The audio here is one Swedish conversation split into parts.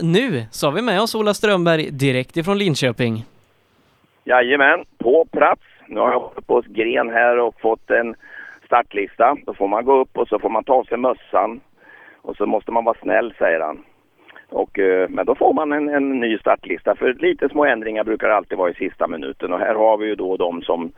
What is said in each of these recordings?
Nu så har vi med oss Ola Strömberg direkt ifrån Linköping. Jajamän, på plats. Nu har jag varit på Gren här och fått en startlista. Då får man gå upp och så får man ta av sig mössan. Och så måste man vara snäll, säger han. Och, eh, men då får man en, en ny startlista. För lite små ändringar brukar alltid vara i sista minuten. Och här har vi ju då de som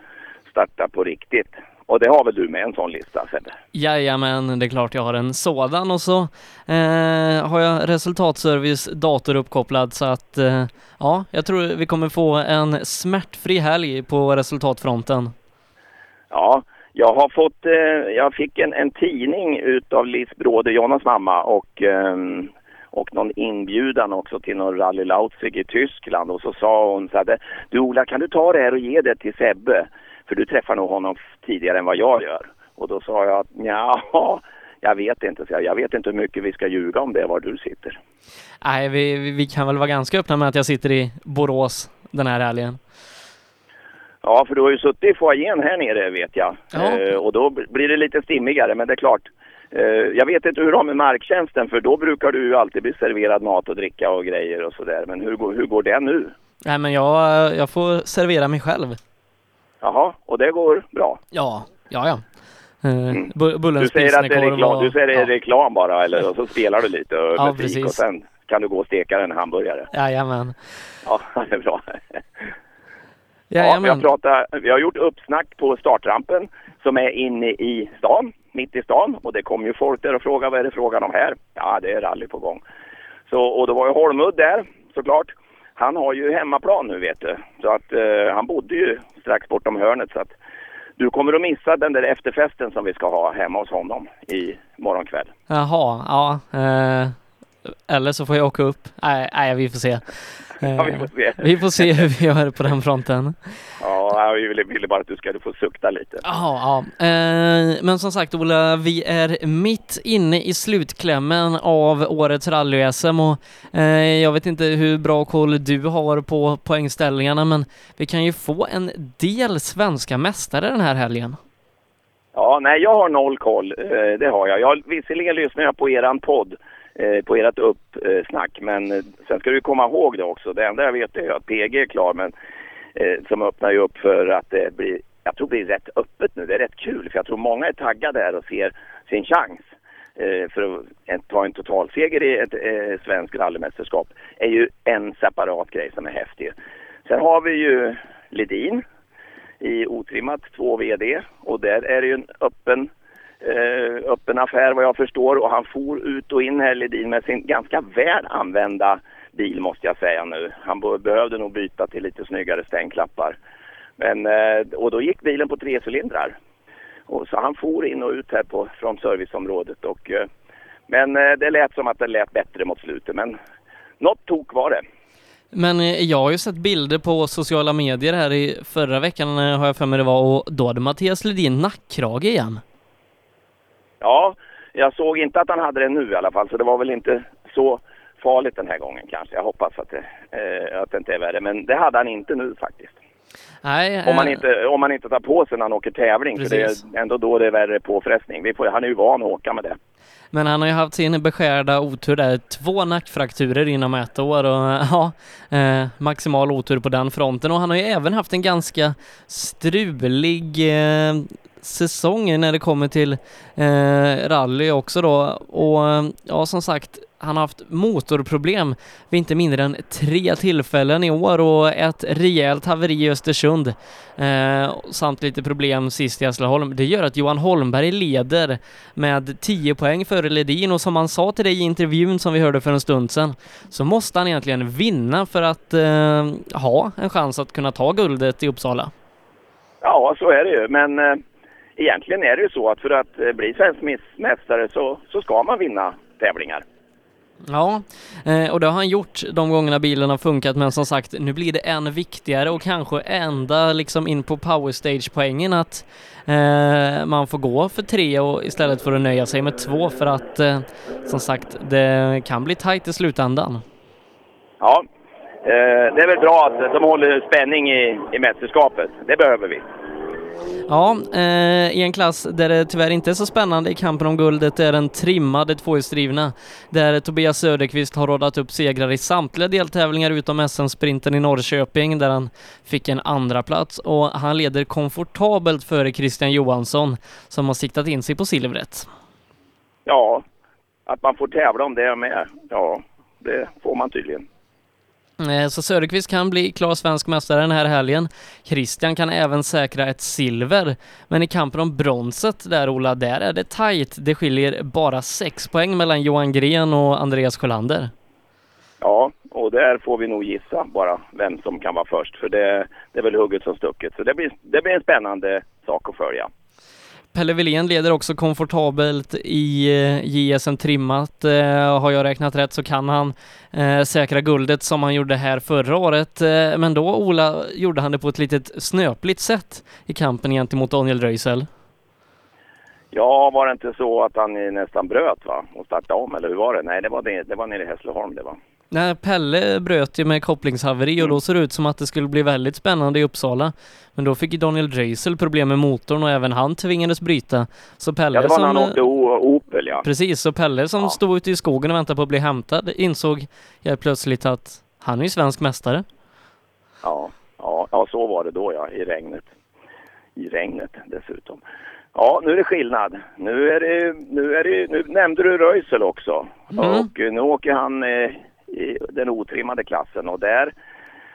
startar på riktigt. Och det har väl du med en sån lista Sebbe? Jajamän, det är klart jag har en sådan och så eh, har jag resultatservice dator uppkopplad så att eh, ja, jag tror vi kommer få en smärtfri helg på resultatfronten. Ja, jag har fått, eh, jag fick en, en tidning utav Lis Bråde, Jonas mamma och ehm, och någon inbjudan också till någon Rally Leipzig i Tyskland och så sa hon så här, du Ola kan du ta det här och ge det till Sebbe? För du träffar nog honom tidigare än vad jag gör. Och då sa jag att ja, jag vet inte. Så jag, jag vet inte hur mycket vi ska ljuga om det var du sitter. Nej, vi, vi kan väl vara ganska öppna med att jag sitter i Borås den här helgen. Ja, för du har ju suttit i foajén här nere vet jag. Ja. Eh, och då blir det lite stimmigare, men det är klart. Eh, jag vet inte hur du har med marktjänsten, för då brukar du ju alltid bli serverad mat och dricka och grejer och sådär. Men hur, hur går det nu? Nej, men jag, jag får servera mig själv. Jaha, och det går bra? Ja, ja, ja. Eh, mm. Du säger att det är reklam, och, du säger det är reklam bara eller och så spelar du lite och ja, musik precis. och sen kan du gå och steka en hamburgare. Jajamän. Ja, det är bra. Ja, vi, har pratat, vi har gjort uppsnack på startrampen som är inne i stan, mitt i stan. Och det kom ju folk där och frågade vad är det frågan om här? Ja, det är rally på gång. Så, och då var ju Holmud där såklart han har ju hemmaplan nu vet du. Så att eh, han bodde ju strax bortom hörnet så att du kommer att missa den där efterfesten som vi ska ha hemma hos honom i morgon kväll. Jaha, ja. Eh, eller så får jag åka upp. Nej, nej vi får se. Ja, vi får se. Vi får se hur vi gör på den fronten. Ja, vi ville, ville bara att du ska få sukta lite. Ja, ja. Eh, men som sagt Ola, vi är mitt inne i slutklämmen av årets rally-SM och eh, jag vet inte hur bra koll du har på poängställningarna men vi kan ju få en del svenska mästare den här helgen. Ja, nej jag har noll koll, eh, det har jag. jag visserligen lyssnar jag på eran podd Eh, Eh, på ert uppsnack. Eh, men eh, sen ska du komma ihåg det också. Det enda jag vet är att PG är klar men som öppnar ju upp för att det blir, jag tror det blir rätt öppet nu. Det är rätt kul för jag tror många är taggade där och ser sin chans för att ta en totalseger i ett eh, svenskt rallymästerskap är ju en separat grej som är häftig. Sen har vi ju Ledin i otrimmat två VD och där är det ju en öppen eh, öppen affär vad jag förstår och han for ut och in här Ledin med sin ganska väl använda bil måste jag säga nu. Han behövde nog byta till lite snyggare stängklappar. Men, eh, och då gick bilen på tre cylindrar. Och så han for in och ut här på, från serviceområdet. Och, eh, men eh, det lät som att det lät bättre mot slutet. Men något tok var det. Men eh, jag har ju sett bilder på sociala medier här i förra veckan eh, har jag för mig det var och då hade Mattias Ledin nackkrage igen. Ja, jag såg inte att han hade det nu i alla fall så det var väl inte så farligt den här gången kanske. Jag hoppas att det, eh, att det inte är värre. Men det hade han inte nu faktiskt. Nej, om, man eh, inte, om man inte tar på sig när han åker tävling. Precis. För det är ändå då det är värre påfrestning. Vi får, han är ju van att åka med det. Men han har ju haft sin beskärda otur där. Två nackfrakturer inom ett år och ja, eh, maximal otur på den fronten. Och han har ju även haft en ganska strulig eh, säsong när det kommer till eh, rally också då. Och ja, som sagt, han har haft motorproblem vid inte mindre än tre tillfällen i år och ett rejält haveri i Östersund eh, samt lite problem sist i Hässleholm. Det gör att Johan Holmberg leder med 10 poäng före Ledin och som han sa till dig i intervjun som vi hörde för en stund sedan så måste han egentligen vinna för att eh, ha en chans att kunna ta guldet i Uppsala. Ja, så är det ju, men eh egentligen är det ju så att för att eh, bli svensk mästare så, så ska man vinna tävlingar. Ja, eh, och det har han gjort de gångerna bilen har funkat, men som sagt, nu blir det än viktigare och kanske ända liksom in på powerstage-poängen att eh, man får gå för tre och istället för att nöja sig med två för att eh, som sagt, det kan bli tajt i slutändan. Ja, eh, det är väl bra att de håller spänning i, i mästerskapet. Det behöver vi. Ja, eh, i en klass där det tyvärr inte är så spännande i kampen om guldet är den trimmade tvåhjulsdrivna, där Tobias Söderqvist har rådat upp segrar i samtliga deltävlingar utom SM-sprinten i Norrköping där han fick en andra plats och han leder komfortabelt före Christian Johansson som har siktat in sig på silvret. Ja, att man får tävla om det med, ja, det får man tydligen. Eh, så Söderqvist kan bli klar svensk mästare den här helgen. Christian kan även säkra ett silver. Men i kampen om bronset där Ola, där är det tajt. Det skiljer bara sex poäng mellan Johan Gren och Andreas Sjölander. Ja, och där får vi nog gissa bara vem som kan vara först. För det, det är väl hugget som stucket. Så det blir, det blir en spännande sak att följa. Pelle Wilén leder också komfortabelt i eh, JSM trimmat. Eh, har jag räknat rätt så kan han eh, säkra guldet som han gjorde här förra året. Men då, Ola, gjorde han det på ett litet snöpligt sätt i kampen gentemot Daniel Röisel. Ja, var det inte så att han nästan bröt va? Och startade om, eller hur var det? Nej, det var, det, det var nere i Hässleholm det var. Nej, Pelle bröt ju med kopplingshaveri och då såg det ut som att det skulle bli väldigt spännande i Uppsala. Men då fick Daniel Dreisel problem med motorn och även han tvingades bryta. Så Pelle ja, det var som... när han åkte Opel ja. Precis, så Pelle som ja. stod ute i skogen och väntade på att bli hämtad insåg helt plötsligt att han är ju svensk mästare. Ja, ja, ja så var det då ja, i regnet. I regnet dessutom. Ja, nu är det skillnad. Nu är det, nu är det, nu nämnde du Röisel också. Mm. Och nu åker han eh, den otrimmade klassen och där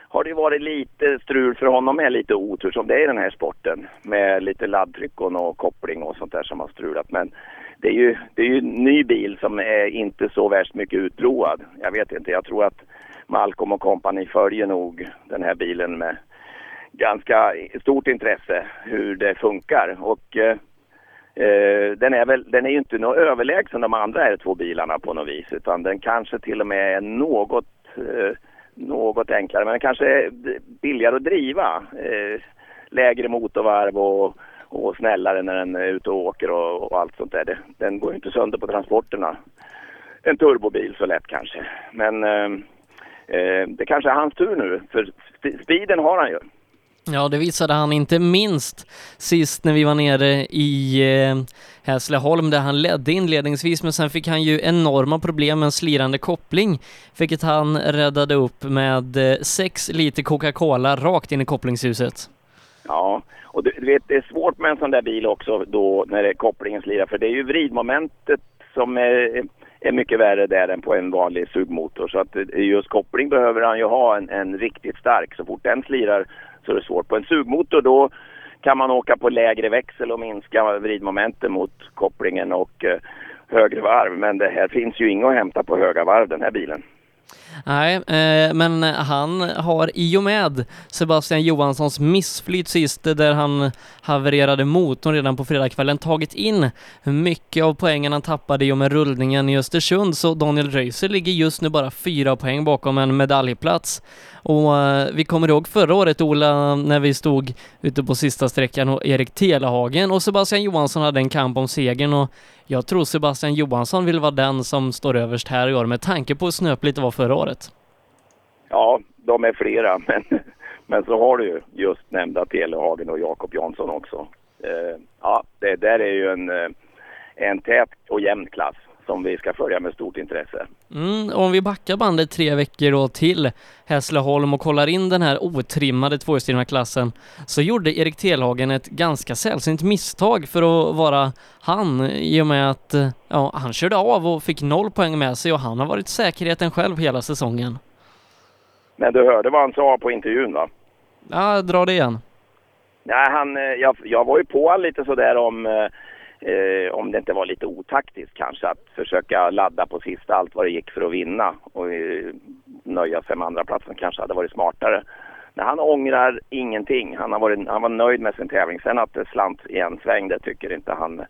har det varit lite strul för honom med lite otur som det är i den här sporten med lite laddtryck och koppling och sånt där som har strulat. Men det är ju, det är ju en ny bil som är inte så värst mycket utprovad. Jag vet inte, jag tror att Malcolm och kompani följer nog den här bilen med ganska stort intresse hur det funkar. Och eh, Eh, den är väl, den är ju inte något överlägsen de andra här två bilarna på något vis utan den kanske till och med är något, eh, något enklare men den kanske är billigare att driva. Eh, lägre motorvarv och, och snällare när den är ute och åker och, och allt sånt där. Den går ju inte sönder på transporterna. En turbobil så lätt kanske. Men eh, eh, det kanske är hans tur nu för speeden har han ju. Ja, det visade han inte minst sist när vi var nere i eh, Hässleholm där han ledde inledningsvis men sen fick han ju enorma problem med en slirande koppling vilket han räddade upp med eh, sex liter Coca-Cola rakt in i kopplingshuset. Ja, och du, vet det är svårt med en sån där bil också då när det, kopplingen slirar för det är ju vridmomentet som är, är mycket värre där än på en vanlig sugmotor så att eh, just koppling behöver han ju ha en, en riktigt stark så fort den slirar så är det svårt. På en sugmotor då kan man åka på lägre växel och minska vridmomentet mot kopplingen och eh, högre varv. Men det här finns ju inget att hämta på höga varv den här bilen. Nej, eh, men han har i och med Sebastian Johanssons missflyt sist där han havererade motorn redan på fredagskvällen tagit in mycket av poängen han tappade i och med rullningen i Östersund så Daniel Röiser ligger just nu bara fyra poäng bakom en medaljplats. Och eh, vi kommer ihåg förra året Ola när vi stod ute på sista sträckan och Erik Telehagen och Sebastian Johansson hade en kamp om segern och jag tror Sebastian Johansson vill vara den som står överst här i år med tanke på hur snöpligt det var förra året. Ja, de är flera, men, men så har du ju just nämnda Telehagen och Jakob Jansson också. Eh, ja, det där är ju en, eh, en tät och jämn klass som vi ska följa med stort intresse. Mm, om vi backar bandet tre veckor då till Hässleholm och kollar in den här otrimmade tvåhjulsdrivna klassen så gjorde Erik Telhagen ett ganska sällsynt misstag för att vara han i och med att ja, han körde av och fick noll poäng med sig och han har varit säkerheten själv hela säsongen. Men du hörde vad han sa på intervjun va? Ja, dra det igen. Nej, han, eh, jag, jag var ju på honom lite sådär om eh, om det inte var lite otaktiskt kanske att försöka ladda på sista allt vad det gick för att vinna och eh, nöja sig med andra platsen kanske hade varit smartare. Men han ångrar ingenting. Han, har varit, han var nöjd med sin tävling. Sen att det slant i en sväng, det tycker inte han.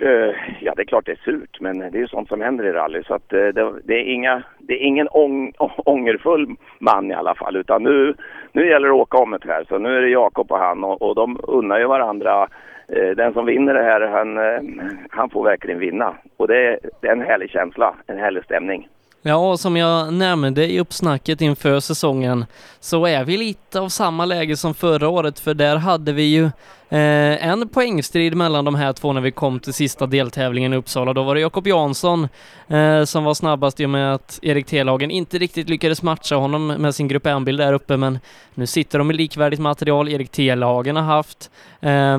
Eh, ja, det är klart det är surt, men det är ju sånt som händer i rally. Så att, eh, det, det, är inga, det är ingen ång, ångerfull man i alla fall. Utan nu, nu gäller det att åka om det här. Så nu är det Jakob och han och, och de unnar ju varandra Eh, den som vinner det här, han, eh, han får verkligen vinna. Och det det är en härlig känsla, en härlig stämning. Ja, som jag nämnde i uppsnacket inför säsongen så är vi lite av samma läge som förra året för där hade vi ju Eh, en poängstrid mellan de här två när vi kom till sista deltävlingen i Uppsala. Då var det Jakob Jansson eh, som var snabbast i och med att Erik Telhagen inte riktigt lyckades matcha honom med sin grupp M-bil där uppe, men nu sitter de i likvärdigt material. Erik Telhagen har haft eh,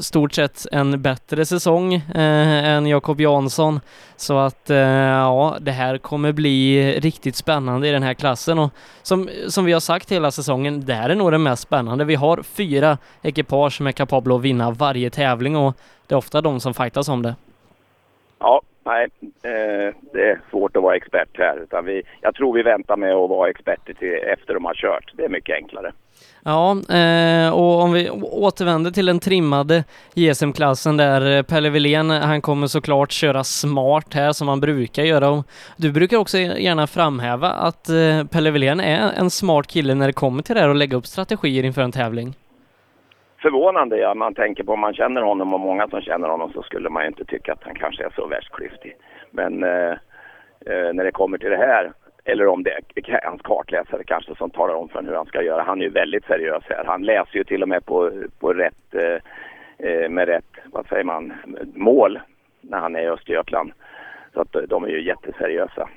stort sett en bättre säsong eh, än Jakob Jansson, så att eh, ja, det här kommer bli riktigt spännande i den här klassen och som, som vi har sagt hela säsongen, det här är nog det mest spännande. Vi har fyra ekipage med kapabla att vinna varje tävling och det är ofta de som fightas om det. Ja, nej, eh, det är svårt att vara expert här. Utan vi, jag tror vi väntar med att vara experter till efter de har kört. Det är mycket enklare. Ja, eh, och om vi återvänder till den trimmade JSM-klassen där eh, Pelle Wilén, han kommer såklart köra smart här som han brukar göra. Och du brukar också gärna framhäva att Pelle Wilén är en smart kille när det kommer till det här och lägga upp strategier inför en tävling förvånande. Ja. Man tänker på om man känner honom och många som känner honom så skulle man ju inte tycka att han kanske är så värst klyftig. Men eh, eh, när det kommer till det här, eller om det är hans kartläsare kanske som talar om för honom hur han ska göra. Han är ju väldigt seriös här. Han läser ju till och med på, på rätt, eh, eh med rätt, vad säger man, mål när han är i Östergötland. Så att de är ju jätteseriösa.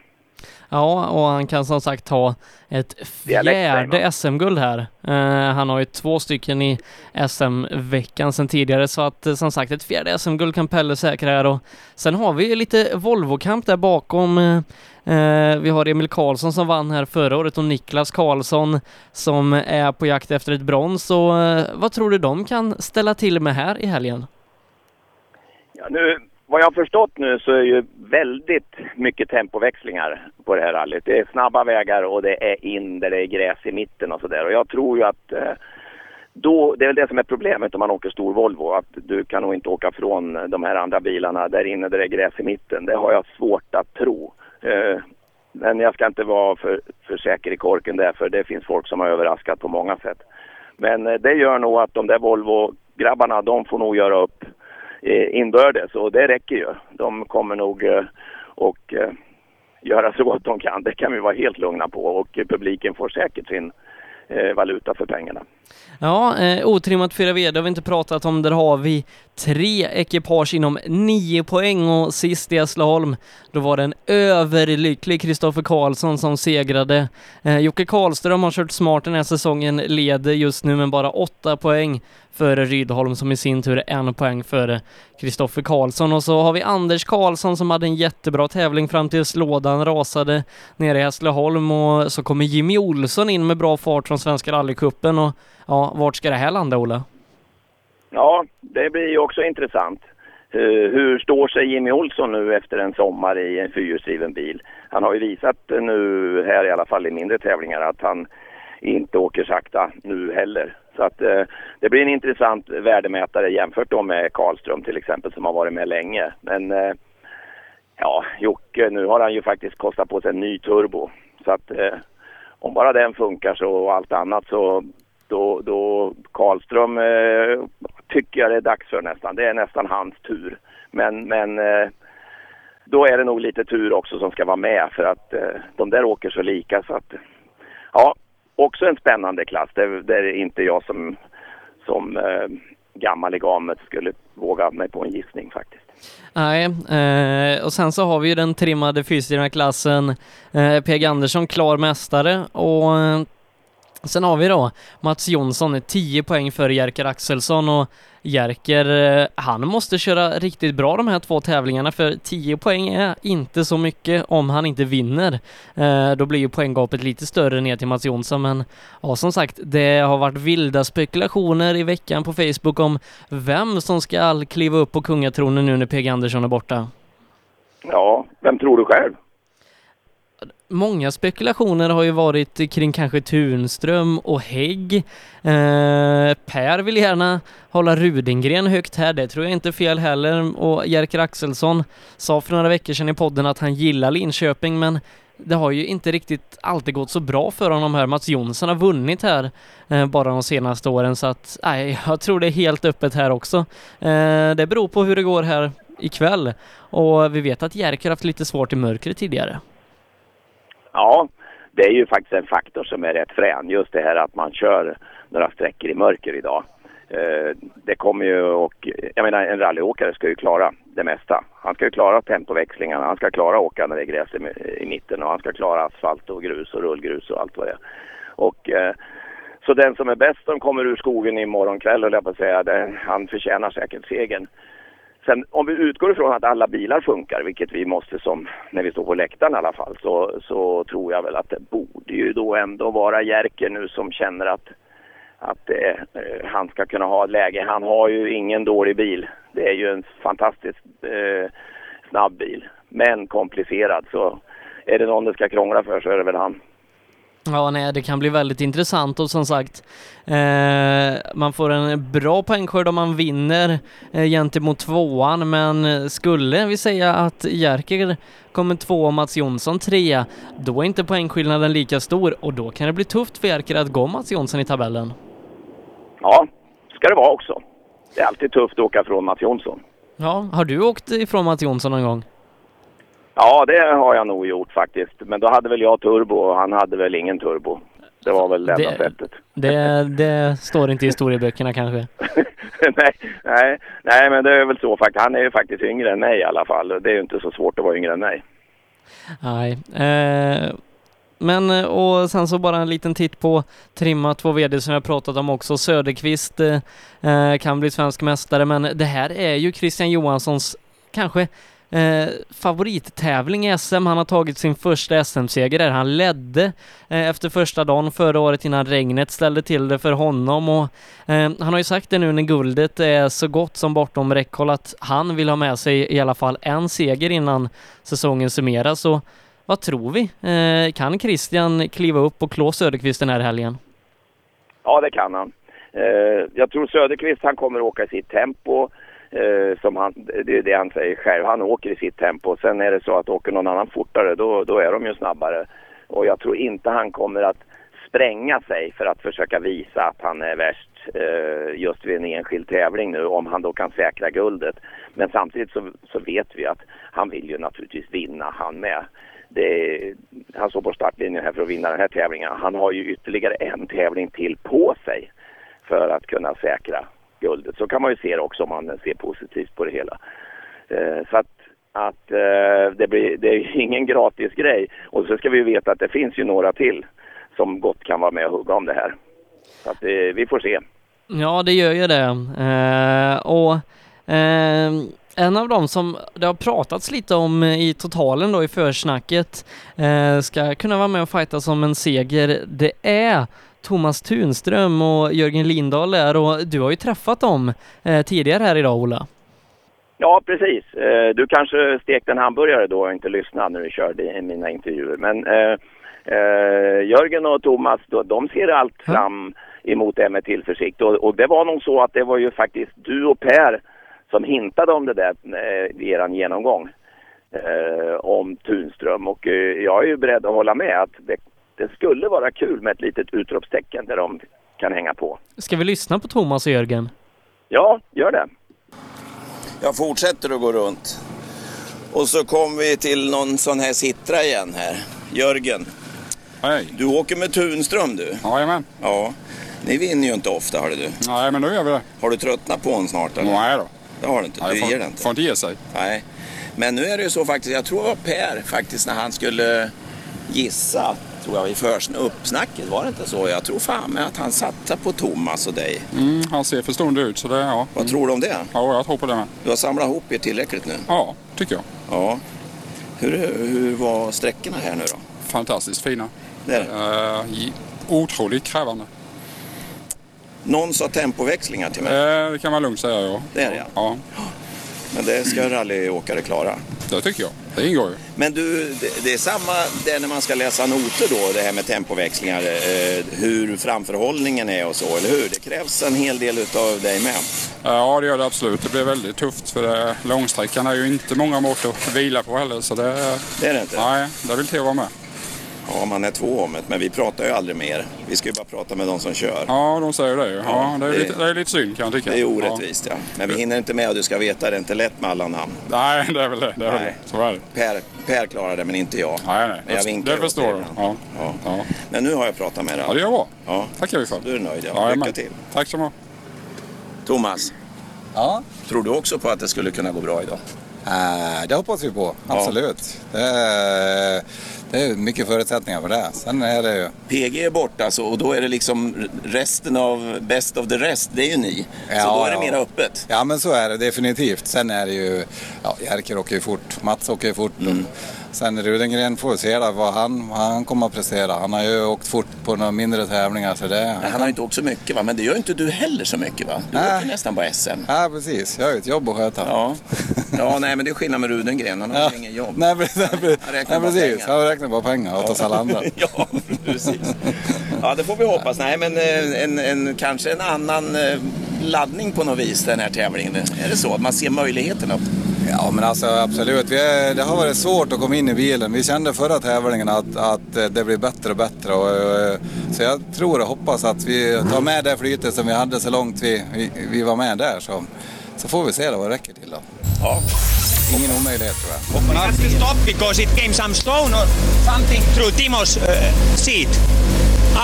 Ja, och han kan som sagt ta ett fjärde SM-guld här. Uh, han har ju två stycken i SM-veckan sedan tidigare, så att uh, som sagt ett fjärde SM-guld kan Pelle säkra här och sen har vi lite Volvo-kamp där bakom. Uh, vi har Emil Karlsson som vann här förra året och Niklas Karlsson som är på jakt efter ett brons. Och vad tror du de kan ställa till med här i helgen? Ja, nu vad jag har förstått nu så är det ju väldigt mycket tempoväxlingar på det här rallyt. Det är snabba vägar och det är in där det är gräs i mitten och sådär. Och jag tror ju att eh, då, det är väl det som är problemet om man åker stor Volvo. Att du kan nog inte åka från de här andra bilarna där inne där det är gräs i mitten. Det har jag svårt att tro. Eh, men jag ska inte vara för, för säker i korken där för det finns folk som har överraskat på många sätt. Men eh, det gör nog att de där Volvo-grabbarna de får nog göra upp Eh, inbördes och det räcker ju. De kommer nog eh, och eh, göra så gott de kan. Det kan vi vara helt lugna på och publiken får säkert sin valuta för pengarna. Ja, eh, otrimmat 4V, det har vi inte pratat om. Där har vi tre ekipage inom nio poäng och sist i Hässleholm, då var det en överlycklig Kristoffer Karlsson som segrade. Eh, Jocke Karlström har kört smart den här säsongen, leder just nu med bara åtta poäng före Rydholm som i sin tur är en poäng före Kristoffer Karlsson och så har vi Anders Karlsson som hade en jättebra tävling fram tills lådan rasade nere i Hässleholm och så kommer Jimmy Olsson in med bra fart från Svenska rallycupen och ja, vart ska det här landa, Ola? Ja, det blir ju också intressant. Uh, hur står sig Jimmy Olsson nu efter en sommar i en fyrhjulsdriven bil? Han har ju visat eh, nu här i alla fall i mindre tävlingar att han inte åker sakta nu heller. Så att uh, det blir en intressant värdemätare jämfört då med Karlström till exempel som har varit med länge. Men uh, ja, Jocke, nu har han ju faktiskt kostat på sig en ny turbo. Så att om bara den funkar så och allt annat så då, då Karlström eh, tycker jag det är dags för nästan. Det är nästan hans tur. Men, men eh, då är det nog lite tur också som ska vara med för att eh, de där åker så lika så att ja, också en spännande klass. Det, det är inte jag som, som eh, gammal i gamet skulle våga mig på en gissning faktiskt. Nej, eh, och sen så har vi ju den trimmade klassen eh, PG Andersson klar mästare och eh, Sen har vi då Mats Jonsson, 10 poäng för Jerker Axelsson och Jerker, eh, han måste köra riktigt bra de här två tävlingarna för 10 poäng är inte så mycket om han inte vinner. Eh, då blir ju poänggapet lite större ner till Mats Jonsson men ja, som sagt, det har varit vilda spekulationer i veckan på Facebook om vem som ska kliva upp på kungatronen nu när PG Andersson är borta. Ja, vem tror du själv? Många spekulationer har ju varit kring kanske Tunström och Hägg. Eh, per vill gärna hålla Rudengren högt här, det tror jag inte är fel heller. Och Jerker Axelsson sa för några veckor sedan i podden att han gillar Linköping, men det har ju inte riktigt alltid gått så bra för honom här. Mats Jonsson har vunnit här eh, bara de senaste åren, så att nej, jag tror det är helt öppet här också. Eh, det beror på hur det går här ikväll och vi vet att Jerker haft lite svårt i mörkret tidigare. Ja, det är ju faktiskt en faktor som är rätt frän. Just det här att man kör några sträckor i mörker idag. Eh, det kommer ju och jag menar en rallyåkare ska ju klara det mesta. Han ska ju klara tempoväxlingarna, han ska klara åka när det är gräs i, i mitten och han ska klara asfalt och grus och rullgrus och allt vad det är. Och eh, så den som är bäst som kommer ur skogen imorgon kväll, och jag på att säga, det, han förtjänar säkert segern. Sen om vi utgår ifrån att alla bilar funkar, vilket vi måste som när vi står på läktaren i alla fall, så, så tror jag väl att det borde ju då ändå vara Jerker nu som känner att, att eh, eh han ska kunna ha ett läge. Han har ju ingen dålig bil. Det är ju en fantastiskt eh, snabb bil, men komplicerad. Så är det någon det ska krångla för så är det väl han. Ja, nej, det kan bli väldigt intressant och som sagt, eh, man får en bra poängskörd om man vinner eh, gentemot tvåan, men skulle vi säga att Jerker kommer två och Mats Jonsson trea, då är inte poängskillnaden lika stor och då kan det bli tufft för Jerker att gå Mats Jonsson i tabellen. Ja, ska det vara också. Det är alltid tufft att åka från Mats Jonsson. Ja, har du åkt ifrån Mats Jonsson någon gång? Ja, det har jag nog gjort faktiskt. Men då hade väl jag turbo och han hade väl ingen turbo. Det var väl det enda sättet. Det, det står inte i historieböckerna kanske? nej, nej, nej, men det är väl så faktiskt. Han är ju faktiskt yngre än mig i alla fall. Det är ju inte så svårt att vara yngre än mig. Nej. Eh, men och sen så bara en liten titt på Trimma 2 VD som jag pratat om också. Söderqvist eh, kan bli svensk mästare men det här är ju Christian Johanssons kanske eh, favorittävling i SM. Han har tagit sin första SM-seger där. Han ledde eh, efter första dagen förra året innan regnet ställde till det för honom och eh, han har ju sagt det nu när guldet är så gott som bortom räckhåll att han vill ha med sig i alla fall en seger innan säsongen summeras. Så vad tror vi? Eh, kan Christian kliva upp och klå Söderqvist den här helgen? Ja, det kan han. Eh, jag tror Söderqvist han kommer åka i sitt tempo. Eh, som han, det är det han säger själv, han åker i sitt tempo. Sen är det så att åker någon annan fortare då, då är de ju snabbare. Och jag tror inte han kommer att spränga sig för att försöka visa att han är värst eh, just vid en enskild tävling nu om han då kan säkra guldet. Men samtidigt så, så vet vi att han vill ju naturligtvis vinna han med. Det, han står på startlinjen här för att vinna den här tävlingen. Han har ju ytterligare en tävling till på sig för att kunna säkra guldet. Så kan man ju se det också om man ser positivt på det hela. Eh, så att, att eh, det, blir, det är ingen gratis grej. Och så ska vi veta att det finns ju några till som gott kan vara med och hugga om det här. Så att eh, vi får se. Ja, det gör ju det. Eh, och eh, en av dem som det har pratats lite om i totalen då i försnacket eh, ska kunna vara med och fighta som en seger. Det är Thomas Tunström och Jörgen Lindahl är och du har ju träffat dem eh, tidigare här idag Ola. Ja, precis. Eh, du kanske stekte en hamburgare då och inte lyssnade när du körde i mina intervjuer. Men eh, Jörgen och Thomas, då, de ser allt fram emot det med tillförsikt. Och, och, det var nog så att det var ju faktiskt du och Per som hintade om det där i er genomgång. Om Tunström och jag är ju beredd att hålla med att det det skulle vara kul med ett litet utropstecken där de kan hänga på. Ska vi lyssna på Thomas och Jörgen? Ja, gör det. Jag fortsätter att gå runt. Och så kom vi till någon sån här Sittra igen här. Jörgen. Hej. Du åker med Tunström du. Jajamän. Ja. Ni vinner ju inte ofta hörde du. Nej, men då gör vi det. Har du tröttnat på honom snart eller? Nej då. Det har du inte. Du Nej, får, ger det inte. får inte ge sig. Nej. Men nu är det ju så faktiskt. Jag tror det var Per faktiskt när han skulle gissa tror jag, i försn uppsnacket. Var det inte så? Jag tror fan med att han satsar på Thomas och dig. Mm, han ser förstående ut så det, ja. Vad tror du om det? Ja, jag tror på det med. Du har samlat ihop er tillräckligt nu? Ja, tycker jag. Ja. Hur, hur var sträckorna här nu då? Fantastiskt fina. Det är det? Uh, otroligt krävande. Någon sa tempoväxlingar till mig. Uh, det kan man lugnt säga, ja. Det är det, ja. ja. Men det ska rallyåkare klara. Det tycker jag. Det ingår ju. Men du, det, det är samma det när man ska läsa noter då, det här med tempoväxlingar, eh, hur framförhållningen är och så, eller hur? Det krävs en hel del utav dig med. Ja, det gör det absolut. Det blir väldigt tufft för det, långsträckan är ju inte många mått att vila på heller. Så det, det är det inte? Nej, det vill till att vara med. Ja, man är två om det, men vi pratar ju aldrig mer. Vi ska ju bara prata med de som kör. Ja, de säger det ju. Ja, Ja, det, är det- lite, det är lite synd kan jag tycka. Det är orättvist, ja. Men vi hinner inte med och du ska veta, det är inte lätt med alla namn. Ja. Nej, det är väl det. det, är väl det. Nej. Så är det. Per, per klarar det, men inte jag. Nej, nej. Men jag Det, vinkar det förstår du. Ja. Ja. Ja. Men nu har jag pratat med dig. ja, det gör bra. Ja. tackar vi för. Du är nöjd, ja. Ja, Lycka till. Tack så mycket. Thomas, Ja, tror du också på att det skulle kunna gå bra idag? eh, det hoppas vi på. Absolut. Det, är, det är mycket förutsättningar för det. Sen är det ju... PG är borta så, och då är det liksom resten av best of the rest, det är ju ni. så Ja, då är det mer öppet. Ja men så är det definitivt. Sen är det ju, ja Jerker åker ju fort, Mats åker ju fort. Mm. Sen Rudengren får vi se då, vad han, han kommer att prestera. Han har ju åkt fort på några mindre tävlingar så det... Nej, han har inte åkt så mycket va, men det gör inte du heller så mycket va? Du Nej. åker nästan bara SM. Ja precis, jag har ju ett jobb att sköta. Ja. ja, nej men det är skillnad med Rudengren, han har Ja. ju ingen jobb. Nej, precis, nej, Han räknar bara precis. pengar. han räknar bara pengar åt oss alla andra. ja, precis. Ja, det får vi hoppas. Nej, men eh, en, en, kanske en annan eh, laddning på något vis den här tävlingen. Är det så? Man ser möjligheterna? Ja men alltså absolut, vi är, det har varit svårt att komma in i bilen. Vi kände förra tävlingen att, att eh, det blir bättre och bättre. Och, eh, så jag tror och hoppas att vi tar med det flytet som vi hade så långt vi, vi, vi var med där. Så, så får vi se då vad det räcker till då. Ja. Ingen omöjlighet tror jag. We had to stop because it came some stone or something through Timo's uh, seat,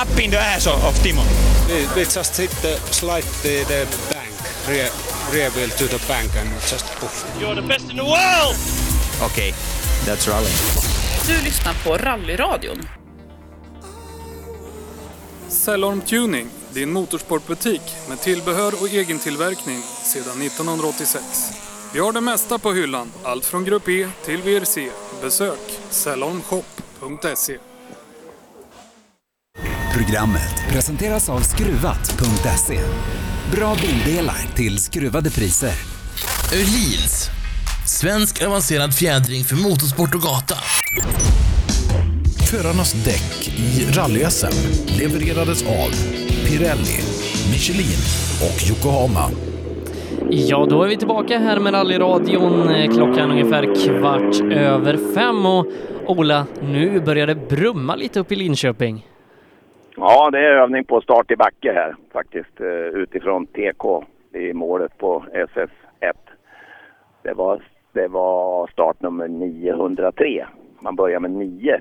up in the ass of, of Timo. We, just hit the slide the, the bank, rear, rear wheel to the bank and just poof. You're the best in the world! Okej, that's rally. Du lyssnar på Rallyradion. Cellorm Tuning, din motorsportbutik med tillbehör och egen tillverkning sedan 1986. Vi har det mesta på hyllan, allt från Grupp E till VRC. Besök cellormshop.se. Programmet presenteras av Skruvat.se. Bra bildelar till skruvade priser. Öhlins. Svensk avancerad fjädring för motorsport och gata. Förarnas däck i rally-SM levererades av Pirelli, Michelin och Yokohama. Ja, då är vi tillbaka här med rallyradion. Eh, Klockan är ungefär kvart över fem och Ola, nu börjar det brumma lite upp i Linköping. Ja, det är övning på start i backe här faktiskt eh, utifrån TK i målet på SS1. Det var, det var startnummer 903. Man börjar med 9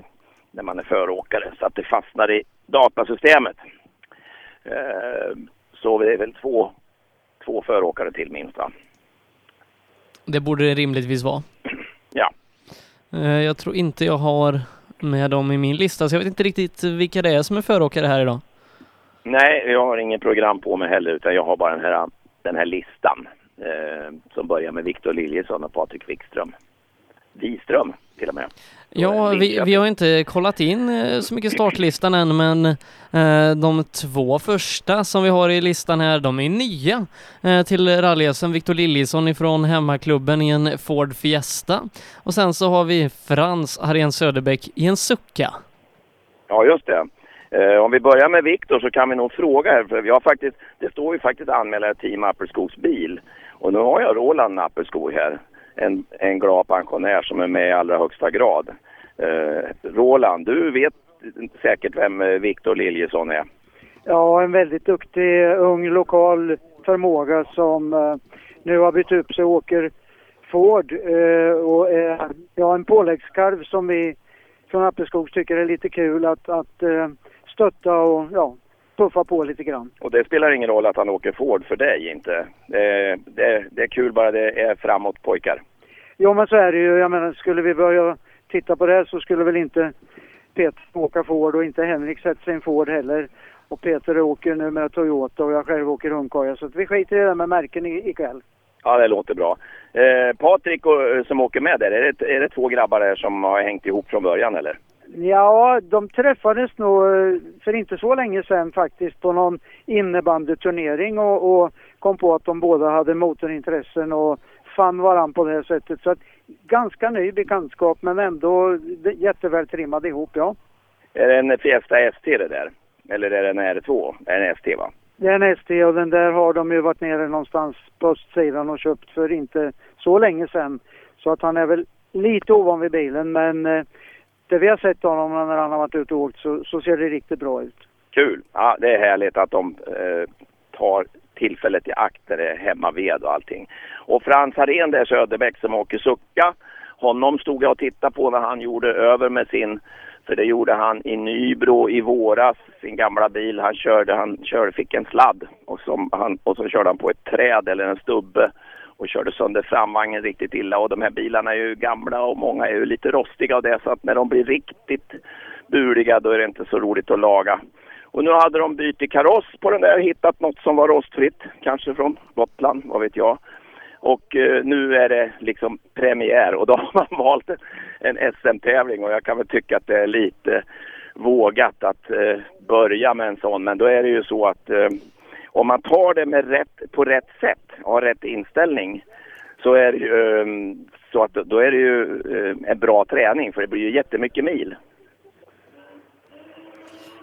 när man är föråkare så att det fastnar i datasystemet. Eh, så det är väl två, två föråkare till minst va? Det borde det rimligtvis vara. Ja. Eh, Jag tror inte jag har med dem i min lista, så jag vet inte riktigt vilka det är som är föråkare här idag. Nej, jag har ingen program på mig heller utan jag har bara den här, den här listan eh, som börjar med Viktor Liljesson och Patrik Wikström. Wiström till och med. Ja, vi, vi har inte kollat in eh, så mycket startlistan än, men eh, de två första som vi har i listan här, de är nya eh, till rallyhästen. Victor Liljesson ifrån hemmaklubben i en Ford Fiesta och sen så har vi Frans Harén Söderbäck i en Succa. Ja, just det. Eh, om vi börjar med Viktor så kan vi nog fråga här, för vi har faktiskt, det står ju faktiskt anmälare Team Appelskogs bil. Och nu har jag Roland Nappelskog här, en, en glad pensionär som är med i allra högsta grad. Eh, Roland, du vet säkert vem eh, Viktor Liljesson är? Ja, en väldigt duktig ung lokal förmåga som eh, nu har bytt upp sig och åker Ford eh, och är ja, en påläggskarv som vi från Appelskog tycker är lite kul att, att eh, stötta och ja, puffa på lite grann. Och det spelar ingen roll att han åker Ford för dig inte. Det, det, det är kul bara det är framåt pojkar. Jo men så är det ju. Jag menar skulle vi börja titta på det här så skulle väl inte Peter åka Ford och inte Henrik sätta sig i en Ford heller. Och Peter åker nu med Toyota och jag själv åker hundkoja så att vi skiter i det där med märken ikväll. Ja, det låter bra. Eh, Patrik och, eh, som åker med där, är det, är det två grabbar där som har hängt ihop från början eller? Ja, de träffades nog eh, för inte så länge sedan faktiskt på någon innebandyturnering och, och kom på att de båda hade motorintressen och fann varann på det här sättet. Så att ganska ny bekantskap men ändå jätteväl trimmade ihop, ja. Är det en Fiesta ST det där? Eller är det en R2? Är det en ST va? Det är en ST och den där har de ju varit nere någonstans på östsidan och köpt för inte så länge sedan. Så att han är väl lite ovan vid bilen men där vi har sett honom när han har varit ute och åkt så, så ser det riktigt bra ut. Kul! Ja, det är härligt att de eh, tar tillfället i akt där det är hemmaved och allting. Och Frans Harén där Söderbäck som åker sucka, honom stod jag och tittade på när han gjorde över med sin för det gjorde han i Nybro i våras, sin gamla bil. Han körde, han körde, fick en sladd och, som han, och så körde han på ett träd eller en stubbe och körde sönder framvagnen riktigt illa. Och de här bilarna är ju gamla och många är ju lite rostiga och det så att när de blir riktigt buliga då är det inte så roligt att laga. Och nu hade de bytt kaross på den där, hittat något som var rostfritt, kanske från Gotland, vad vet jag. Och eh, nu är det liksom premiär och då har man valt en, en SM-tävling och jag kan väl tycka att det är lite vågat att eh, börja med en sån. Men då är det ju så att eh, om man tar det med rätt, på rätt sätt och har rätt inställning så är det ju, ehm, så att då är det ju ehm, en bra träning för det blir ju jättemycket mil.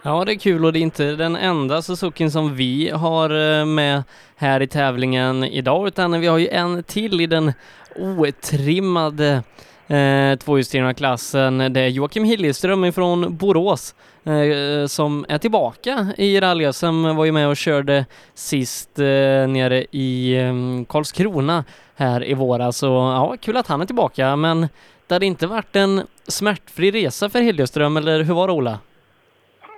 Ja, det är kul och det är inte den enda Suzukin som vi har eh, med här i tävlingen idag, utan vi har ju en till i den otrimmade eh, tvåhjulsdrivna klassen. Det är Joakim Hilleström från Borås Eh, som är tillbaka i rally som var ju med och körde sist eh, nere i eh, Karlskrona här i våras. Så ja, kul att han är tillbaka, men det hade inte varit en smärtfri resa för Hiljeström, eller hur var det Ola?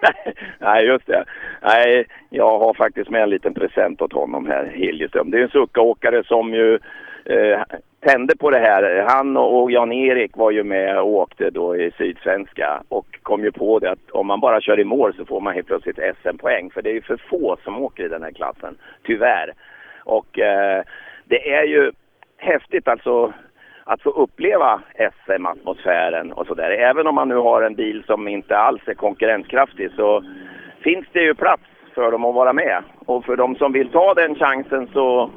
Nej, just det. Nej, jag har faktiskt med en liten present åt honom här, Hiljeström. Det är en suckaåkare som ju eh, tände på det här. Han och Jan-Erik var ju med och åkte då i Sydsvenska och kom ju på det att om man bara kör i mål så får man helt plötsligt SM-poäng. För det är ju för få som åker i den här klassen, tyvärr. Och eh, det är ju häftigt alltså att få uppleva SM-atmosfären och sådär. Även om man nu har en bil som inte alls är konkurrenskraftig så finns det ju plats för dem att vara med. Och för de som vill ta den chansen så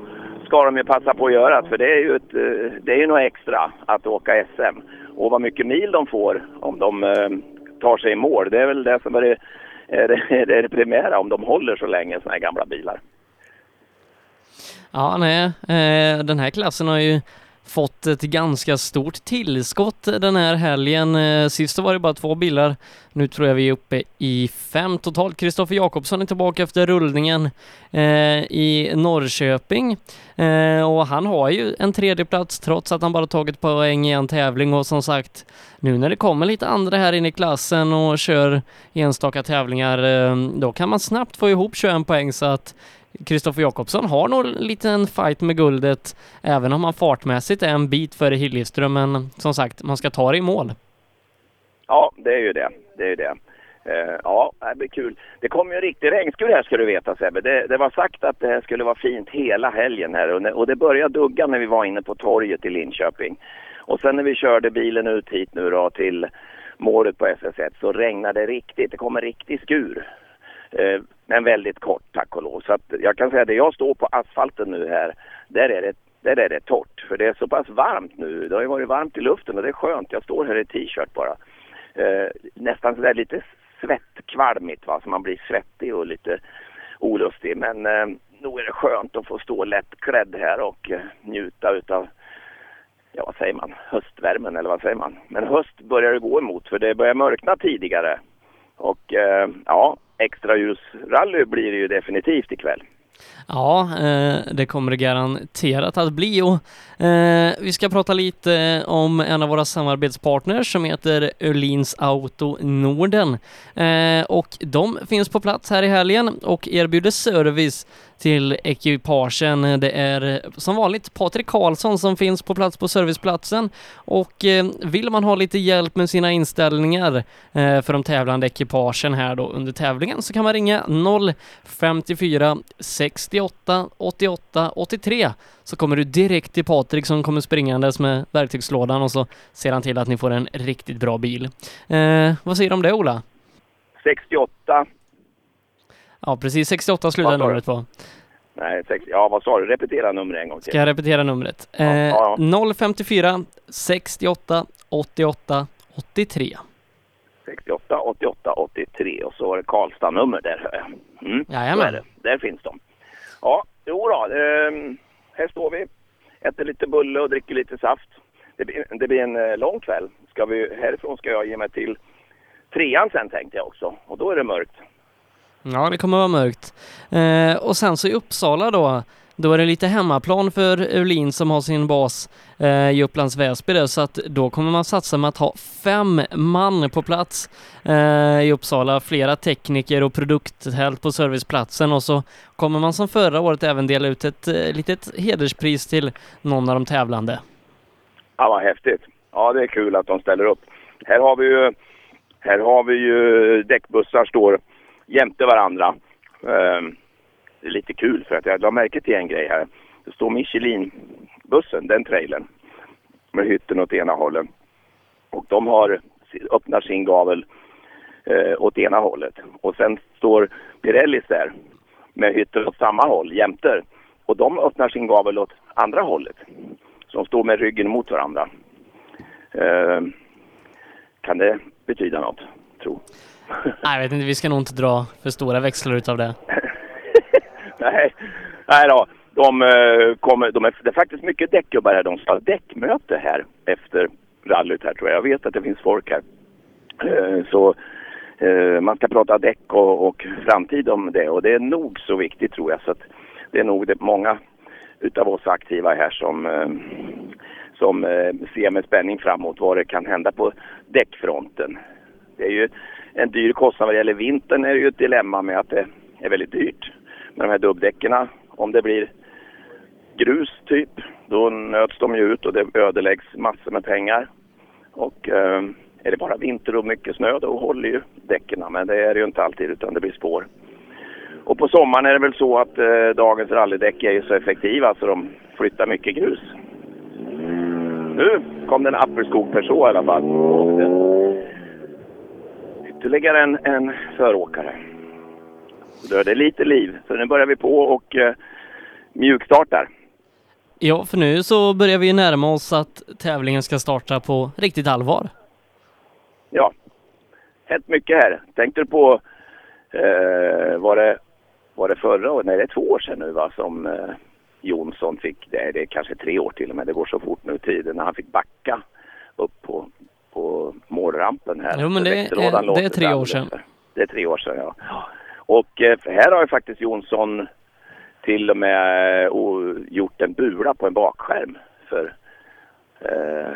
ska de ju passa på att göra det. För det är ju, ett, eh, det är ju något extra att åka SM. Och vad mycket mil de får om de eh, tar sig i mål, det är väl det som är det, är det, är det primära, om de håller så länge sådana här gamla bilar. Ja, nej, eh, den här klassen har ju fått ett ganska stort tillskott den här helgen. Eh, sist var det bara två bilar. Nu tror jag vi är uppe i fem totalt. Kristoffer Jakobsson är tillbaka efter rullningen eh, i Norrköping eh, och han har ju en tredje plats trots att han bara tagit poäng i en tävling och som sagt nu när det kommer lite andra här inne i klassen och kör enstaka tävlingar eh, då kan man snabbt få ihop 21 poäng så att Kristoffer Jakobsson har nog en liten fight med guldet, även om han fartmässigt är en bit före Hilleström, men som sagt, man ska ta det i mål. Ja, det är ju det. Det är ju det. Uh, ja, det blir kul. Det kom ju en riktig regnskur här ska du veta Sebbe. Det, det, var sagt att det här skulle vara fint hela helgen här och, och det började dugga när vi var inne på torget i Linköping. Och sen när vi körde bilen ut hit nu då till målet på SS1 så regnade det riktigt. Det kom en riktig skur. Eh, men väldigt kort tack och lov. Så att jag kan säga att jag står på asfalten nu här, där är det där är det torrt. För det är så pass varmt nu. Det har ju varit varmt i luften och det är skönt. Jag står här i t-shirt bara. Eh, nästan sådär lite svettkvalmigt va, så man blir svettig och lite olustig. Men eh, nog är det skönt att få stå lättklädd här och eh, njuta utav, ja vad säger man, höstvärmen eller vad säger man. Men höst börjar det gå emot för det börjar mörkna tidigare. Och eh, ja, extraljusrally blir det ju definitivt ikväll. Ja, eh, det kommer det garanterat att bli. Och eh, vi ska prata lite om en av våra samarbetspartners som heter Öhlins Auto Norden. Eh, och de finns på plats här i helgen och erbjuder service till ekipagen. Det är som vanligt Patrik Karlsson som finns på plats på serviceplatsen och eh, vill man ha lite hjälp med sina inställningar eh, för de tävlande ekipagen här då under tävlingen så kan man ringa 054 68 88 83 så kommer du direkt till Patrik som kommer springandes med verktygslådan och så ser han till att ni får en riktigt bra bil. Eh, vad säger du om det Ola? 68 Ja, precis 68 slutar numret på. Nej, sex, ja vad sa du? Repetera numret en gång till. Ska jag repetera numret? Ja, eh, ja, ja. 054 68 88 83. 68 88 83 och så var det Karlstad-nummer där hör jag. Mm, Jajamän. Där finns de. Ja, jo då, eh, här står vi. Äter lite bulle och dricker lite saft. Det blir, det blir en eh, lång kväll ska vi, härifrån ska jag ge mig till trean sen tänkte jag också. Och då är det mörkt. Ja, det kommer vara mörkt. Eh, och sen så i Uppsala då, då är det lite hemmaplan för Öhlin som har sin bas eh, i Upplands Väsby där, så att då kommer man satsa med att ha fem man på plats eh, i Uppsala, flera tekniker och produkttält på serviceplatsen och så kommer man som förra året även dela ut ett eh, litet hederspris till någon av de tävlande. Ja, vad häftigt. Ja, det är kul att de ställer upp. Här har vi ju, här har vi ju däckbussar står jämte varandra. Ehm, det är lite kul för att jag la märke till en grej här. Det står Michelin-bussen, den trailern, med hytten åt ena hållet. Och de har, öppnar sin gavel eh, åt ena hållet. Och sen står Pirellis där med hytten åt samma håll, jämter. Och de öppnar sin gavel åt andra hållet. Så de står med ryggen mot varandra. Eh, kan det betyda något, tro? Nej, jag vet inte, vi ska nog inte dra för stora växlar utav det. Nej, nej då. De, eh, kommer, de är, det är faktiskt mycket däckgubbar här. De ska ha däckmöte här efter rallyt här tror jag. Jag vet att det finns folk här. Eh, så eh, man ska prata däck och, och framtid om det och det är nog så viktigt tror jag. Så att det är nog det många utav oss aktiva här som, som ser med spänning framåt vad det kan hända på däckfronten. Det är ju en dyr kostnad vad det gäller vintern är det ju ett dilemma med att det är väldigt dyrt med de här dubbdäcken. Om det blir grus typ, då nöts de ju ut och det ödeläggs massor med pengar. Och eh, är det bara vinter och mycket snö då håller ju däcken. Men det är det ju inte alltid utan det blir spår. Och på sommaren är det väl så att eh, dagens rallydäck är ju så effektiva så de flyttar mycket grus. Nu kom det en Appelskog Peugeot i alla fall. Ytterligare en, en föråkare. Så då är det lite liv. Så nu börjar vi på och eh, mjukstartar. Ja, för nu så börjar vi närma oss att tävlingen ska starta på riktigt allvar. Ja, hänt mycket här. Tänkte du på, eh, var, det, var det förra året? Nej, det är två år sedan nu va, som eh, Jonsson fick, det är, det är kanske tre år till och med, det går så fort nu tiden, när han fick backa upp på, på målrampen här. Jo, men det är- det är tre år sedan. Det är tre år sedan, ja. Och eh, här har ju faktiskt Jonsson till och med eh, gjort en bula på en bakskärm för eh,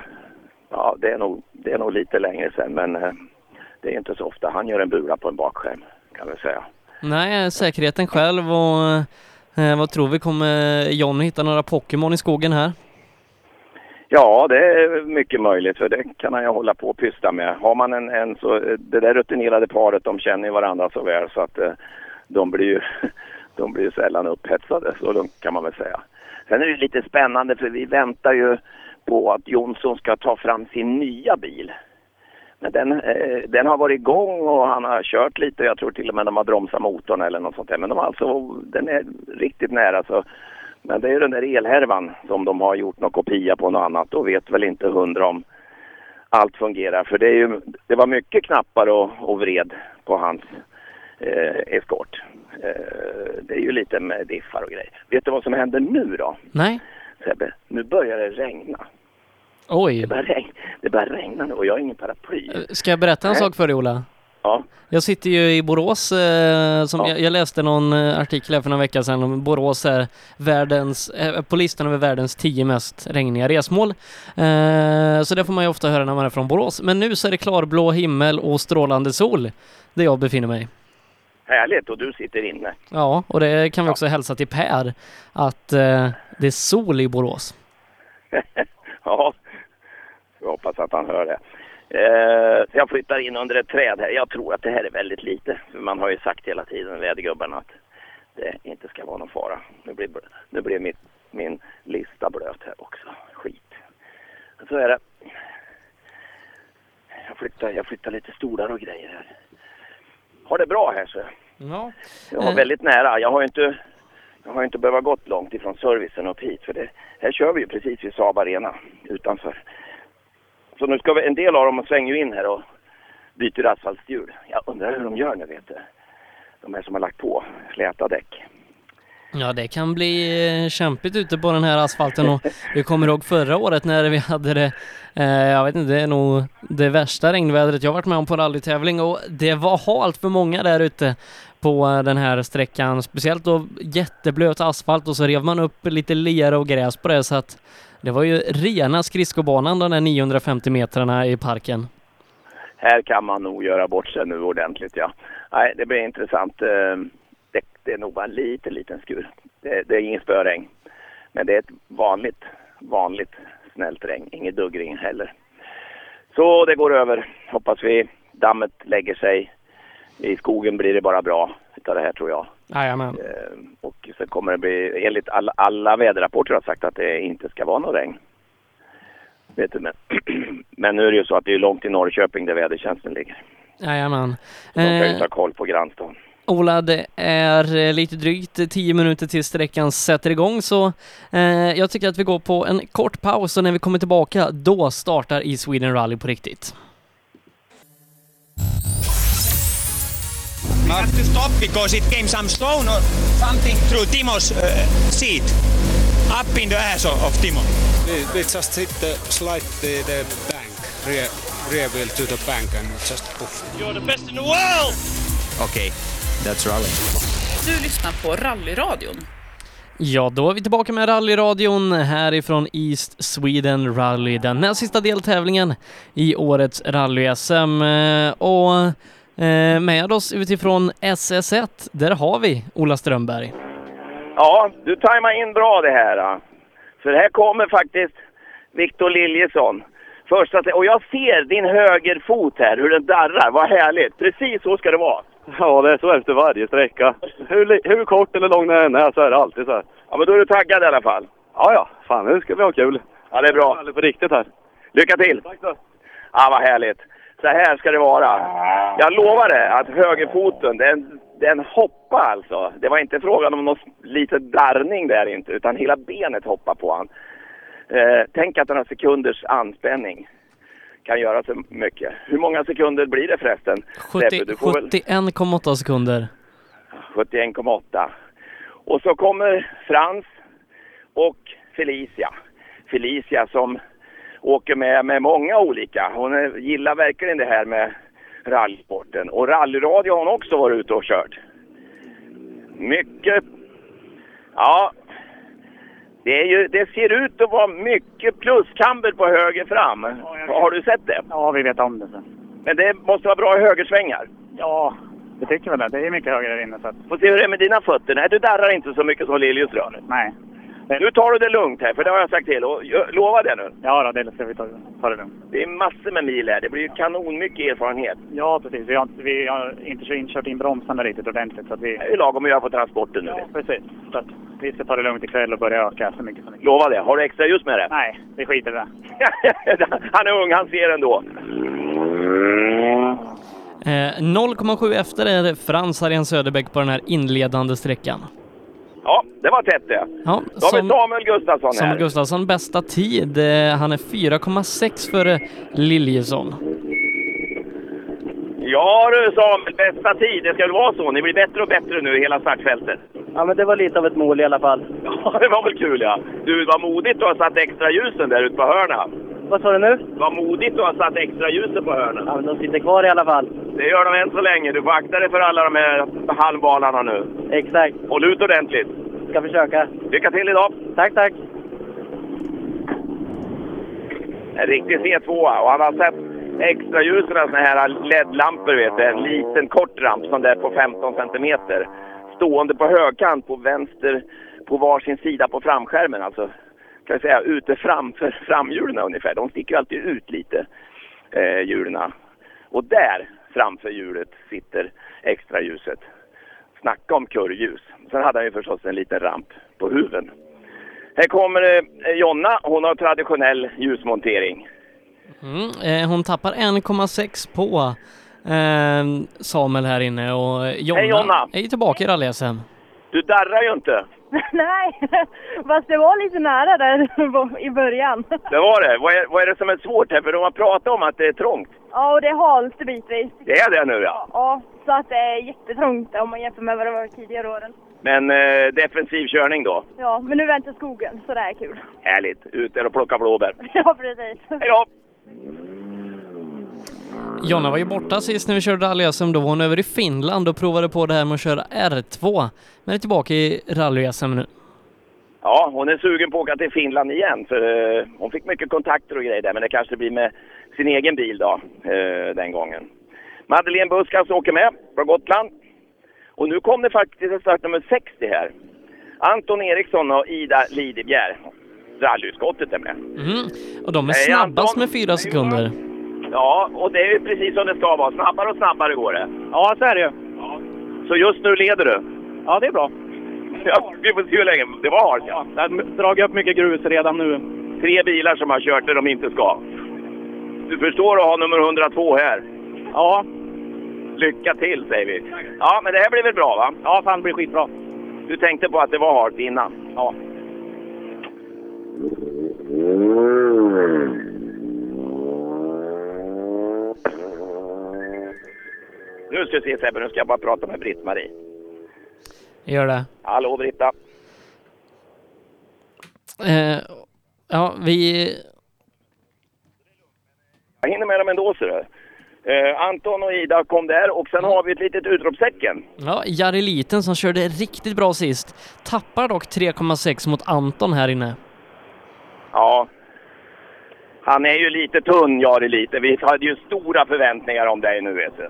Ja, det är, nog, det är nog lite längre sedan men eh, det är inte så ofta han gör en bula på en bakskärm kan vi säga. Nej, säkerheten själv och eh, vad tror vi? Kommer John hitta några Pokémon i skogen här? Ja, det är mycket möjligt för det kan han ju hålla på och pyssla med. Har man en, en så, det där rutinerade paret de känner ju varandra så väl så att eh, de blir ju de blir ju sällan upphetsade, så lugnt kan man väl säga. Sen är det lite spännande för vi väntar ju på att Jonsson ska ta fram sin nya bil. Men den, eh, den har varit igång och han har kört lite. Jag tror till och med de har bromsat motorn eller något sånt där. Men de har alltså, den är riktigt nära. Så. Men det är den där elhärvan som de har gjort någon kopia på något annat och vet väl inte hundra om allt fungerar. För det, är ju, det var mycket knappar och, och vred på hans eh, eskort. Eh, det är ju lite med diffar och grejer. Vet du vad som händer nu då? Nej. Sebbe, nu börjar det regna. Oj. Det börjar, regna, det börjar regna nu och jag har ingen paraply. Ska jag berätta en Nej. sak för dig Ola? Ja. Jag sitter ju i Borås, eh, som jag, jag läste någon eh, artikel här för några veckor sedan om Borås är världens, eh, på listan över världens tio mest regniga resmål. Eh, så det får man ju ofta höra när man är från Borås. Men nu så är det klarblå himmel och strålande sol där jag befinner mig. Härligt och du sitter inne. Ja, och det kan vi också hälsa till Per att eh, det är sol i Borås. ja, jag hoppas att han hör det. Eh, så jag flyttar in under ett träd här. Jag tror att det här är väldigt lite. För man har ju sagt hela tiden, vädergubbarna, att det inte ska vara någon fara. Nu blir, nu blir mitt, min lista blöt här också. Skit. Så är det. Jag flyttar, jag flyttar lite stolar och grejer här. Har det bra här så. Ja. Jag var Eh. väldigt nära. Jag har inte, jag har inte behövt gått långt ifrån servicen upp hit. För det, här kör vi ju precis vid Saab Arena utanför. Så nu ska vi, en del av dem svänger ju in här och byter asfaltshjul. Jag undrar hur de gör nu vet du. De här som har lagt på släta däck. Ja, det kan bli eh, kämpigt ute på den här asfalten och vi kommer ihåg förra året när vi hade det, eh, jag vet inte, det är nog det värsta regnvädret jag varit med om på rallytävling och det var halt för många där ute på eh, den här sträckan, speciellt då jätteblöt asfalt och så rev man upp lite lera och gräs på det så att det var ju rena skridskobanan de där 950 metrarna i parken. Här kan man nog göra bort sig nu ordentligt ja. Nej, det blir intressant. Ehm, det, det är nog bara en liten, liten skur. Det, det är ingen spöregn. Men det är ett vanligt, vanligt snällt regn. Inget duggregn heller. Så det går över. Hoppas vi dammet lägger sig. I skogen blir det bara bra utav det här tror jag. Jajamän. Eh, Och så kommer det bli, enligt alla, alla väderrapporter har sagt att det inte ska vara någon regn. Vet du, men, men nu är det ju så att det är långt till Norrköping där vädertjänsten ligger. Jajamän. De ska ju Eh, ta koll på grannstaden. Ola, det är eh, lite drygt 10 minuter till sträckan sätter igång så eh, jag tycker att vi går på en kort paus och när vi kommer tillbaka då startar i Sweden Rally på riktigt. We have to stop because it came some stone or something through Timo's uh, seat, up in the ass of, of Timo. We, we just hit the slightly the bank, rear, rear wheel to the bank and just poof. You're the best in the world! Okay, that's rally. Du lyssnar på Rallyradion. Ja, då är vi tillbaka med rallyradion härifrån East Sweden Rally, den näst sista deltävlingen i årets rally-SM. Eh, Och eh, med oss utifrån SS1, där har vi Ola Strömberg. Ja, du tajmar in bra det här. då. För här kommer faktiskt Victor Liljesson. Första, och jag ser din högerfot här, hur den darrar. Vad härligt! Precis så ska det vara. Ja, det är så efter varje sträcka. Hur, hur kort eller lång den än är så är det alltid så här. Ja, men då är du taggad i alla fall. Ja, ja. Fan, nu ska vi ha kul. Ja, det är bra. På riktigt här. Lycka till! Tack så. Ja, vad härligt. Så här ska det vara. Jag lovar det, att högerfoten, den, den hoppar alltså. Det var inte frågan om någon lite darrning där inte, utan hela benet hoppar på han. Eh, tänk att några sekunders anspänning kan göra så mycket. Hur många sekunder blir det förresten? 70, Sebbe, du får väl- 71,8 sekunder. 71,8. Och så kommer Frans och Felicia. Felicia som åker med med många olika. Hon gillar verkligen det här med rallysporten. Och rallyradio har hon också varit ute och kört. Mycket... Ja, det, ju, det ser ut att vara mycket pluskamber på höger fram. Har du sett det? Ja, vi vet om det. Så. Men det måste vara bra högersvängar. Ja, det tycker väl det. Det är mycket högre där inne. Så att, Får se hur det är med dina fötter. Nej, du darrar inte så mycket som Liljus rör. nej. Nu tar du det lugnt här, för det har jag sagt till. Och lova det nu. Ja, då, det ska vi ta, ta det lugnt. Det är massor med mil här. Det blir ju kanon mycket erfarenhet. Ja, precis. Vi har, inte- vi har inte kört- kört in bromsarna riktigt ordentligt. Så att vi, Det är lagom att göra på transporten nu. ja, precis. Så att vi ska ta det lugnt ikväll och börja öka så mycket som möjligt. Lova det. Har du extra ljus med dig? Nej, vi skiter i det. han är ung, han ser ändå. Eh, 0,7 efter är Frans Arian Söderbäck på den här inledande sträckan. Ja, det var tätt det. Ja, Då har vi Samuel Gustafsson här. Samuel Gustafsson bästa tid. Eh, han är 4,6 före Liljesson. Ja du Samuel, bästa tid. Det ska väl vara så. Ni blir bättre och bättre nu i hela startfältet. Ja, men det var lite av ett mål i alla fall. Ja, det var väl kul ja. Du, vad modigt du har satt extra ljusen där ute på hörna. Vad sa du nu? Vad modigt du har satt extra ljusen på hörnen. Ja, men de sitter kvar i alla fall. Det gör de än så länge. Du får akta dig för alla de här halvbalarna nu. Exakt. Håll ut ordentligt. Ska försöka. Lycka till idag! Tack, tack! En riktig C2 och han har sett extra ljusen såna här LED-lampor vet du. En liten kort ramp som där på 15 centimeter. Stående på högkant på vänster på varsin sida på framskärmen. Alltså kan jag säga ute framför framhjulen ungefär. De sticker ju alltid ut lite, eh, hjulen. Och där framför hjulet sitter extra ljuset. Snacka om kurrljus. Sen hade han ju förstås en liten ramp på huven. Här kommer eh, Jonna. Hon har traditionell ljusmontering. Mm, eh, hon tappar 1,6 på eh, Samuel här inne och Jonna, Hej, Jonna. är tillbaka i rally-SM. Du darrar ju inte. Nej, fast det var lite nära där i början. Det var det. Vad är, vad är det som är svårt här? För de har pratat om att det är trångt. Ja, och det är halt bitvis. Det är det nu ja. Ja, Så att det är jättetrångt om man jämför med vad det var tidigare åren. Men eh, defensiv körning då. Ja, men nu väntar skogen, så det är kul. Härligt. Ut där och plocka blåbär. Ja, precis. Hej då! Jonna var ju borta sist när vi körde rally-SM. Då var hon över i Finland och provade på det här med att köra R2. Men är tillbaka i rally-SM nu. Ja, hon är sugen på att åka till Finland igen. För eh, hon fick mycket kontakter och grejer där. Men det kanske blir med sin egen bil då, eh, den gången. Madeleine Buskas åker med från Gotland. Och nu kom det faktiskt ett startnummer 60 här. Anton Eriksson och Ida Lidebjer. Rallyutskottet är med. Mm. Och de är snabbast med fyra sekunder. Ja, och det är precis som det ska vara. Snabbare och snabbare går det. Ja, så är det ju. Så just nu leder du? Ja, det är bra. Ja, vi får se hur länge. Det var halt ja. Jag har dragit upp mycket grus redan nu. Tre bilar som har kört där de inte ska. Du förstår att ha nummer 102 här? Ja. Lycka till säger vi. Ja, men det här blir väl bra va? Ja, fan det blir skitbra. Du tänkte på att det var halt innan? Ja. Nu ska vi se Sebbe, nu ska jag bara prata med Britt-Marie. Gör det. Hallå Britta! Eh, ja, vi... Jag hinner med dem ändå ser du. Eh, Anton och Ida kom där och sen har vi ett litet utropstecken. Ja, Jari Liten som körde riktigt bra sist. Tappar dock 3,6 mot Anton här inne. Ja. Han är ju lite tunn, Jari lite. Vi hade ju stora förväntningar om dig nu vet du.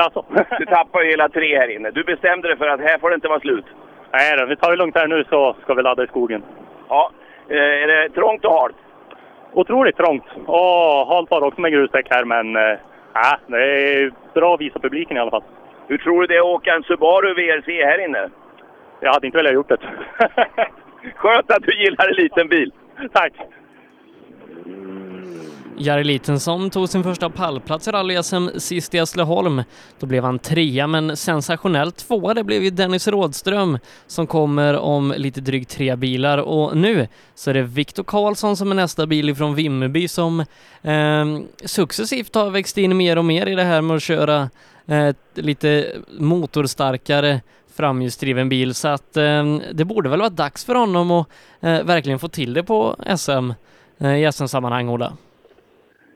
Alltså. Du tappar ju hela tre här inne. Du bestämde dig för att här får det inte vara slut. Nej då, vi tar det lugnt här nu så ska vi ladda i skogen. Ja. Eh, är det trångt och halt? Otroligt trångt. Och halt var också med grusdäck här men äh, det är bra att visa publiken i alla fall. Hur tror du det är att åka en Subaru VRC här inne? Jag hade inte velat gjort det. Skönt att du gillar en liten bil. Tack! Jari Litensson tog sin första pallplats i rally-SM sist i Hässleholm. Då blev han trea, men sensationellt tvåa det blev ju Dennis Rådström som kommer om lite drygt tre bilar och nu så är det Viktor Karlsson som är nästa bil ifrån Vimmerby som eh, successivt har växt in mer och mer i det här med att köra eh, lite motorstarkare framhjulsdriven bil så att eh, det borde väl vara dags för honom att eh, verkligen få till det på SM eh, i SM-sammanhang, Ola.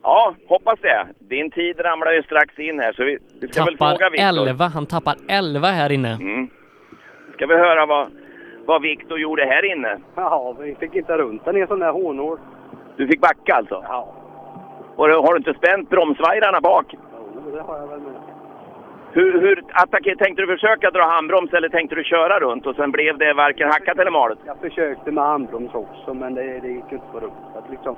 Ja, hoppas det. Din tid ramlar ju strax in här så vi, vi ska väl fråga Tappar Viktor. 11, han tappar 11 här inne. Mm. Ska vi höra vad, vad Viktor gjorde här inne? Ja, vi fick inte runt den i en sån där hårnål. Du fick backa alltså? Ja. Och du- har du inte spänt bromsvajrarna bak? Jo, det har jag väl med. Hur, hur attacker, tänkte du försöka dra handbroms eller tänkte du köra runt och sen blev det varken hackat eller malet? Jag försökte med handbroms också, men det, det gick inte på runt. Att liksom,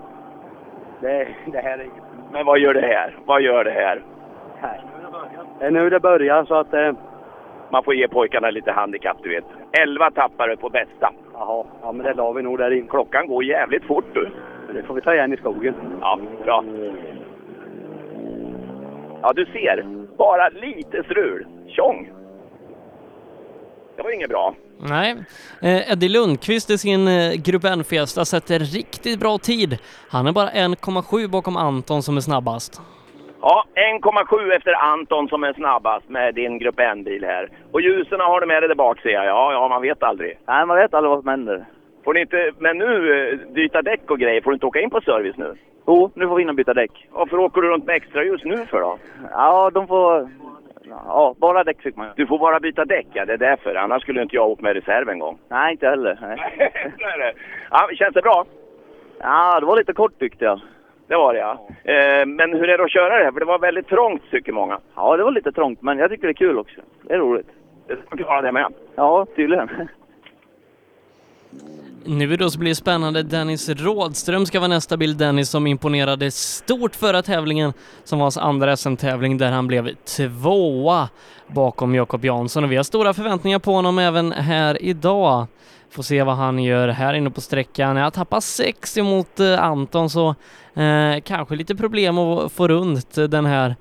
det, det här är inget... Men vad gör det här? Vad gör det här? här. Det är nu det börjar, så att... Eh, Man får ge pojkarna lite handikapp, du vet. 11 tappare på bästa. jaha, ja men det la vi nog där in. Klockan går jävligt fort du. Det får vi ta igen i skogen. Ja, bra. Ja, du ser. Bara lite strul. Tjong! Det var inget bra. Nej, eh, Eddie Lundqvist i sin eh, Grupp N-Fiesta sätter riktigt bra tid. Han är bara 1,7 bakom Anton som är snabbast. Ja, 1,7 efter Anton som är snabbast med din Grupp N-bil här. Och ljusen har du med dig där bak ser jag. Ja, ja, man vet aldrig. Nej, man vet aldrig vad som händer. Får ni inte, men nu, eh, byta däck och grejer, får du inte åka in på service nu? Jo, nu får vi in och byta däck. Varför åker du runt med extra ljus nu för då? Ja, de får... Ja, bara däck fick man Du får bara byta däck, ja det är därför. Annars skulle inte jag åkt med reserv en gång. Nej, inte heller. Nej. Så är det. Ja, känns det bra? Ja, det var lite kort tyckte jag. Det var det ja. Eh, men hur är det att köra det här? För det var väldigt trångt tycker många. Ja, det var lite trångt, men jag tycker det är kul också. Det är roligt. Det ska klara det med. Ja, tydligen. Nu då så blir det spännande. Dennis Rådström ska vara nästa bild. Dennis som imponerade stort förra tävlingen som var hans andra SM-tävling där han blev tvåa bakom Jakob Jansson och vi har stora förväntningar på honom även här idag. Får se vad han gör här inne på sträckan. Jag tappar 6 emot eh, Anton så eh, kanske lite problem att få runt den här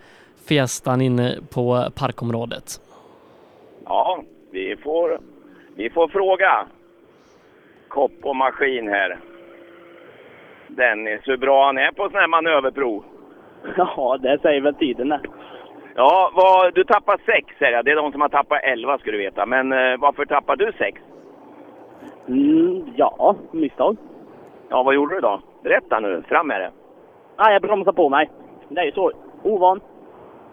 Fiestan inne på parkområdet. Ja, vi får, vi får fråga kopp och maskin här. Dennis, hur bra han är på sån här manöverprov. Ja, det säger väl tiden. Ja, vad, du tappar sex säger jag. Det är de som har tappat elva ska du veta. Men eh, varför tappar du sex? Mm, ja, misstag. Ja, vad gjorde du då? Berätta nu, fram med det. Nej, jag bromsade på mig. Det är ju så. Ovan.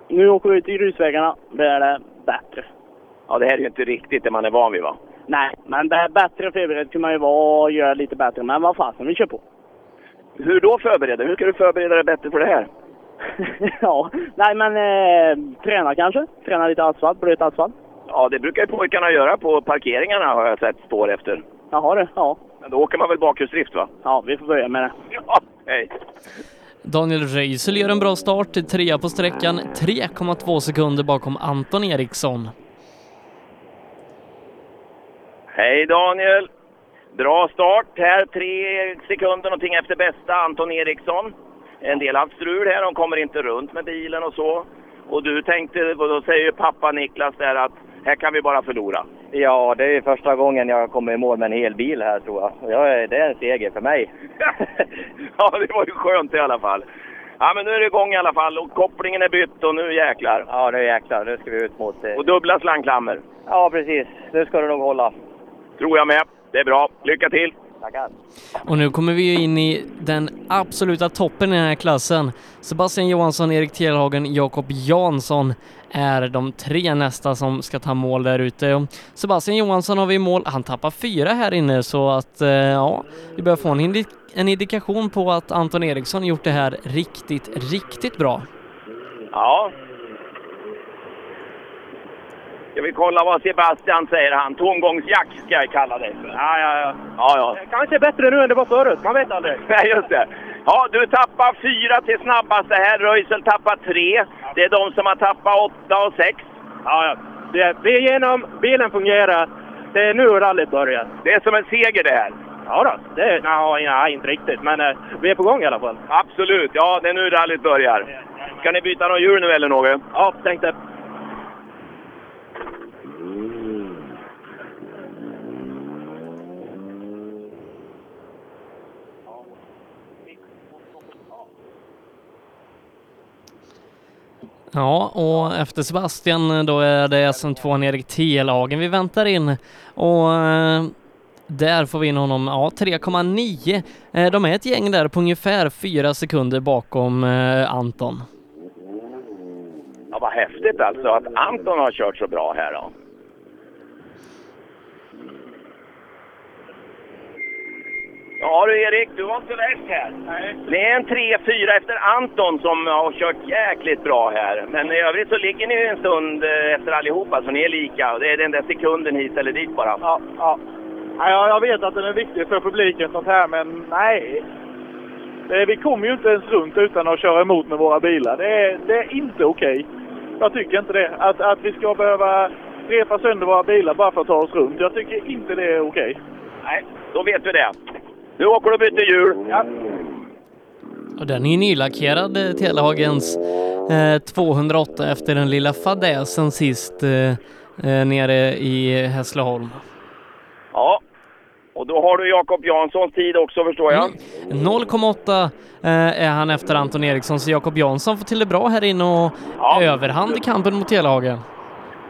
Nu åker vi ut i grusvägarna. Det är det bättre. Ja, det här är ju inte riktigt det man är van vid va? Nej, men bättre förberedd kan man ju vara och göra lite bättre. Men vad fasen, vi kör på. Hur då förbereda? Hur ska du förbereda dig bättre för det här? ja, nej men eh, träna kanske. Träna lite asfalt, blöt asfalt. Ja, det brukar ju pojkarna göra på parkeringarna har jag sett spår efter. Jaha du, ja. Men då åker man väl bakhjulsdrift va? Ja, vi får börja med det. Ja, hej. Daniel Röisel gör en bra start, trea på sträckan, 3,2 sekunder bakom Anton Eriksson. Hej Daniel! Bra start här, tre sekunder någonting efter bästa Anton Eriksson. En del haft strul här, de kommer inte runt med bilen och så. Och du tänkte, och då säger ju pappa Niklas där att här kan vi bara förlora. Ja, det är första gången jag kommer i mål med en hel bil här tror jag. jag det är en seger för mig. ja, det var ju skönt i alla fall. Ja, men nu är det igång i alla fall och kopplingen är bytt och nu jäklar. Ja, nu jäklar. Nu ska vi ut mot... Eh... Och dubbla slangklammer. Ja, precis. Nu ska det nog hålla. Tror jag med. Det är bra. Lycka till! Tackar! Och nu kommer vi in i den absoluta toppen i den här klassen. Sebastian Johansson, Erik Telhagen, Jakob Jansson är de tre nästa som ska ta mål där ute. Sebastian Johansson har vi i mål. Han tappar fyra här inne så att eh, ja, vi börjar få en, indi en indikation på att Anton Eriksson gjort det här riktigt, riktigt bra. Ja, Ska vi kolla vad Sebastian säger han? Tomgångsjack ska jag kalla det för. Ja, ja, ja. ja, ja. Kanske bättre nu än det var förut. Man vet aldrig. Nej, just det. Ja, du tappar fyra till snabbaste här. Röisel tappar tre. Det är de som har tappat åtta och sex. Ja, ja. Det, vi är igenom. Bilen fungerar. Det är nu rallyt börjar. Det är som en seger det här. Ja, då. det är, nej, nej, inte riktigt. Men eh, vi är på gång i alla fall. Absolut. Ja, det är nu rallyt börjar. Ska ni byta någon hjul nu eller något? Ja, tänkte. Ja, och efter Sebastian eh, då är det alltså SM2 Erik Telhagen vi väntar in och eh, där får vi in honom, ja 3,9. Eh, de är ett gäng där på ungefär fyra sekunder bakom eh, Anton. Ja, vad häftigt alltså att Anton har kört så bra här då. Ja du Erik, du var inte värst här. Nej. Det är en 3-4 efter Anton som har kört jäkligt bra här. Men i övrigt så ligger ni en stund eh, efter allihopa, så ni är lika. Det är den där sekunden hit eller dit bara. Ja, ja. ja jag vet att den är viktig för publiken sånt här, men nej. Det, vi kommer ju inte ens runt utan att köra emot med våra bilar. Det är, det är inte okej. Jag tycker inte det. Att, att vi ska behöva repa sönder våra bilar bara för att ta oss runt. Jag tycker inte det är okej. Nej, då vet vi det. Nu åker du och byter hjul. Ja. Och den är nylackerad, eh, Telehagens eh, 208 efter den lilla fadäsen sist eh, eh, nere i Hässleholm. Ja, och då har du Jakob Janssons tid också förstår jag. Mm. 0,8 eh, är han efter Anton Eriksson, så Jakob Jansson får till det bra här inne och ja. överhand i kampen mot Telehagen.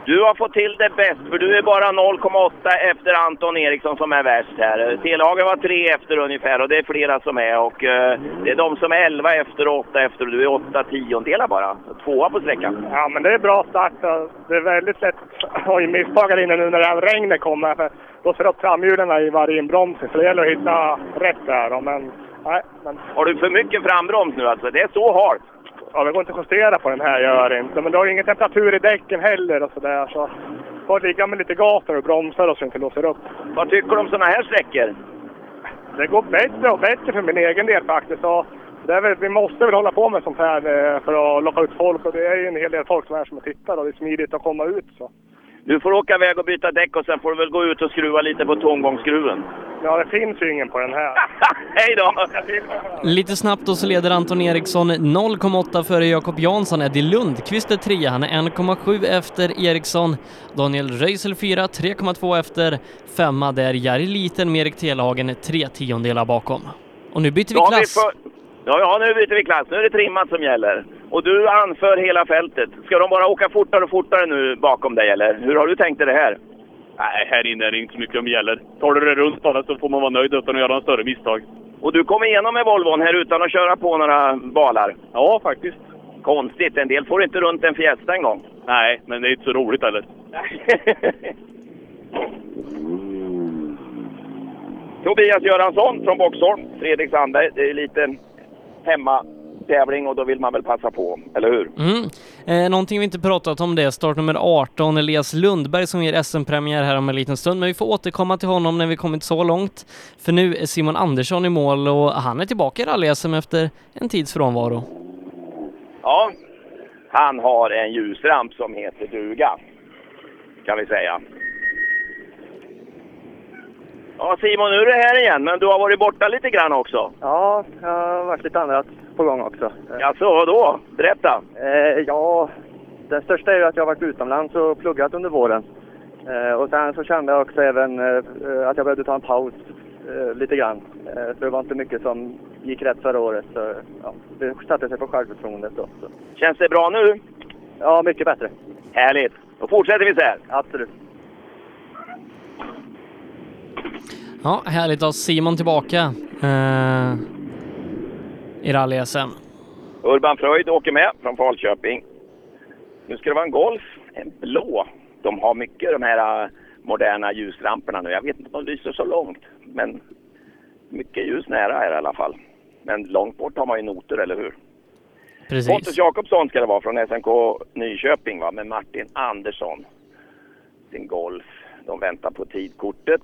Du har fått till det bäst, för du är bara 0,8 efter Anton Eriksson som är värst här. Telhagen var tre efter ungefär och det är flera som är. Och uh, det är de som är 11 efter och 8 efter och du är 8 tiondelar bara. Tvåa på sträckan. Ja, men det är bra start. Det är väldigt lätt att ha misstag här inne nu när det här regnet kommer. För då ser upp framhjulen i varje inbroms. Så det gäller att hitta rätt där. Men, nej, men... Har du för mycket frambroms nu alltså? Det är så halt? Ja, det går inte att justera på den här, gör det inte. Men du har ingen temperatur i däcken heller och sådär. Så får ligga med lite gas och bromsar och så inte låser upp. Vad tycker du om sådana här sträckor? Det går bättre och bättre för min egen del faktiskt. Och det är väl, vi måste väl hålla på med sånt här eh, för att locka ut folk. Och det är ju en hel del folk som är som tittar och det är smidigt att komma ut. Så. Du får åka iväg och byta däck och sen får du väl gå ut och skruva lite på tomgångsskruven. Ja, det finns ju ingen på den här. Hej då! Lite snabbt då så leder Anton Eriksson 0,8 före Jakob Jansson. Eddie Lundqvist är trea, han är 1,7 efter Eriksson. Daniel Röisel 4, 3,2 efter. Femma där Jari Liten med Erik Telehagen, tre tiondelar bakom. Och nu byter vi klass. Vi. Ja, ja, nu byter vi klass. Nu är det trimmat som gäller. Och du anför hela fältet. Ska de bara åka fortare och fortare nu bakom dig, eller? Hur har du tänkt dig det här? Nej, här inne är det inte så mycket som gäller. Tar du det runt bara så får man vara nöjd utan att göra några större misstag. Och du kom igenom med Volvon här utan att köra på några balar? Ja, faktiskt. Konstigt. En del får inte runt en Fiesta en gång. Nej, men det är inte så roligt heller. Tobias Göransson från Boxholm, Fredrik Sandberg. Det är lite hemmatävling och då vill man väl passa på, eller hur? Mm. Eh, någonting vi inte pratat om det är startnummer 18, Elias Lundberg som ger SM-premiär här om en liten stund, men vi får återkomma till honom när vi kommit så långt. För nu är Simon Andersson i mål och han är tillbaka i rally-SM efter en tids frånvaro. Ja, han har en ljusramp som heter duga, kan vi säga. Ja, Simon, nu är du här igen, men du har varit borta lite grann också. Ja, jag har varit lite annat på gång också. Alltså, vadå? Berätta. Eh, ja, det största är ju att jag har varit utomlands och pluggat under våren. Eh, och sen så kände jag också även eh, att jag behövde ta en paus eh, lite grann. Eh, för det var inte mycket som gick rätt förra året. Så, ja, det satte sig på självförtroendet då. Så. Känns det bra nu? Ja, mycket bättre. Härligt. Då fortsätter vi så här. Absolut. Ja, härligt att ha Simon tillbaka eh, i rally-SM. Urban Fröjd åker med från Falköping. Nu ska det vara en Golf, en blå. De har mycket de här äh, moderna ljusramperna nu. Jag vet inte om de lyser så långt, men mycket ljus nära här i alla fall. Men långt bort har man ju noter, eller hur? Precis. Pontus Jakobsson ska det vara från SNK Nyköping va, med Martin Andersson. Sin Golf. De väntar på tidkortet.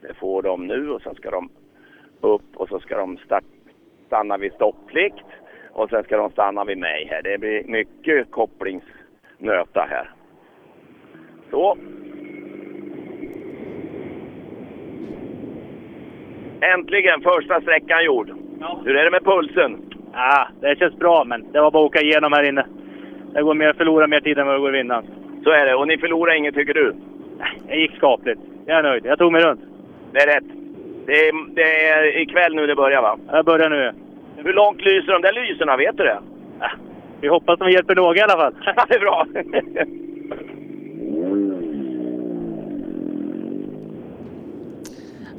Det får de nu och sen ska de upp och så ska de stanna vid stopplikt och sen ska de stanna vid mig här. Det blir mycket kopplingsnöta här. Så. Äntligen första sträckan gjord. Hur är det med pulsen? Ja, det känns bra, men det var bara att åka igenom här inne. Det går mer att förlora mer tid än vad det går att vinna. Så är det. Och ni förlorar inget tycker du? Det gick skapligt. Jag är nöjd. Jag tog mig runt. Det är rätt. Det är, det är ikväll nu det börjar va? Jag börjar nu. Hur långt lyser de där lyserna? Vet du det? Vi hoppas de hjälper några i alla fall. det är bra.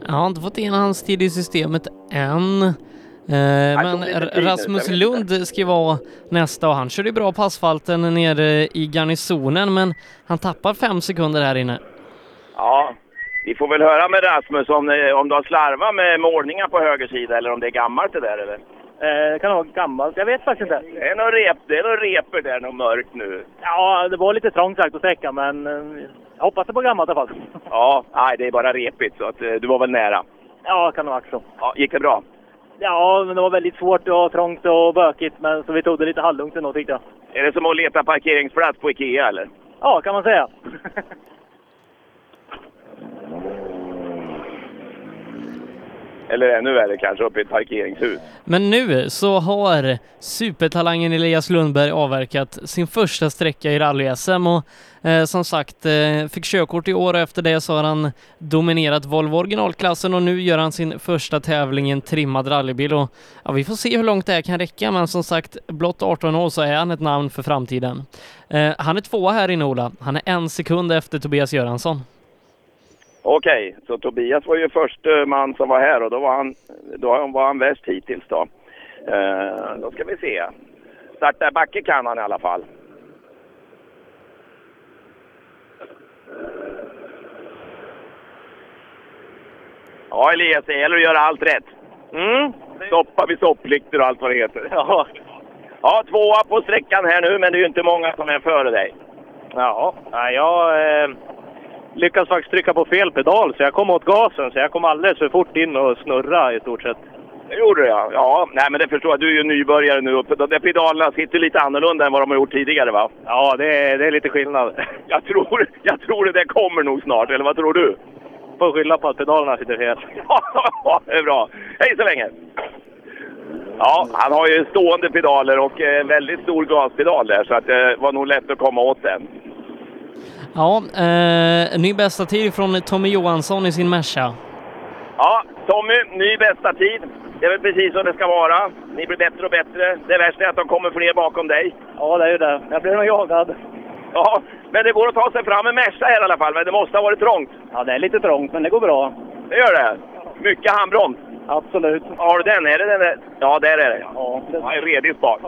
Jag har inte fått in hans tid i systemet än. Eh, men Rasmus Lund ska vara nästa och han körde bra på asfalten nere i garnisonen men han tappar fem sekunder här inne. Ja, vi får väl höra med Rasmus om, eh, om du har slarvat med målningar på höger sida eller om det är gammalt det där eller? Eh, det kan vara gammalt. Jag vet faktiskt inte. Det är några rep, det är några repor där, något mörkt nu. Ja, det var lite trångt sagt att täcka, men eh, jag hoppas det på gammalt i alla fall. Ja, nej det är bara repigt så att eh, du var väl nära. Ja, kan det vara så. Ja, gick det bra? Ja, men det var väldigt svårt och trångt och bökigt, men så vi tog det lite halvlugnt ändå tyckte jag. Är det som att leta parkeringsplats på Ikea eller? Ja, kan man säga. Eller ännu värre kanske, uppe i ett parkeringshus. Men nu så har supertalangen Elias Lundberg avverkat sin första sträcka i rally-SM och eh, som sagt eh, fick körkort i år och efter det så har han dominerat Volvo originalklassen och nu gör han sin första tävling i en trimmad rallybil och ja, vi får se hur långt det här kan räcka men som sagt blott 18 år så är han ett namn för framtiden. Eh, han är tvåa här inne Ola, han är en sekund efter Tobias Göransson. Okej, så Tobias var ju första man som var här och då var han, då var han bäst hittills då. Eh, då ska vi se. Starta backe kan han i alla fall. Ja Elias, det gäller att göra allt rätt. Mm. Stoppa vid stoppplikter och allt vad det heter. Ja. Ja, tvåa på sträckan här nu, men det är ju inte många som är före dig. Ja, nej, jag eh, lyckades faktiskt trycka på fel pedal så jag kom åt gasen så jag kom alldeles för fort in och snurra i stort sett. Det gjorde du ja. Ja, nej men det förstår jag. Du är ju nybörjare nu och de pedalerna sitter lite annorlunda än vad de har gjort tidigare va? Ja, det är, det är lite skillnad. Jag tror, jag tror det där kommer nog snart, eller vad tror du? Får skylla på att pedalerna sitter fel. Ja, det är bra. Hej så länge! Ja, han har ju stående pedaler och eh, väldigt stor gaspedal där så att det var nog lätt att komma åt den. Ja, eh, ny bästa tid från Tommy Johansson i sin Merca. Ja, Tommy, ny bästa tid. Det är väl precis som det ska vara. Ni blir bättre och bättre. Det värsta är att de kommer fler bakom dig. Ja, det är ju det. Jag blir nog jagad. Ja, men det går att ta sig fram med Merca här i alla fall, men det måste ha varit trångt. Ja, det är lite trångt, men det går bra. Det gör det? Mycket handbroms? Absolut. Har du den? Är det den där? Ja, där är det. Ja, det... Ja, en redig spak.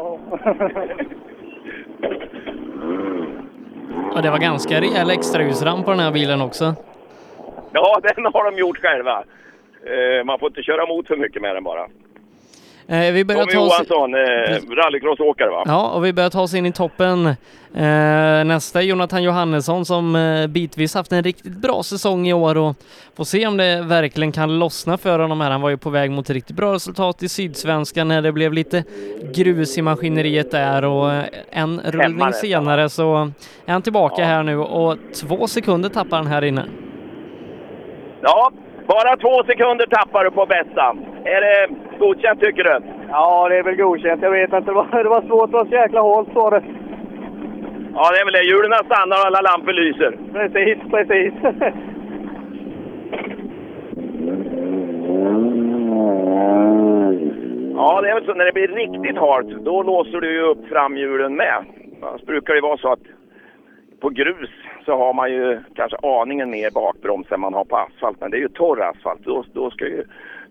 Ja, det var ganska rejäl extraljusramp på den här bilen också. Ja, den har de gjort själva. Eh, man får inte köra emot för mycket med den bara. Eh, vi börjar Tommy ta oss... Johansson, eh, rallycrossåkare va? Ja, och vi börjar ta oss in i toppen. Eh, nästa är Jonathan Johannesson som eh, bitvis haft en riktigt bra säsong i år och får se om det verkligen kan lossna för honom här. Han var ju på väg mot riktigt bra resultat i Sydsvenskan när det blev lite grus i maskineriet där och eh, en rullning senare så är han tillbaka här nu och två sekunder tappar han här inne. Ja, bara två sekunder tappar du på bästa. Är det godkänt tycker du? Ja, det är väl godkänt. Jag vet inte. Det var, det var svårt. Det var så jäkla halt var det. Ja, det är väl det. Hjulen stannar och alla lampor lyser. Precis, precis. Ja, det är väl så. När det blir riktigt halt, då låser du ju upp framhjulen med. Annars brukar det vara så att på grus så har man ju kanske aningen mer bakbroms än man har på asfalt. Men det är ju torr asfalt. Då, då ska ju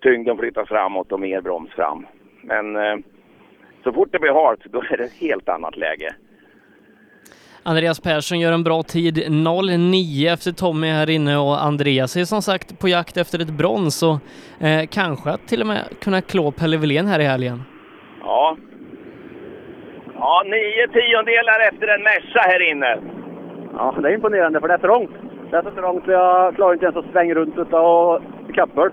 tyngden flyttas framåt och mer broms fram. Men eh, så fort det blir halt, då är det ett helt annat läge. Andreas Persson gör en bra tid, 0,9 efter Tommy här inne och Andreas är som sagt på jakt efter ett brons och eh, kanske att till och med kunna klå Pelle Wilén här i helgen. Ja. Ja, nio tiondelar efter en Merca här inne. Ja, det är imponerande för det är trångt. Det är så trångt så jag klarar inte ens att svänga runt utav kappor.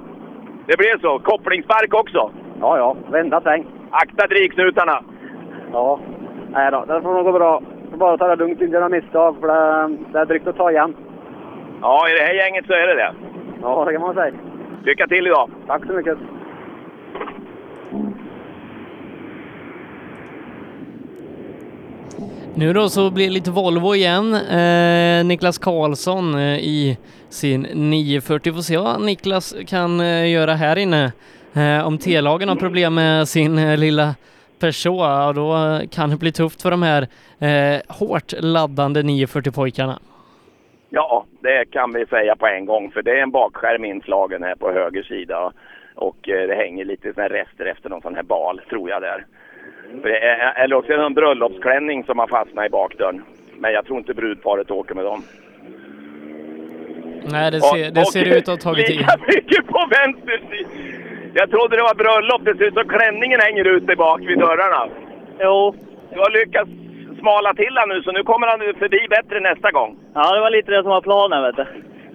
Det blev så. Kopplingspark också. Ja, ja. Varenda sväng. Akta drivknutarna. Ja. Nej då, det får nog gå bra. Får bara ta det lugnt, inte göra misstag, för det, det är drygt att ta igen. Ja, i det här gänget så är det det. Ja, det kan man säga. Lycka till idag. Tack så mycket. Nu då så blir det lite Volvo igen. Eh, Niklas Karlsson eh, i sin 940. Får se vad Niklas kan eh, göra här inne. Eh, om T-lagen har problem med sin eh, lilla Peugeot, då kan det bli tufft för de här eh, hårt laddande 940-pojkarna. Ja, det kan vi säga på en gång. För det är en bakskärm inslagen här på höger sida. Och eh, det hänger lite såna rester efter någon sån här bal, tror jag där. För det är, eller också är det en bröllopsklänning som har fastnat i bakdörren. Men jag tror inte brudparet åker med dem. Nej, det ser, det ser ut att ha tagit tid. Lika mycket på vänster sida. Jag trodde det var bröllop. Det ser ut som klänningen hänger ute bak vid dörrarna. Jo. Du har lyckats smala till han nu, så nu kommer han förbi bättre nästa gång. Ja, det var lite det som var planen, vet du.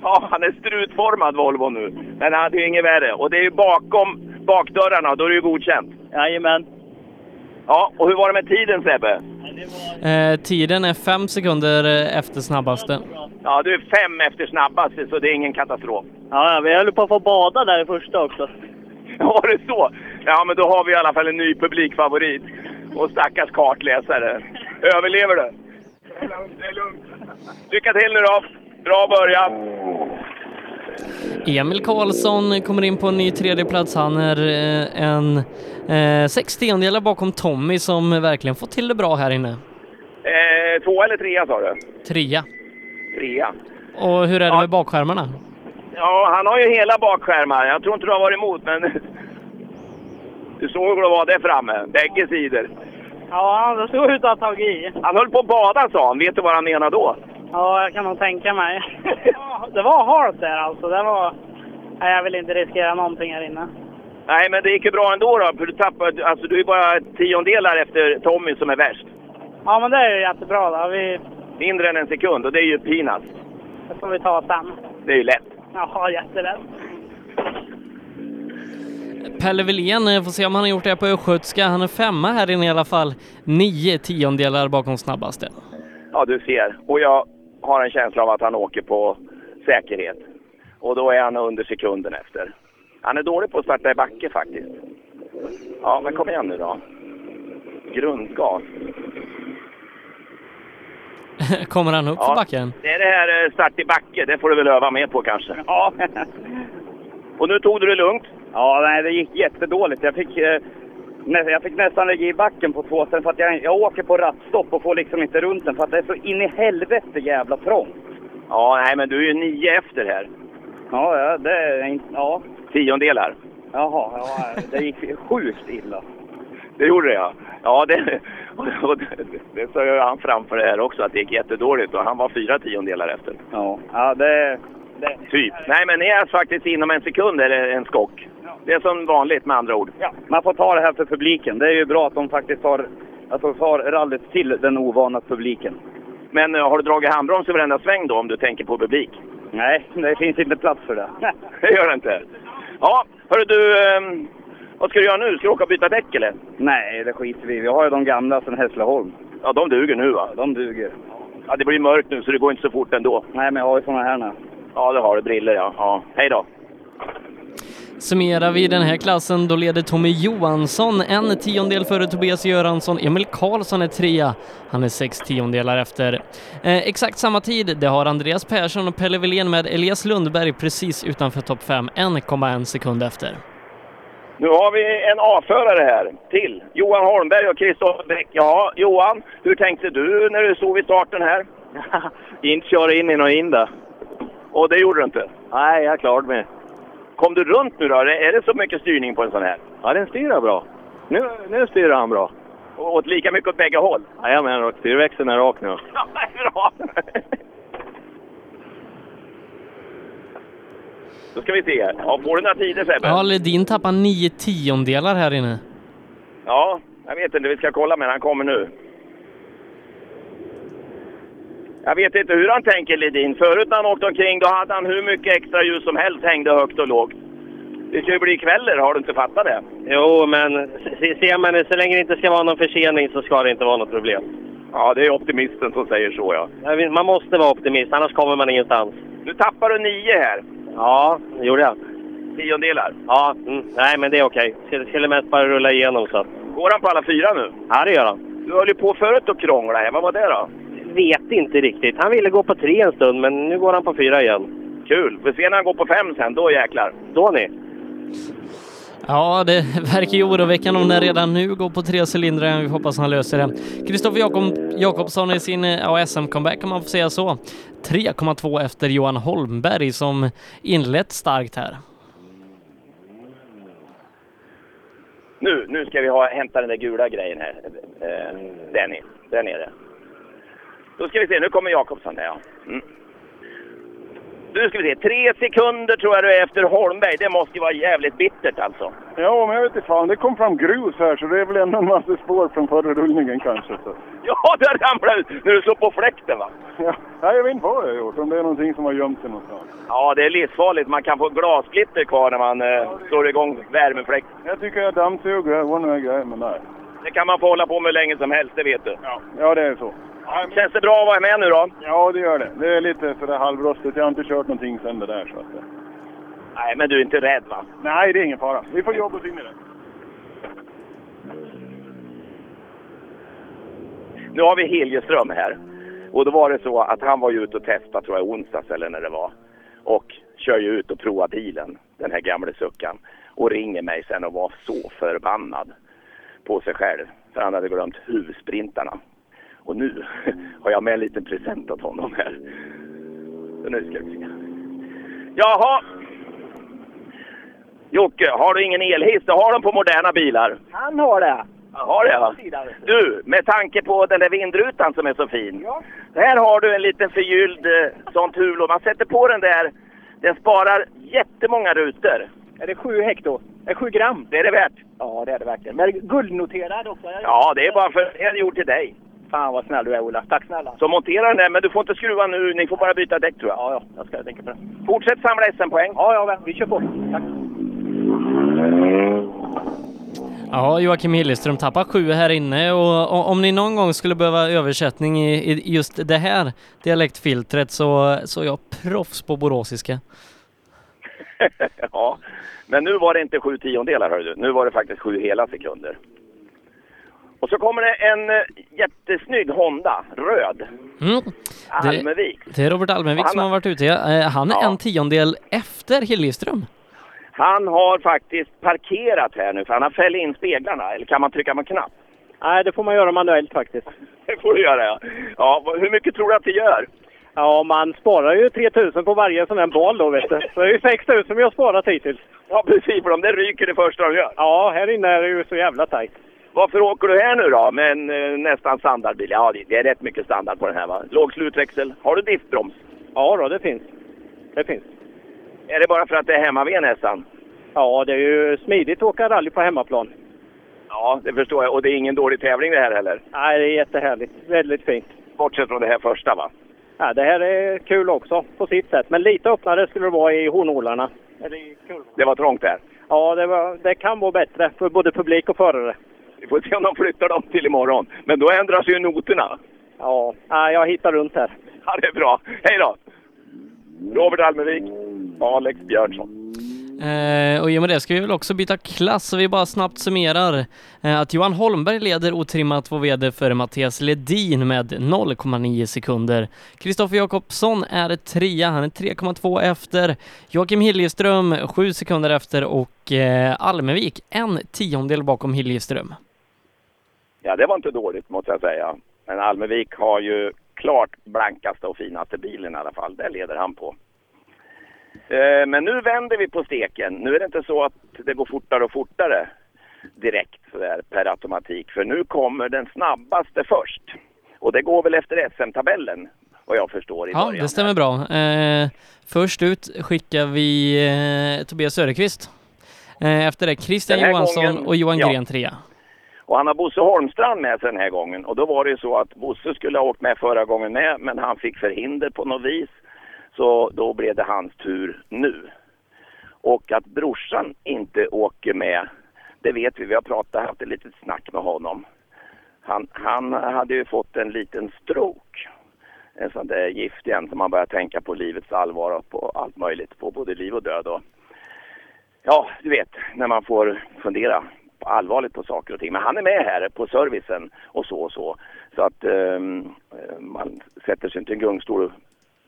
Ja, han är strutformad Volvo nu. Men han hade ju inget värre. Och det är ju bakom bakdörrarna, då är det ju godkänt. Jajamän. Ja, och hur var det med tiden Sebbe? Eh, tiden är fem sekunder efter snabbaste. Ja, du är fem efter snabbaste, så det är ingen katastrof. Ja, vi höll på att få bada där i första också. Var det så? Ja, men då har vi i alla fall en ny publikfavorit. Och stackars kartläsare. Överlever du? Det är lugnt. Lycka till nu då! Bra början! Emil Karlsson kommer in på en ny tredjeplats. Han är eh, en eh, sex tiondelar bakom Tommy som verkligen fått till det bra här inne. Eh, två eller trea sa du? Trea. Trea. Och hur är det med bakskärmarna? Ja, han har ju hela bakskärmar. Jag tror inte du har varit emot, men... Du såg hur det var där framme, bägge sidor. Ja, det såg ut att ha tagit i. Han höll på att bada sa han. Vet du vad han menar då? Ja, jag kan nog tänka mig. det var halt där alltså. Det var... Nej, jag vill inte riskera någonting här inne. Nej, men det gick ju bra ändå då. För du tappade... Alltså du är bara tiondelar efter Tommy som är värst. Ja, men det är ju jättebra då. Vi... Mindre än en sekund och det är ju peanuts. Det får vi ta sen. Det är ju lätt. Ja, jättelätt. Pelle Wilén, eh, får se om han har gjort det på östgötska. Han är femma här inne i alla fall. Nio tiondelar bakom snabbaste. Ja, du ser. Och jag har en känsla av att han åker på säkerhet. Och då är han under sekunden efter. Han är dålig på att starta i backe faktiskt. Ja, men kom igen nu då. Grundgas. Kommer han upp för backen? Det är det här eh, start i backe. Det får du väl öva mer på kanske. Ja. Och nu tog du det lugnt? Ja, nej, det gick jättedåligt. Jag fick eh, nä- jag fick nästan lägga i backen på två ställen för att jag, jag åker på rattstopp och får liksom inte runt den för att det är så in i helvete jävla trångt. Ja, nej men du är ju nio efter här. Ja, ja, det är inte... Ja. Tiondelar. Jaha, ja, det gick sjukt illa. Det gjorde det ja. Ja, det, och det, det sa ju han framför det här också att det gick jättedåligt och han var fyra tiondelar efter. Ja, ja det... det Typ. Nej, men ni är faktiskt inom en sekund eller en skock. Det är som vanligt med andra ord. Ja, man får ta det här för publiken. Det är ju bra att de faktiskt tar, de tar rallyt till den ovana publiken. Men eh, har du dragit handbroms i varenda sväng då om du tänker på publik? Nej, det finns inte plats för det. Det gör det inte. Ja, hörru du. ehm, vad ska du göra nu? Ska du åka och byta däck eller? Nej, det skiter vi. Vi har ju de gamla sedan Hässleholm. Ja, de duger nu va? De duger. Ja, det blir mörkt nu så det går inte så fort ändå. Nej, men jag har ju såna här nu. Ja, det har du. Briller ja. ja. Hej då. Summerar vi den här klassen, då leder Tommy Johansson en tiondel före Tobias Göransson. Emil Karlsson är trea. Han är sex tiondelar efter. Eh, exakt samma tid, det har Andreas Persson och Pelle Wilén med Elias Lundberg precis utanför topp 5, 1,1 sekund efter. Nu har vi en A-förare här till. Johan Holmberg och Kristoffer Bäck. Ja, Johan, hur tänkte du när du stod vid starten här? Inte köra in i något hinder. Och det gjorde du inte? Nej, jag klarade mig. Kom du runt nu då? Är det- så mycket styrning på en sån här? Ja, den styr bra. Nu, nu styr han bra. Och åt lika mycket åt bägge håll? Jajamän, och styrväxeln är rak nu. Ja, bra! Då ska vi se. Ja, får du några tider Sebbe? Ja, Ledin tappar nio tiondelar här inne. Ja, jag vet inte. Vi ska kolla men han kommer nu. Jag vet inte hur han tänker Ledin. Förut när han åkte omkring då hade han hur mycket extra ljus som helst hängde högt och lågt. Det ska ju bli kvällar, har du inte fattat det? Jo, men se- ser man det, så länge det inte ska vara någon försening så ska det inte vara något problem. Ja, det är optimisten som säger så ja. Man måste vara optimist, annars kommer man ingenstans. Nu tappar du nio här. Ja, det gjorde jag. Tiondelar. Ja, mm, nej men det är okej. Skulle, skulle mest bara rulla igenom så. Går han på alla fyra nu? Ja, det gör han. Du höll ju på förut att krångla här. Vad var det då? Vet inte riktigt. Han ville gå på tre en stund, men nu går han på fyra igen. Kul! Vi ser när han går på fem sen, då jäklar. Då ni. Ja, det verkar ju oroväckande om den redan nu går på tre cylindrar. Vi hoppas han löser det. Kristoffer Jakob, Jakobsson i sin ja, SM-comeback kan man få säga så. 3,2 efter Johan Holmberg som inlett starkt här. Nu, nu ska vi ha, hämta den där gula grejen här. Eh, där, nere, där nere. Då ska vi se, nu kommer Jakobsson här ja. Mm. Nu ska vi se, tre sekunder tror jag du är efter Holmberg. Det måste ju vara jävligt bittert alltså. Ja, men jag vet inte fan. Det kom fram grus här så det är väl ändå en massa spår från förra rullningen kanske. Så. Ja, det ramlade ut när du slog på fläkten va? Ja, jag vet inte vad jag har gjort. Om det är någonting som har gömt sig någonstans. Ja, det är livsfarligt. Man kan få glassplitter kvar när man eh, slår igång värmefläkt. Jag tycker jag dammsuger, det var några grejer, men nej. Det kan man få hålla på med hur länge som helst, det vet du. Ja, ja det är så. Känns det bra att vara med nu då? Ja, det gör det. Det är lite sådär halvrostigt. Jag har inte kört någonting sen det där. Så att. Nej, men du är inte rädd va? Nej, det är ingen fara. Vi får jobba oss in i det. Nu har vi Helgeström här. Och då var det så att han var ju ute och testade, tror jag, onsdags eller när det var. Och kör ju ut och provar bilen, den här gamla suckan. Och ringer mig sen och var så förbannad på sig själv. För han hade glömt huvudsprintarna. Och nu har jag med en liten present åt honom här. Så nu ska vi se. Jaha! Jocke, har du ingen elhiss? Det har de på moderna bilar. Han har det. Har det ja. Du, med tanke på den där vindrutan som är så fin. Här har du en liten förgylld eh, sånt hulor. Man sätter på den där. Den sparar jättemånga rutor. Är det sju hekto? Är sju gram? Det är det värt. Ja, det är det verkligen. Men guldnoterad också. Ja, det är bara för det är gjort till dig. Fan vad snäll du är Ola. Tack snälla. Så montera den där, men du får inte skruva nu. Ni får bara byta däck tror jag. Ja, ja. Jag ska tänka på det. Fortsätt samla SM-poäng. Ja, ja, vi kör på. Tack. Ja, Joakim Hilleström tappar sju här inne och om ni någon gång skulle behöva översättning i, i just det här dialektfiltret så, så är jag proffs på boråsiska. ja, men nu var det inte sju tiondelar hör du. Nu var det faktiskt sju hela sekunder. Och så kommer det en eh, jättesnygg Honda, röd. Mm. Almevik. Det är Robert Almevik som har varit ute. Eh, Han är Ja. en tiondel efter Hilleström. Han har faktiskt parkerat här nu för han har fällt in speglarna. Eller kan man trycka på en knapp? Nej, det får man göra manuellt faktiskt. Det får du göra ja. ja. Hur mycket tror du att det gör? Ja, man sparar ju 3000 på varje sån här bal då vet du. Så det är ju 6000 vi har sparat hittills. Ja precis, för de där ryker det första de gör. Ja, här inne är det ju så jävla tajt. Varför åker du här nu då med en eh, nästan standardbil? Ja, det, är rätt mycket standard på den här va? Låg slutväxel. Har du diffbroms? Ja då, det finns. Det finns. Är det bara för att det är hemma vid nästan? Ja, det är ju smidigt att åka rally på hemmaplan. Ja, det förstår jag. Och det är ingen dålig tävling det här heller? Nej, det är jättehärligt. Väldigt fint. Bortsett från det här första va? Ja, det här är kul också på sitt sätt. Men lite öppnare skulle det vara i hornålarna. Det var trångt där. Ja, det, var, det kan vara bättre för både publik och förare. Vi får se om de flyttar dem till imorgon. Men då ändras ju noterna. Ja, ja jag hittar runt här. Ja, det är bra. Hej då! Robert Almevik, Alex Björnsson. Eh, och i och med det ska vi väl också byta klass så vi bara snabbt summerar eh, att Johan Holmberg leder otrimmat två VD före Mattias Ledin med 0,9 sekunder. Kristoffer Jakobsson är trea, han är 3,2 efter. Joakim Hiljeström 7 sekunder efter och eh, Almevik en tiondel bakom Hiljeström. Ja, det var inte dåligt måste jag säga. Men Almevik har ju klart blankaste och finaste bilen i alla fall. Det leder han på. Eh, Men nu vänder vi på steken. Nu är det inte så att det går fortare och fortare direkt sådär per automatik. För nu kommer den snabbaste först. Och det går väl efter SM-tabellen vad jag förstår i Ja, början. det stämmer bra. Eh, först ut skickar vi eh, Tobias Söderqvist. Eh, efter det Christian Johansson gången- och Johan ja. Gren trea. Och han har Bosse Holmstrand med sig den här gången. Och då var det ju så att Bosse skulle ha åkt med förra gången med, men han fick förhinder på något vis. Så då blev det hans tur nu. Och att brorsan inte åker med, det vet vi. Vi har pratat, haft ett litet snack med honom. Han, han hade ju fått en liten stroke. En sån där gift igen som man börjar tänka på livets allvar och på allt möjligt. På både liv och död. Och, ja, du vet, när man får fundera allvarligt på saker och ting. Men han är med här på servicen och så och så. Så att ehm, eh, man sätter sig inte i en gungstol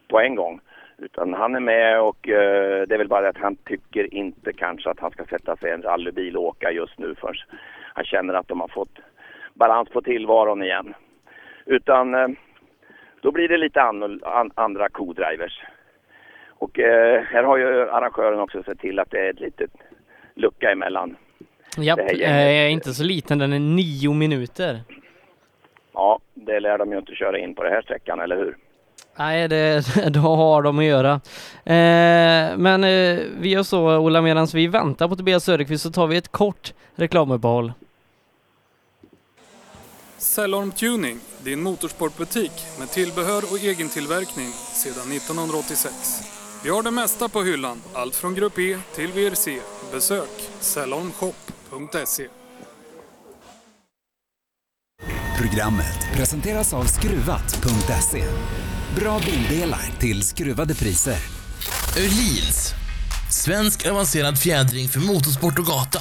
på en gång. Utan han är med och eh, det är väl bara att han tycker inte kanske att han ska sätta sig i en rallybil och åka just nu förrän han känner att de har fått balans på tillvaron igen. Utan eh, då blir det lite an, an, andra co-drivers. Och eh, här har ju arrangören också sett till att det är ett litet lucka emellan. Japp, Det här eh, är inte så liten, den är nio minuter. Ja, det lär de ju inte köra in på den här sträckan, eller hur? Nej, det, då har de att göra. Eh, men eh, vi gör så, Ola, medan vi väntar på Tobias Söderqvist så tar vi ett kort reklamuppehåll. Cellorm Tuning, din motorsportbutik med tillbehör och egen tillverkning sedan 1986. Vi har det mesta på hyllan, allt från Grupp E till VRC. Besök cellormshop.se. Programmet presenteras av Skruvat.se. Bra bildelar till skruvade priser. Öhlins. Svensk avancerad fjädring för motorsport och gata.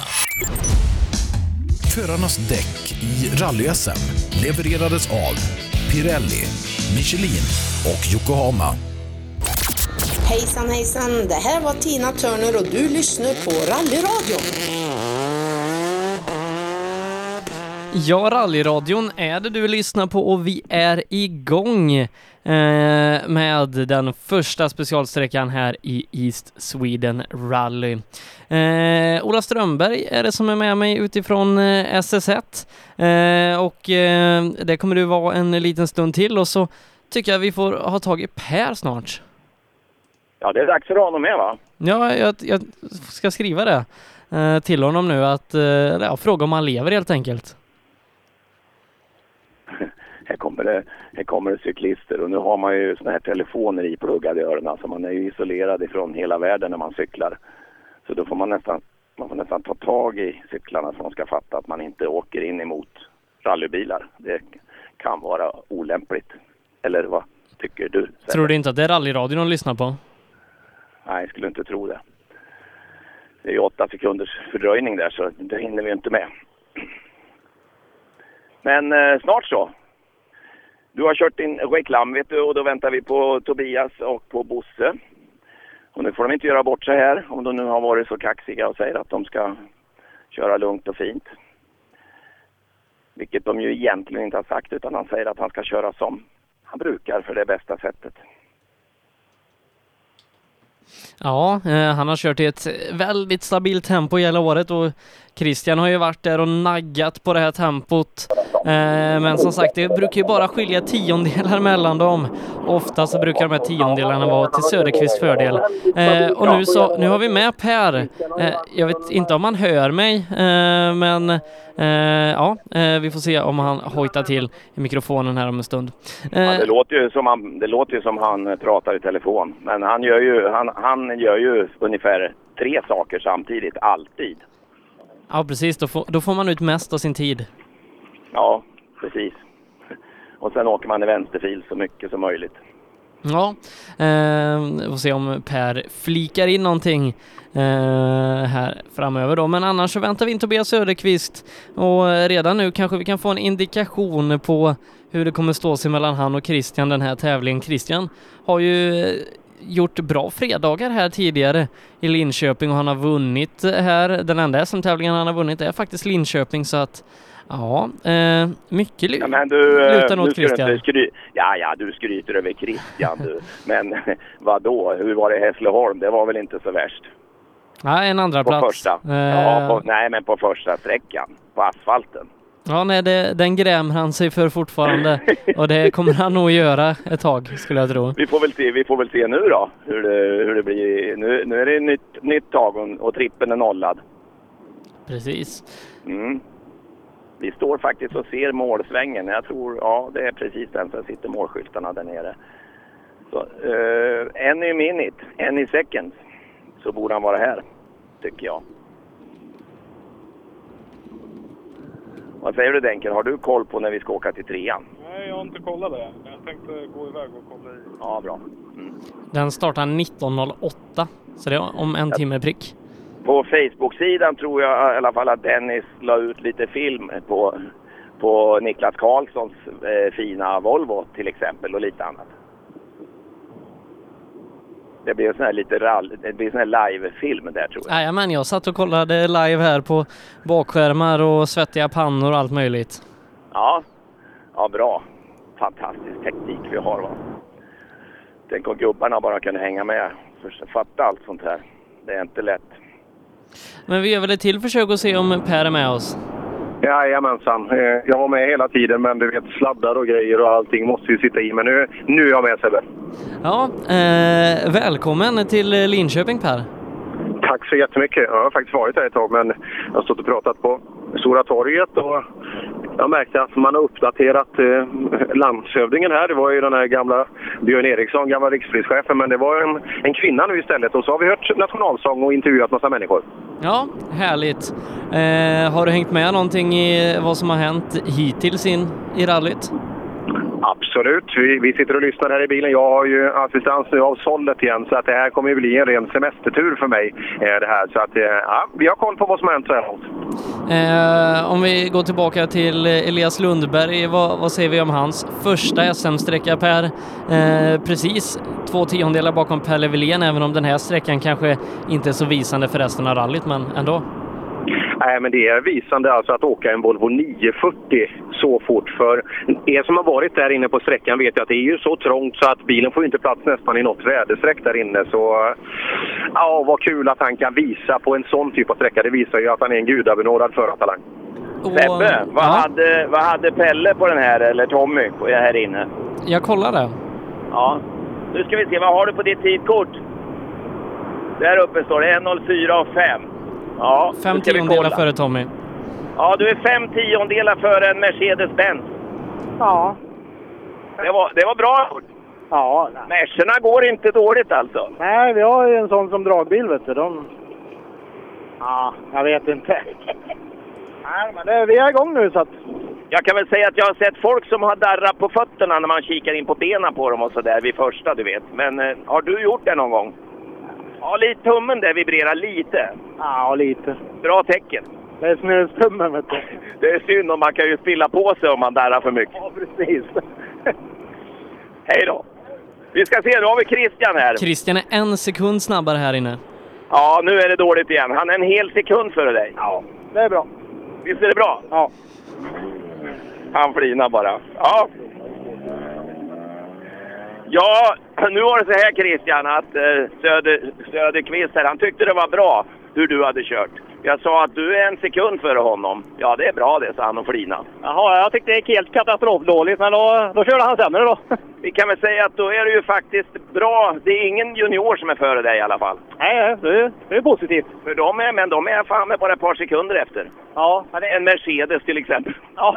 Förarnas däck i rally-SM levererades av Pirelli, Michelin och Yokohama. Hejsan hejsan, det här var Tina Turner och du lyssnar på Rallyradion. Ja, rallyradion är det du lyssnar på och vi är igång eh, med den första specialsträckan här i East Sweden Rally. Eh, Ola Strömberg är det som är med mig utifrån eh, SS1 eh, och eh, det kommer du vara en liten stund till och så tycker jag vi får ha tag i Per snart. Ja, det är dags för honom med va? Ja, jag, jag ska skriva det eh, till honom nu att, eh, ja, fråga om han lever helt enkelt. Här kommer, det, här kommer det cyklister och nu har man ju såna här telefoner ipluggade i öronen så man är ju isolerad ifrån hela världen när man cyklar. Så då får man nästan, man får nästan ta tag i cyklarna så de ska fatta att man inte åker in emot rallybilar. Det kan vara olämpligt. Eller vad tycker du? Tror du inte att det är rallyradion de lyssnar på? Nej, jag skulle inte tro det. Det är ju åtta sekunders fördröjning där så det hinner vi inte med. Men eh, snart så. Du har kört din reklam vet du och då väntar vi på Tobias och på Bosse. Och nu får de inte göra bort sig här om de nu har varit så kaxiga och säger att de ska köra lugnt och fint. Vilket de ju egentligen inte har sagt utan han säger att han ska köra som han brukar för det bästa sättet. Ja, eh, han har kört i ett väldigt stabilt tempo hela året och Christian har ju varit där och naggat på det här tempot. Eh, men som sagt, det brukar ju bara skilja tiondelar mellan dem. Ofta så brukar de här tiondelarna vara till Söderqvists fördel. Eh, och nu så, nu har vi med Per. Eh, jag vet inte om han hör mig, men ja, vi får se om han hojtar till i mikrofonen här om en stund. Ja, det, låter ju som han, det låter som han pratar i telefon. Men han gör ju, han, han gör ju ungefär tre saker samtidigt, alltid. Ja, precis, då får, då får man ut mest av sin tid. Ja, precis. Och sen åker man i vänsterfil så mycket som möjligt. Ja, eh, vi får se om Per flikar in någonting eh, här framöver då. Men annars så väntar vi in Tobias Söderqvist och redan nu kanske vi kan få en indikation på hur det kommer stå sig mellan han och Christian den här tävlingen. Christian har ju eh, gjort bra fredagar här tidigare i Linköping och han har vunnit här. Den enda SM-tävlingen han har vunnit är faktiskt Linköping så att ja, eh, mycket lu- Ja, men du, eh, lutar åt Christian. skry- ja, ja, du skryter över Christian du. Men vad då? Hur var det i Hässleholm? Det var väl inte så värst? Ja, en andra På plats. första? Eh, Ja, på, nej, men på första sträckan. På asfalten. Ja, nej, det, den grämer han sig för fortfarande och det kommer han nog göra ett tag skulle jag tro. Vi får väl se, vi får väl se nu då hur det, hur det blir. Nu, nu är det nytt, nytt tag och, och trippen är nollad. Precis. Mm. Vi står faktiskt och ser målsvängen. Jag tror, ja det är precis den som sitter målskyltarna där nere. Så, uh, any minute, any second så borde han vara här, tycker jag. Vad säger du Denker? Har du koll på när vi ska åka till trean? Nej, jag har inte kollat det. Jag tänkte gå iväg och kolla i. Ja, bra. Mm. Den startar 19.08 så det är om en timme prick. På Facebook-sidan tror jag i alla fall att Dennis la ut lite film på, på Niklas Karlssons eh, fina Volvo till exempel och lite annat. Det blir en sån här lite rall, det blir en sån här live-film där tror jag. Jajamän, jag satt och kollade live här på bakskärmar och svettiga pannor och allt möjligt. Ja, ja bra. Fantastisk teknik vi har va. Tänk om gubbarna bara kunde hänga med. För fatta allt sånt här. Det är inte lätt. Men vi gör väl ett till försök att se om Per är med oss. Jajamensan. Eh, Jag var med hela tiden, men du vet sladdar och grejer och allting måste ju sitta i. Men nu, nu är jag med Sebbe. Ja, eh, välkommen till Linköping Per. Tack så jättemycket. Jag har faktiskt varit här ett tag, men jag har stått och pratat på Stora torget och jag märkte att man har uppdaterat eh, landshövdingen här. Det var ju den här gamla Björn Eriksson, gamla rikspolischefen, men det var en, en kvinna nu istället. Och så har vi hört nationalsång och intervjuat massa människor. Ja, härligt. Eh, har du hängt med någonting i vad som har hänt hittills in i rallyt? Absolut. Vi, vi sitter och lyssnar här i bilen. Jag har ju assistans nu av Sollet igen, så att det här kommer ju bli en ren semestertur för mig. Eh, det här. Så att, eh, ja, vi har koll på vad som har hänt så här långt. Eh, om vi går tillbaka till eh, Elias Lundberg, vad, vad säger vi om hans första SM-sträcka Per? Eh, precis två tiondelar bakom Pelle Wilén, även om den här sträckan kanske inte är så visande för resten av rallyt, men ändå. Nej, men det är visande alltså att åka en Volvo 940 så fort. För er som har varit där inne på sträckan vet att det är ju så trångt så att bilen får inte plats nästan i något väderstreck där inne. Så ja, vad kul att han kan visa på en sån typ av sträcka. Det visar ju att han är en gudabenådad förartalang. Sebbe, vad, hade, vad hade Pelle på den här, eller Tommy, här inne? Jag kollar det. Ja. Nu ska vi se, vad har du på ditt tidkort? Där uppe står det 1.04 och 5. Ja, Fem tiondelar före Tommy. Ja, du är fem tiondelar före en Mercedes-Benz. Ja. Det var, det var bra gjort. Ja. Mercerna går inte dåligt alltså. Nej, vi har ju en sån som dragbil, vet du. De... Ja, jag vet inte. Nej, men det, vi är igång nu så att... Jag kan väl säga att jag har sett folk som har darrat på fötterna när man kikar in på benen på dem och sådär vid första, du vet. Men eh, har du gjort det någon gång? Ja, lite tummen där vibrerar lite. Ja, lite. Bra tecken. Det är snustummen, vet du. Det är synd om man kan ju spilla på sig om man darrar för mycket. Ja, precis. Hej då! Vi ska se, nu har vi Christian här. Christian är en sekund snabbare här inne. Ja, nu är det dåligt igen. Han är en hel sekund före dig. Ja, det är bra. Visst är det bra? Ja. Han flinar bara. Ja. Ja, nu var det så här Christian att eh, Söder, Söderqvist här, han tyckte det var bra hur du hade kört. Jag sa att du är en sekund före honom. Ja, det är bra det, sa han och flina. Jaha, jag tyckte det gick helt katastrofdåligt, men då, då körde han sämre då. Vi kan väl säga att då är det ju faktiskt bra. Det är ingen junior som är före dig i alla fall. Nej, det, det är positivt. För de är, men de är fan med bara ett par sekunder efter. Ja, En Mercedes till exempel. Ja,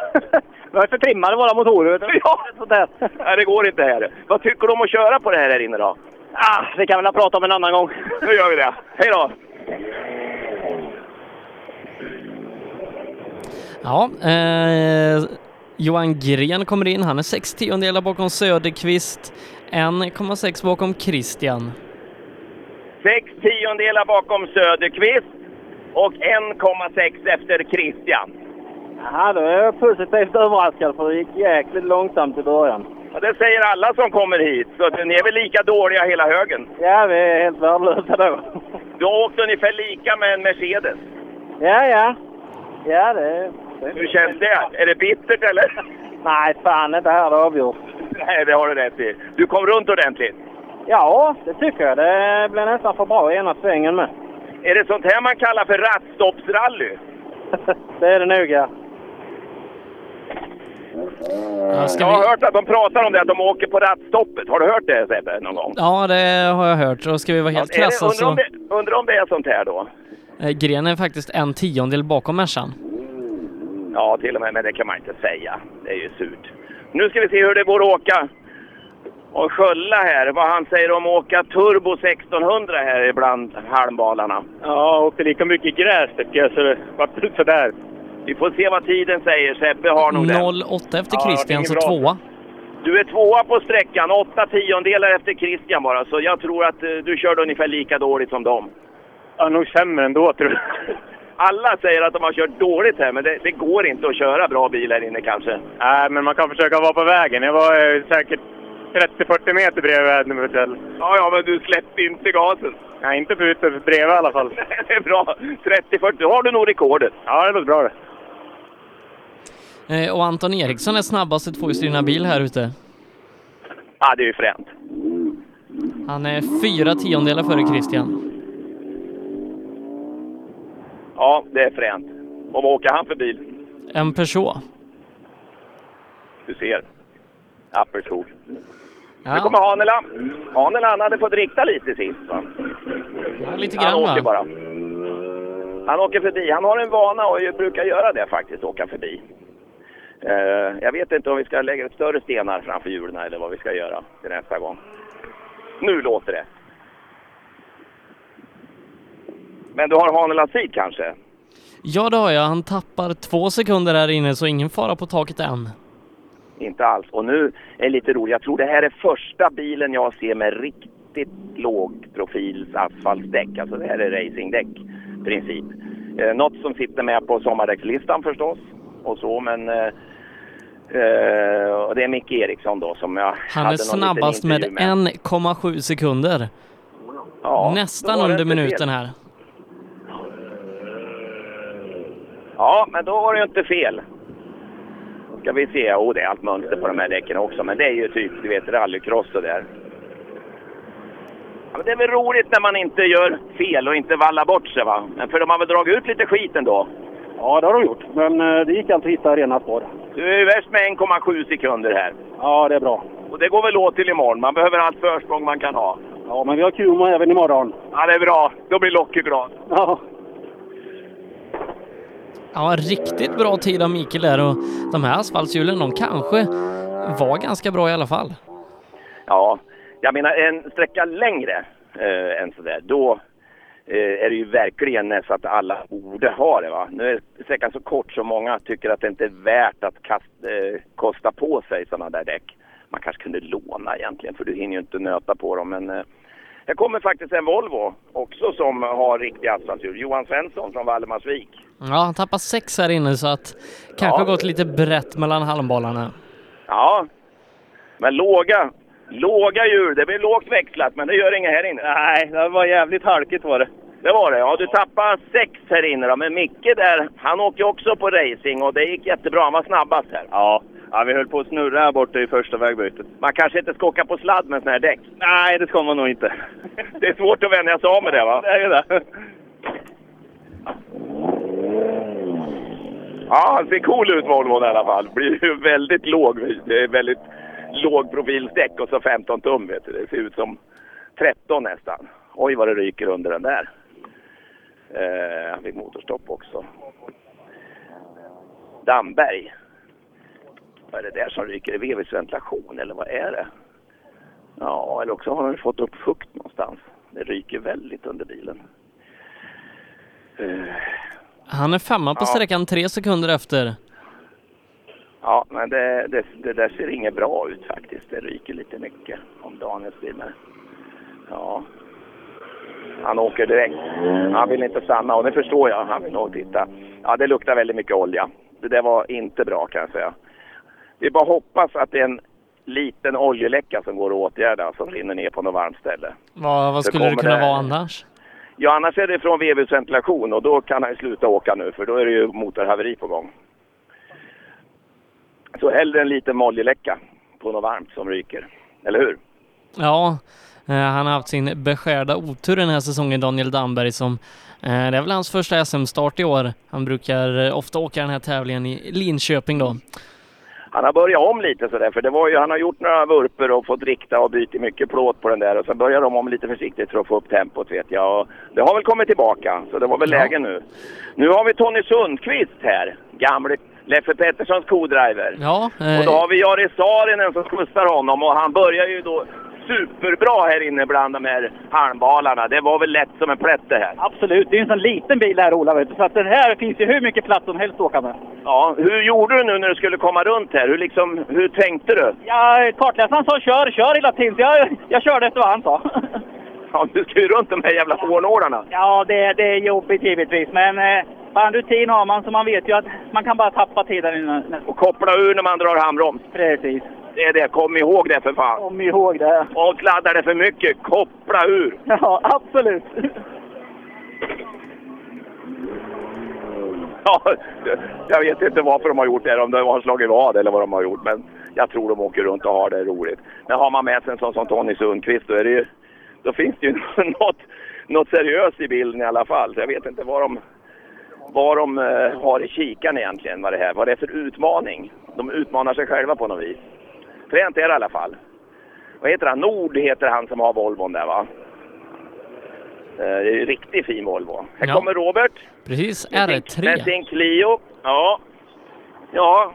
vi har för trimmade våra motorer. Ja, sådär. Nej, det går inte här. Vad tycker du om att köra på det här här inne då? Ah, det kan vi väl prata om en annan gång. Nu gör vi det. Hej då! Ja, eh, Johan Gren kommer in. Han är sex tiondelar bakom Söderqvist. 1,6 bakom Christian. Sex tiondelar bakom Söderqvist och 1,6 efter Christian. Ja, då är jag positivt överraskad för det gick jäkligt långsamt i början. Ja, det säger alla som kommer hit, så att ni är väl lika dåliga hela högen. Ja, vi är helt värdelösa då. Du har åkt ungefär lika med en Mercedes. Ja, ja. Ja, det... Hur känns det? Är det bittert eller? Nej, fan inte här det avgjort. Nej, det har du rätt i. Du kom runt ordentligt. Ja, det tycker jag. Det blev nästan för bra i ena svängen med. Är det sånt här man kallar för rattstoppsrally? det är det nog, ja. Ja, ska Jag har vi... hört att de pratar om det, att de åker på rattstoppet. Har du hört det Sebbe, någon gång? Ja, det har jag hört. Och ska vi vara helt det, krassa undrar, så... om det, undrar om det är sånt här då? Eh, Gren är faktiskt en tiondel bakom Mercan. Ja, till och med, men det kan man inte säga. Det är ju surt. Nu ska vi se hur det går att åka och skölla här. Vad han säger om att åka Turbo 1600 här ibland halmbalarna. Ja, åkte lika mycket gräs tycker jag, så det vart sådär. Vi får se vad tiden säger. Sebbe har nog den. 0,8 efter Ja, Christian, det så tvåa. Du är tvåa på sträckan, åtta tiondelar efter Christian bara. Så jag tror att eh, du körde ungefär lika dåligt som dem. Ja, nog sämre ändå tror jag. Alla säger att de har kört dåligt här, men det, det går inte att köra bra bil här inne kanske. Nej, men man kan försöka vara på vägen. Jag var eh, säkert 30-40 meter bredvid Edmund Ja, ja, men du släppte inte gasen. Nej, inte ute, för bredvid i alla fall. det är bra. 30-40, då har du nog rekordet. Ja, det låter bra det. Eh, Och Anton Eriksson är snabbaste tvåhjulsdrivna bil här ute. Ja, det är ju fränt. Han är fyra tiondelar före Christian. Ja, det är fränt. Och vad åker han för bil? En Peugeot. Du ser. Apelskog. Ja. Nu kommer Hanela. Hanela, han hade fått rikta lite sist va? Ja, lite Han grann åker va? bara. Han åker förbi. Han har en vana och brukar göra det faktiskt, åka förbi. Eh, jag vet inte om vi ska lägga större stenar framför hjulen eller vad vi ska göra till nästa gång. Nu låter det. Men du har Hanelas tid kanske? Ja, det har jag. Han tappar två sekunder här inne, så ingen fara på taket än. Inte alls. Och nu är lite roligt. Jag tror det här är första bilen jag ser med riktigt lågprofils asfaltdäck. Alltså det här är racingdäck i princip. Eh, något som sitter med på sommardäckslistan förstås. Och så, men... Eh, eh, och det är Micke Eriksson då som jag Han hade är snabbast med intervju 1,7 sekunder. Ja, Nästan under minuten här. Ja, men då var det ju inte fel. Då ska vi se. Oh, det är allt mönster på de här däcken också. Men det är ju typ, du vet, rallycross och där. Ja, men det är väl roligt när man inte gör fel och inte vallar bort sig va? Men för de har väl dragit ut lite skit ändå? Ja, det har de gjort. Men eh, det gick alltid att hitta rena spår. Du är ju värst med 1,7 sekunder här. Ja, det är bra. Och det går väl åt till imorgon. Man behöver allt försprång man kan ha. Ja, men vi har kul med även imorgon. Ja, det är bra. Då blir Locke glad. Ja. Ja, riktigt bra tid av Mikael där och de här asfaltshjulen, de kanske var ganska bra i alla fall. Ja, jag menar en sträcka längre eh, än sådär, då eh, är det ju verkligen så att alla borde ha det. Va? Nu är sträckan så kort så många tycker att det inte är värt att kast, eh, kosta på sig sådana där däck. Man kanske kunde låna egentligen för du hinner ju inte nöta på dem. Men eh, det kommer faktiskt en Volvo också som har riktiga asfaltshjul. Johan Svensson från Valdemarsvik. Ja, han tappar sex här inne så att kanske Ja. gått lite brett mellan halmbollarna. Ja, men låga Låga hjul, det blir lågt växlat, men det gör inget här inne. Nej, det var jävligt halkigt var det. Det var det, ja. Du tappade sex här inne då, men Micke där, han åker också på racing och det gick jättebra. Han var snabbast här. Ja, ja vi höll på att snurra här borta i första vägbytet. Man kanske inte ska åka på sladd med såna här däck. Nej, det ska man nog inte. Det är svårt att vänja sig av med det va? Det är det. Ja, han ser cool ut Volvon i alla fall. Blir ju väldigt låg. Det är väldigt lågprofilsdäck och så 15 tum vet du. Det ser ut som 13 nästan. Oj vad det ryker under den där. Eh, han fick motorstopp också. Damberg. Vad är det där som ryker? Är det ventilation eller vad är det? Ja, eller också har han fått upp fukt någonstans. Det ryker väldigt under bilen. Eh, Han är femma på Ja. sträckan tre sekunder efter. Ja, men det, det, det där ser inget bra ut faktiskt. Det ryker lite mycket om Daniel filmar. Ja. Han åker direkt. Han vill inte stanna och det förstår jag. Han vill nog titta. Ja, det luktar väldigt mycket olja. Det där var inte bra kan jag säga. Vi bara hoppas att det är en liten oljeläcka som går att åtgärda som rinner ner på något varmt ställe. Vad, vad skulle det kunna det- vara annars? Ja, annars är det från VVs ventilation och då kan han sluta åka nu för då är det ju motorhaveri på gång. Så hellre en liten oljeläcka på något varmt som ryker. Eller hur? Ja, eh, han har haft sin beskärda otur den här säsongen, Daniel Damberg, som eh, det är väl hans första SM-start i år. Han brukar eh, ofta åka den här tävlingen i Linköping då. Han har börjat om lite sådär för det var ju, han har gjort några vurper och fått rikta och byta mycket plåt på den där och sen börjar de om lite försiktigt för att få upp tempot vet jag. Och det har väl kommit tillbaka så det var väl läge nu. Nu har vi Tony Sundqvist här, gamle Leffe Petterssons co-driver. Ja, Och då har vi Jari Saarinen som skjutsar honom och han börjar ju då superbra här inne bland de här halmbalarna. Det var väl lätt som en plätt det här. Absolut, det är en sån liten bil här Ola, så att den här finns ju hur mycket plats som helst att åka med. Ja, hur gjorde du nu när du skulle komma runt här? Hur, liksom, hur tänkte du? Ja, kartläsaren sa kör, kör hela tiden, så jag, jag körde efter vad han sa. Ja, du ska ju runt de här jävla hårnålarna. Ja, det, det är jobbigt givetvis, men eh, fan rutin har man så man vet ju att man kan bara tappa tiden innan. Och koppla ur när man drar handbroms. Precis. Det är det, kom ihåg det för fan. Kom ihåg det. Och sladdar det för mycket, koppla ur. Ja, absolut. Ja, jag vet inte varför de har gjort det, om de har slagit vad eller vad de har gjort. Men jag tror de åker runt och har det roligt. Men har man med sig en sån som Tony Sundqvist, då, är det ju, då finns det ju något, något seriöst i bilden i alla fall. Så jag vet inte vad de, vad de eh, har i kikan egentligen, vad det, här, vad det är för utmaning. De utmanar sig själva på något vis. Fränt är det i alla fall. Vad heter han? Nord heter han som har Volvon där va? Eh, Det är en riktigt fin Volvo. Här Ja. kommer Robert. Precis, Med R3. sin Clio. Ja. Ja.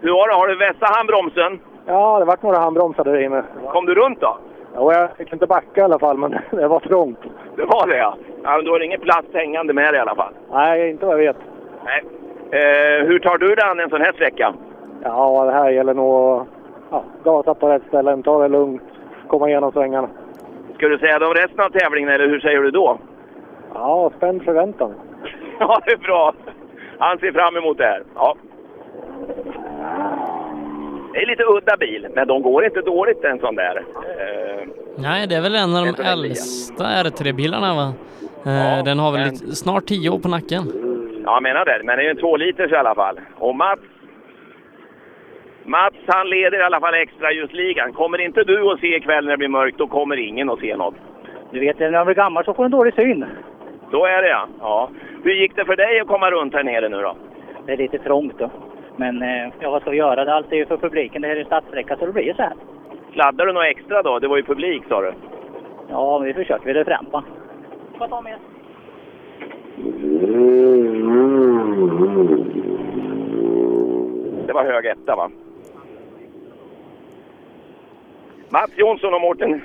Hur har du? Har du vässat handbromsen? Ja, det vart några handbromsar där inne. Kom du runt då? Ja, jag fick inte backa i alla fall, men det var trångt. Det var det ja. ja men du har ingen plats hängande med dig i alla fall. Nej, inte vad jag vet. Nej. Eh, hur tar du dig an en sån här sträcka? Ja, det här gäller nog att ja, gasa på rätt ställen, ta det lugnt, komma igenom svängarna. Ska du säga det om resten av tävlingen eller hur säger du då? Ja, spänd förväntan. Ja, det är bra. Han ser fram emot det här. Ja. Det är lite udda bil, men de går inte dåligt en sån där. Eh, Nej, det är väl en av de äldsta R3-bilarna va? Eh, den har väl men- lite, snart tio år på nacken. Ja, jag menar det. Men det är ju en två liters i alla fall. Och Mats... Mats, han leder i alla fall extra ljusligan. Kommer inte du att se ikväll när det blir mörkt, då kommer ingen att se något. Du vet, när man blir gammal så får en dålig syn. Så är det ja. ja. Hur gick det för dig att komma runt här nere nu då? Det är lite trångt då. Men eh, ja, vad ska vi göra? Det allt är ju för publiken. Det här är stadssträcka så det blir ju så här. Sladdade du något extra då? Det var ju publik sa du. Ja, vi försöker väl frampa. Får jag ta med? Det var hög etta va? Mats Jonsson och Mårten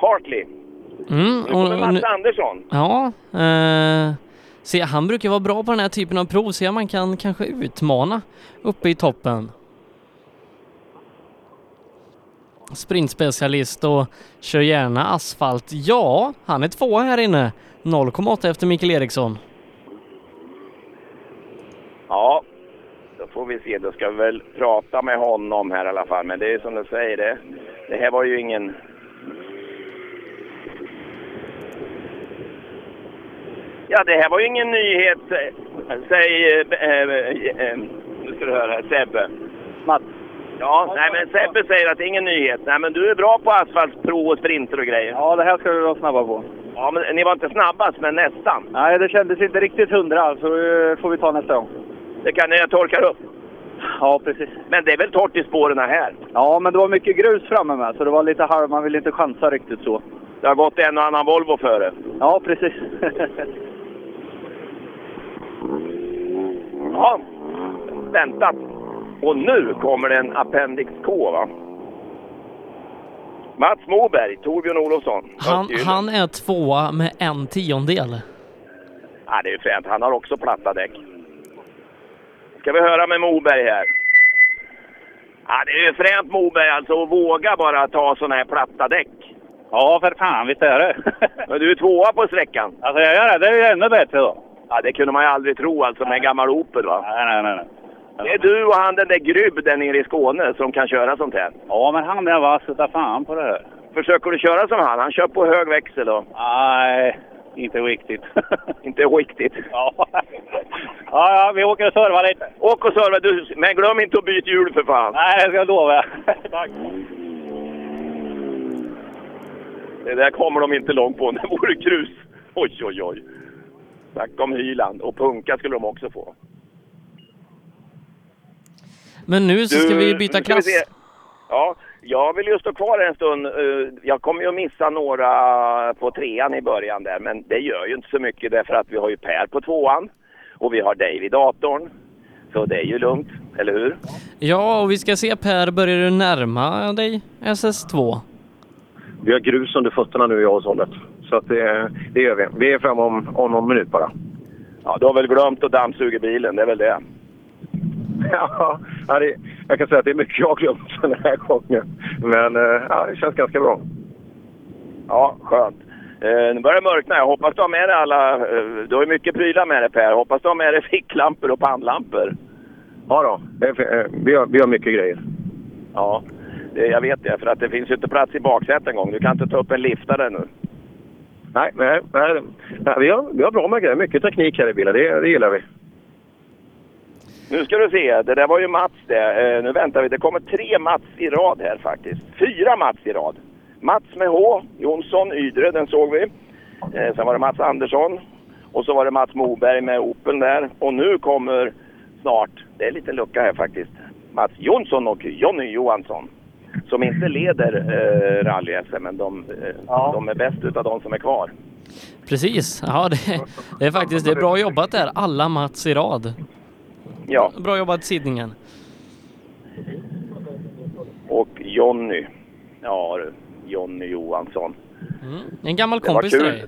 Hartley. Mm, Nu kommer och, Mats nu- Andersson. ja, eh, se, han brukar vara bra på den här typen av prov, se om man kan kanske utmana uppe i toppen. Sprintspecialist och kör gärna asfalt. Ja, han är tvåa här inne. 0,8 efter Mikael Eriksson. Ja, får vi se. Då ska vi väl prata med honom här i alla fall. Men det är som du säger, det, Det här var ju ingen... Ja, det här var ju ingen nyhet, sä- säger... Äh, äh, äh, nu ska du höra här, Sebbe. Mats. Ja, nej men Sebbe säger att det är ingen nyhet. Nej men du är bra på asfaltsprov och sprinter och grejer. Ja, det här ska vi vara snabba på. Ja, men ni var inte snabbast, men nästan. Nej, det kändes inte riktigt hundra, så får vi ta nästa gång. Det kan ni torkar upp. Ja, precis. Men det är väl torrt i spåren här? Ja, men det var mycket grus framme med, så det var lite halv... Man ville inte chansa riktigt så. Det har gått en och annan Volvo före. Ja, precis. Ja, väntat. Och nu kommer det en Appendix K, va? Mats Moberg, Torbjörn Olofsson. Han, han är tvåa med en tiondel. Ja, det är ju fränt. Han har också platta däck. Ska vi höra med Moberg här. Ja, det är ju fränt Moberg alltså att våga bara ta sådana här platta däck. Ja, för fan, visst är det. Men du är tvåa på sträckan. Alltså jag gör det, det är ju ännu bättre då. Ja, det kunde man ju aldrig tro alltså med en gammal Opel va? Nej, nej, nej. nej. Det är du och han den där Grybb där nere i Skåne som kan köra sånt här. Ja, men han är vass utav fan på det här. Försöker du köra som han? Han kör på hög växel då. Nej, inte riktigt. Inte riktigt. ja. ja, ja, vi åker och servar lite. Åk och serva, du, men glöm inte att byta hjul för fan. Nej, det ska jag lova. Tack. Det där kommer de inte långt på. Det vore grus. Oj, oj, oj. Snacka om Hyland. Och punka skulle de också få. Men nu så ska vi byta vi klass. se. Ja, jag vill ju stå kvar en stund. Eh, Jag kommer ju att missa några på trean i början där, men det gör ju inte så mycket därför att vi har ju Per på tvåan och vi har Dave i datorn. Så det är ju lugnt, eller hur? Ja, och vi ska se Per, börjar du närma dig SS2? Vi har grus under fötterna nu i avhållet. Så att det, det gör vi. Vi är fram om, om någon minut bara. Ja, du har väl glömt att dammsuga bilen, det är väl det. Ja, det, jag kan säga att det är mycket jag har glömt den här gången. Men eh, ja, det känns ganska bra. Ja, skönt. Eh, nu börjar det mörkna. Jag hoppas du har med dig alla... Eh, du har ju mycket prylar med dig Per. Hoppas du har med dig ficklampor och pannlampor. Ja då, det är, eh, vi, har, vi har mycket grejer. Ja, det, jag vet det. För att det finns ju inte plats i baksätet en gång. Du kan inte ta upp en liftare nu. Nej, nej, nej, nej vi, har, vi har bra med grejer. Mycket teknik här i bilen. Det, det gillar vi. Nu ska du se, det där var ju Mats det. Eh, nu väntar vi, det kommer tre Mats i rad här faktiskt. Fyra Mats i rad. Mats med H, Jonsson, Ydre, den såg vi. Eh, sen var det Mats Andersson. Och så var det Mats Moberg med Opel där. Och nu kommer snart, det är lite lucka här faktiskt, Mats Jonsson och Jonny Johansson. Som inte leder eh, rally-SM, men de, eh, de är bäst utav de som är kvar. Precis, ja det, det är faktiskt det är bra jobbat där, alla Mats i rad. Ja. Bra jobbat sidningen. Och Jonny, ja du, Jonny Johansson. En gammal kompis till kul. dig.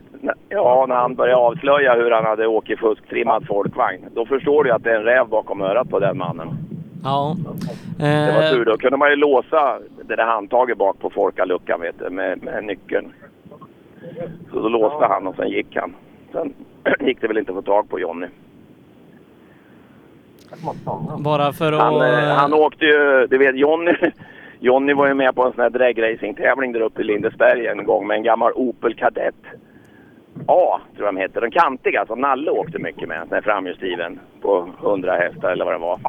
Ja, när han började avslöja hur han hade åkt i fusktrimmad folkvagn. Då förstår du att det är en räv bakom örat på den mannen. Ja. Det var Eh, tur. Då kunde man ju låsa det där handtaget bak på folkaluckan vet du, med, med nyckeln. Så då låste han och sen gick han. Sen gick det väl inte att få tag på Jonny bara för att... Han, eh, han åkte ju, du vet Jonny, Jonny var ju med på en sån här dragracing-tävling där uppe i Lindesberg en gång med en gammal Opel Kadett. A, tror jag de heter. Den kantiga som Nalle åkte mycket med. Den här framhjulsdriven på 100 hästar eller vad det var.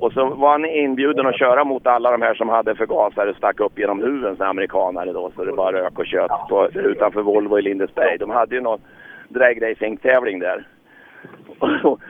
Och så var han inbjuden att köra mot alla de här som hade förgasare och stack upp genom huven, som amerikanare då. Så det bara rök och kött på, utanför Volvo i Lindesberg. De hade ju någon dragracing-tävling där. Och,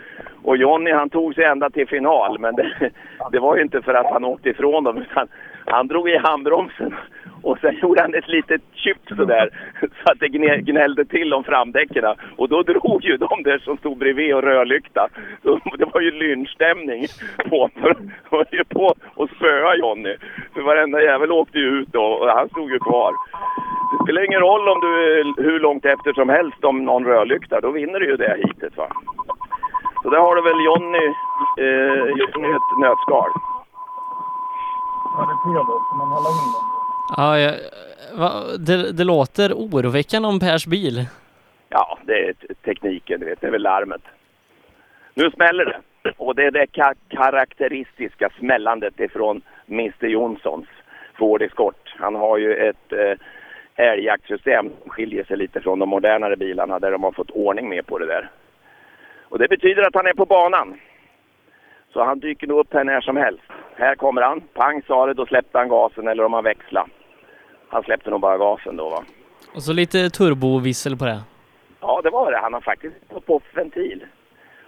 och Jonny han tog sig ända till final, men det, det var ju inte för att han åkte ifrån dem utan han drog i handbromsen och sen gjorde han ett litet chip sådär så att det gnällde till om framdäcken. Och då drog ju de där som stod bredvid och rödlykta. Så det var ju lynchstämning på de var ju på och spöa Jonny. För varenda jävel åkte ju ut då och han stod ju kvar. Det spelar ingen roll om du är hur långt efter som helst om någon rödlykta. Då vinner du ju det hitet va. Så där har du väl Jonny, eh, ett nötskal. Ja, det är fel då. Man håller in dem. Ja, jag, va, det, det låter oroväckande om Pers bil. Ja, det är tekniken, du vet. Det är väl larmet. Nu smäller det. Och det är det ka- karaktäristiska smällandet ifrån Mr Jonssons Ford Escort. Han har ju ett eh, älgjaktsystem som skiljer sig lite från de modernare bilarna där de har fått ordning med på det där. Och det betyder att han är på banan. Så han dyker nog upp här när som helst. Här kommer han. Pang sa det, då släppte han gasen eller om han växlade. Han släppte nog bara gasen då va. Och så lite turbovissel på det. Ja, det var det. Han har faktiskt fått på ventil.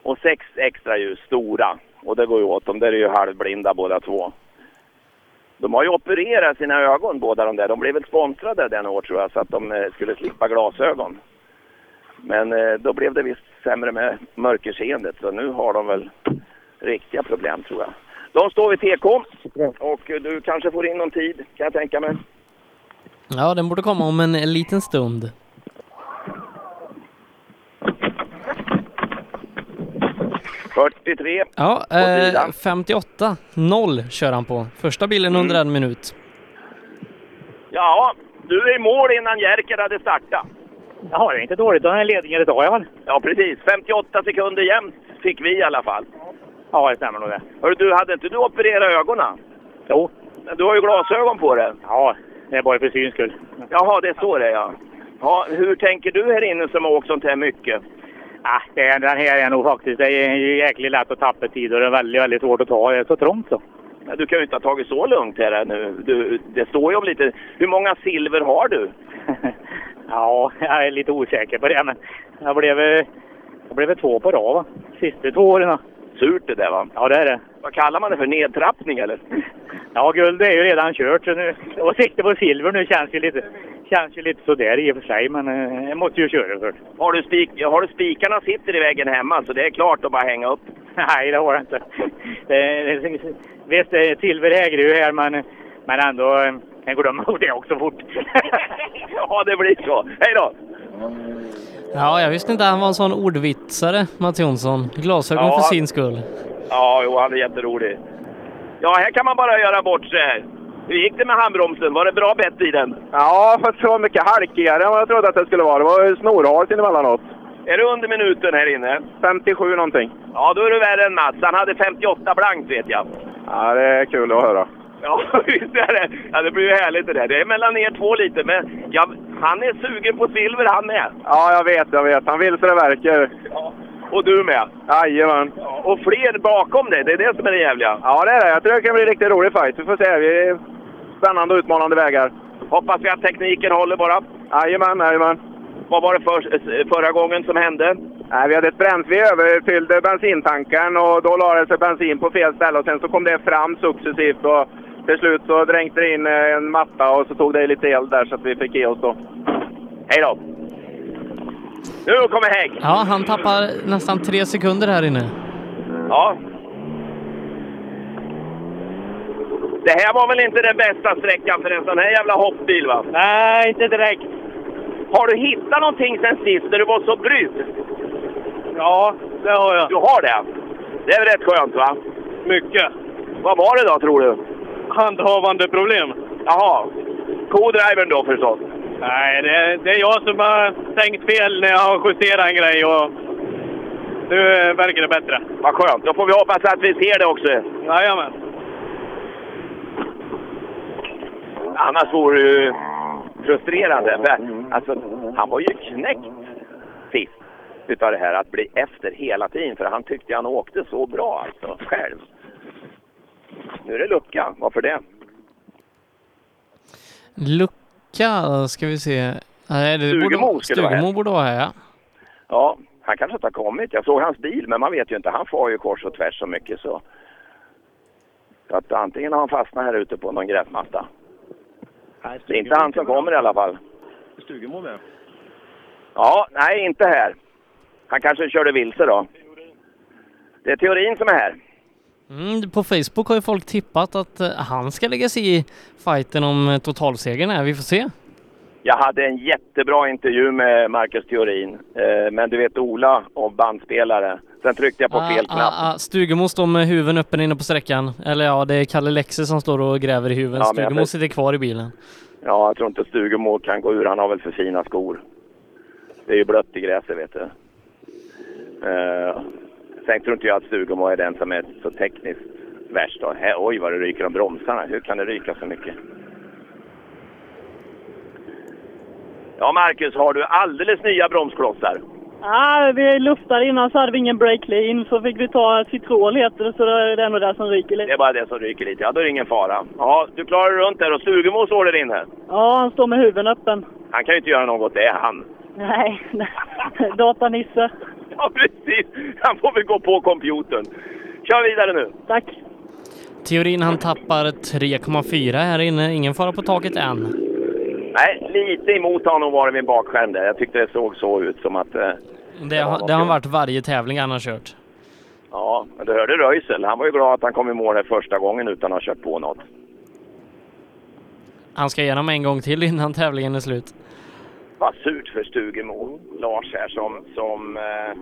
Och sex extra ljus, stora. Och det går ju åt. De där är ju halvblinda båda två. De har ju opererat sina ögon båda de där. De blev väl sponsrade den år tror jag så att de eh, skulle slippa glasögon. Men eh, då blev det visst sämre med mörkerseendet så nu har de väl riktiga problem tror jag. De står vid TK och du kanske får in någon tid kan jag tänka mig. Ja, den borde komma om en liten stund. Fyrtiotre Ja, på sidan. eh, 58 0 kör han på. Första bilen under Mm. en minut. Ja, du är i mål innan Jerker hade startat. Ja, det är inte dåligt. Den är ledningen idag i alla fall. Ja, precis. 58 sekunder jämnt fick vi i alla fall. Ja, det stämmer nog det. Hörru, du, hade inte du opererat ögonen? Jo. Men Du har ju glasögon på dig. Ja, det är bara för syns skull. Jaha, det är så det är, ja. ja. Hur tänker du här inne som har åkt sånt här mycket? Ah, det är, den här är nog faktiskt, det är ju jäkligt lätt att tappa tid och det är väldigt, väldigt svårt att ta. Det är så trångt så. Ja, Du kan ju inte ha tagit så lugnt här nu. Du, det står ju om lite... Hur många silver har du? Ja, jag är lite osäker på det men jag blev, eh, jag blev två på rad va? Sista två åren. Surt det där va? Ja, det är det. Vad kallar man det för? Nedtrappning eller? Ja, guld är ju redan kört så nu, och sikte på silver nu känns ju lite, känns ju lite sådär i och för sig men eh, jag måste ju köra först. Har du, spik, har du spikarna sitter i väggen hemma så det är klart att bara hänga upp? Nej, det har jag inte. Det, det, visst, eh, silver äger ju här men, men ändå, glömmer nog det också fort. ja, det blir så. Hej då! Ja, jag visste inte att han var en sån ordvitsare, Mats Jonsson. Glasögon Ja. för sin skull. Ja, jo, han är jätterolig. Ja, här kan man bara göra bort sig. Hur gick det med handbromsen? Var det bra bett i den? Ja, fast det var mycket halkigare än vad jag trodde att det skulle vara. Det var snorhalt emellanåt. Är du under minuten här inne? 57 någonting. Ja, då är du värre än Mats. Han hade 58 blankt vet jag. Ja, det är kul att höra. Ja, visst är det. Ja, det blir ju härligt det där. Det är mellan er två lite, men ja, han är sugen på silver han med. Ja, jag vet, jag vet. Han vill så det verkar. Ja. Och du med. Jajamän. Och fler bakom dig, det är det som är det jävliga. Ja, det är det. Jag tror det kan bli en riktigt rolig fight. Vi får se. Vi är spännande och utmanande vägar. Hoppas vi att tekniken håller bara. Jajamän, jajamän. Vad var det för, förra gången som hände? Nej, vi hade ett bränsle. Vi överfyllde bensintanken och då la det sig bensin på fel ställe och sen så kom det fram successivt och till slut så dränkte det in eh, en matta och så tog det lite eld där så att vi fick ge oss då. Hej då! Nu kommer Hägg! Ja, han tappar nästan tre sekunder här inne. Ja. Det här var väl inte den bästa sträckan för en sån här jävla hoppbil va? Nej, inte direkt. Har du hittat någonting sen sist när du var så brydd? Ja, det har jag. Du har det? Det är väl rätt skönt va? Mycket. Vad var det då tror du? Handhavande problem. Jaha. Co-drivern då förstås? Nej, det, det är jag som har tänkt fel när jag har justerat en grej och nu verkar det bättre. Vad skönt. Då får vi hoppas att vi ser det också. Jajamän. Annars vore det ju frustrerande. För, alltså, han var ju knäckt sist utav det här att bli efter hela tiden. För han tyckte han åkte så bra alltså, själv. Nu är det lucka. Varför det? Lucka, ska vi se. Nej, det borde, Stugemo skulle vara här. Stugemo borde vara här, ja. Ja, han kanske inte har kommit. Jag såg hans bil, men man vet ju inte. Han far ju kors och tvärs så mycket så. så att antingen har han fastnat här ute på någon gräsmatta. Det är inte han som kommer i alla fall. Stugemo med. Ja, nej, inte här. Han kanske körde vilse då. Det är teorin som är här. Mm, på Facebook har ju folk tippat att eh, han ska lägga sig i fighten om eh, totalsegern här. Vi får se. Jag hade en jättebra intervju med Marcus Theorin. Eh, men du vet Ola och bandspelare. Sen tryckte jag på fel Ah, knapp. ah, ah, Stugemo står med huven öppen inne på sträckan. Eller ja, det är Kalle Lexe som står och gräver i huven. Ja, Stugemo vet- sitter kvar i bilen. Ja, jag tror inte Stugemo kan gå ur. Han har väl för fina skor. Det är ju blött i gräset, vet du. Eh, Sen tror inte jag att Stugemo är den som är så tekniskt värst. Då. He, oj, vad det ryker om bromsarna. Hur kan det ryka så mycket? Ja, Marcus, har du alldeles nya bromsklossar? Ja, vi luftade innan så hade vi ingen break lean, så fick vi ta Citrol heter det, så det är det ändå det som ryker lite. Det är bara det som ryker lite, ja då är det ingen fara. Ja, du klarar dig runt där och Stugemo står där inne? Ja, han står med huven öppen. Han kan ju inte göra något, det är han. Nej, datanisse. Ja, precis. Han får väl gå på computern. Kör vidare nu. Tack. Teorin han tappar 3,4 här inne. Ingen fara på taket än. Nej, lite emot honom var det vid bakskärm där. Jag tyckte det såg så ut som att... Eh, Det, har, det har han varit varje tävling han har kört. ja, men du hörde Röisel. Han var ju glad att han kom i mål här första gången utan att ha kört på något. Han ska igenom en gång till innan tävlingen är slut. Vad surt för Stugemo, Lars här, som, som eh,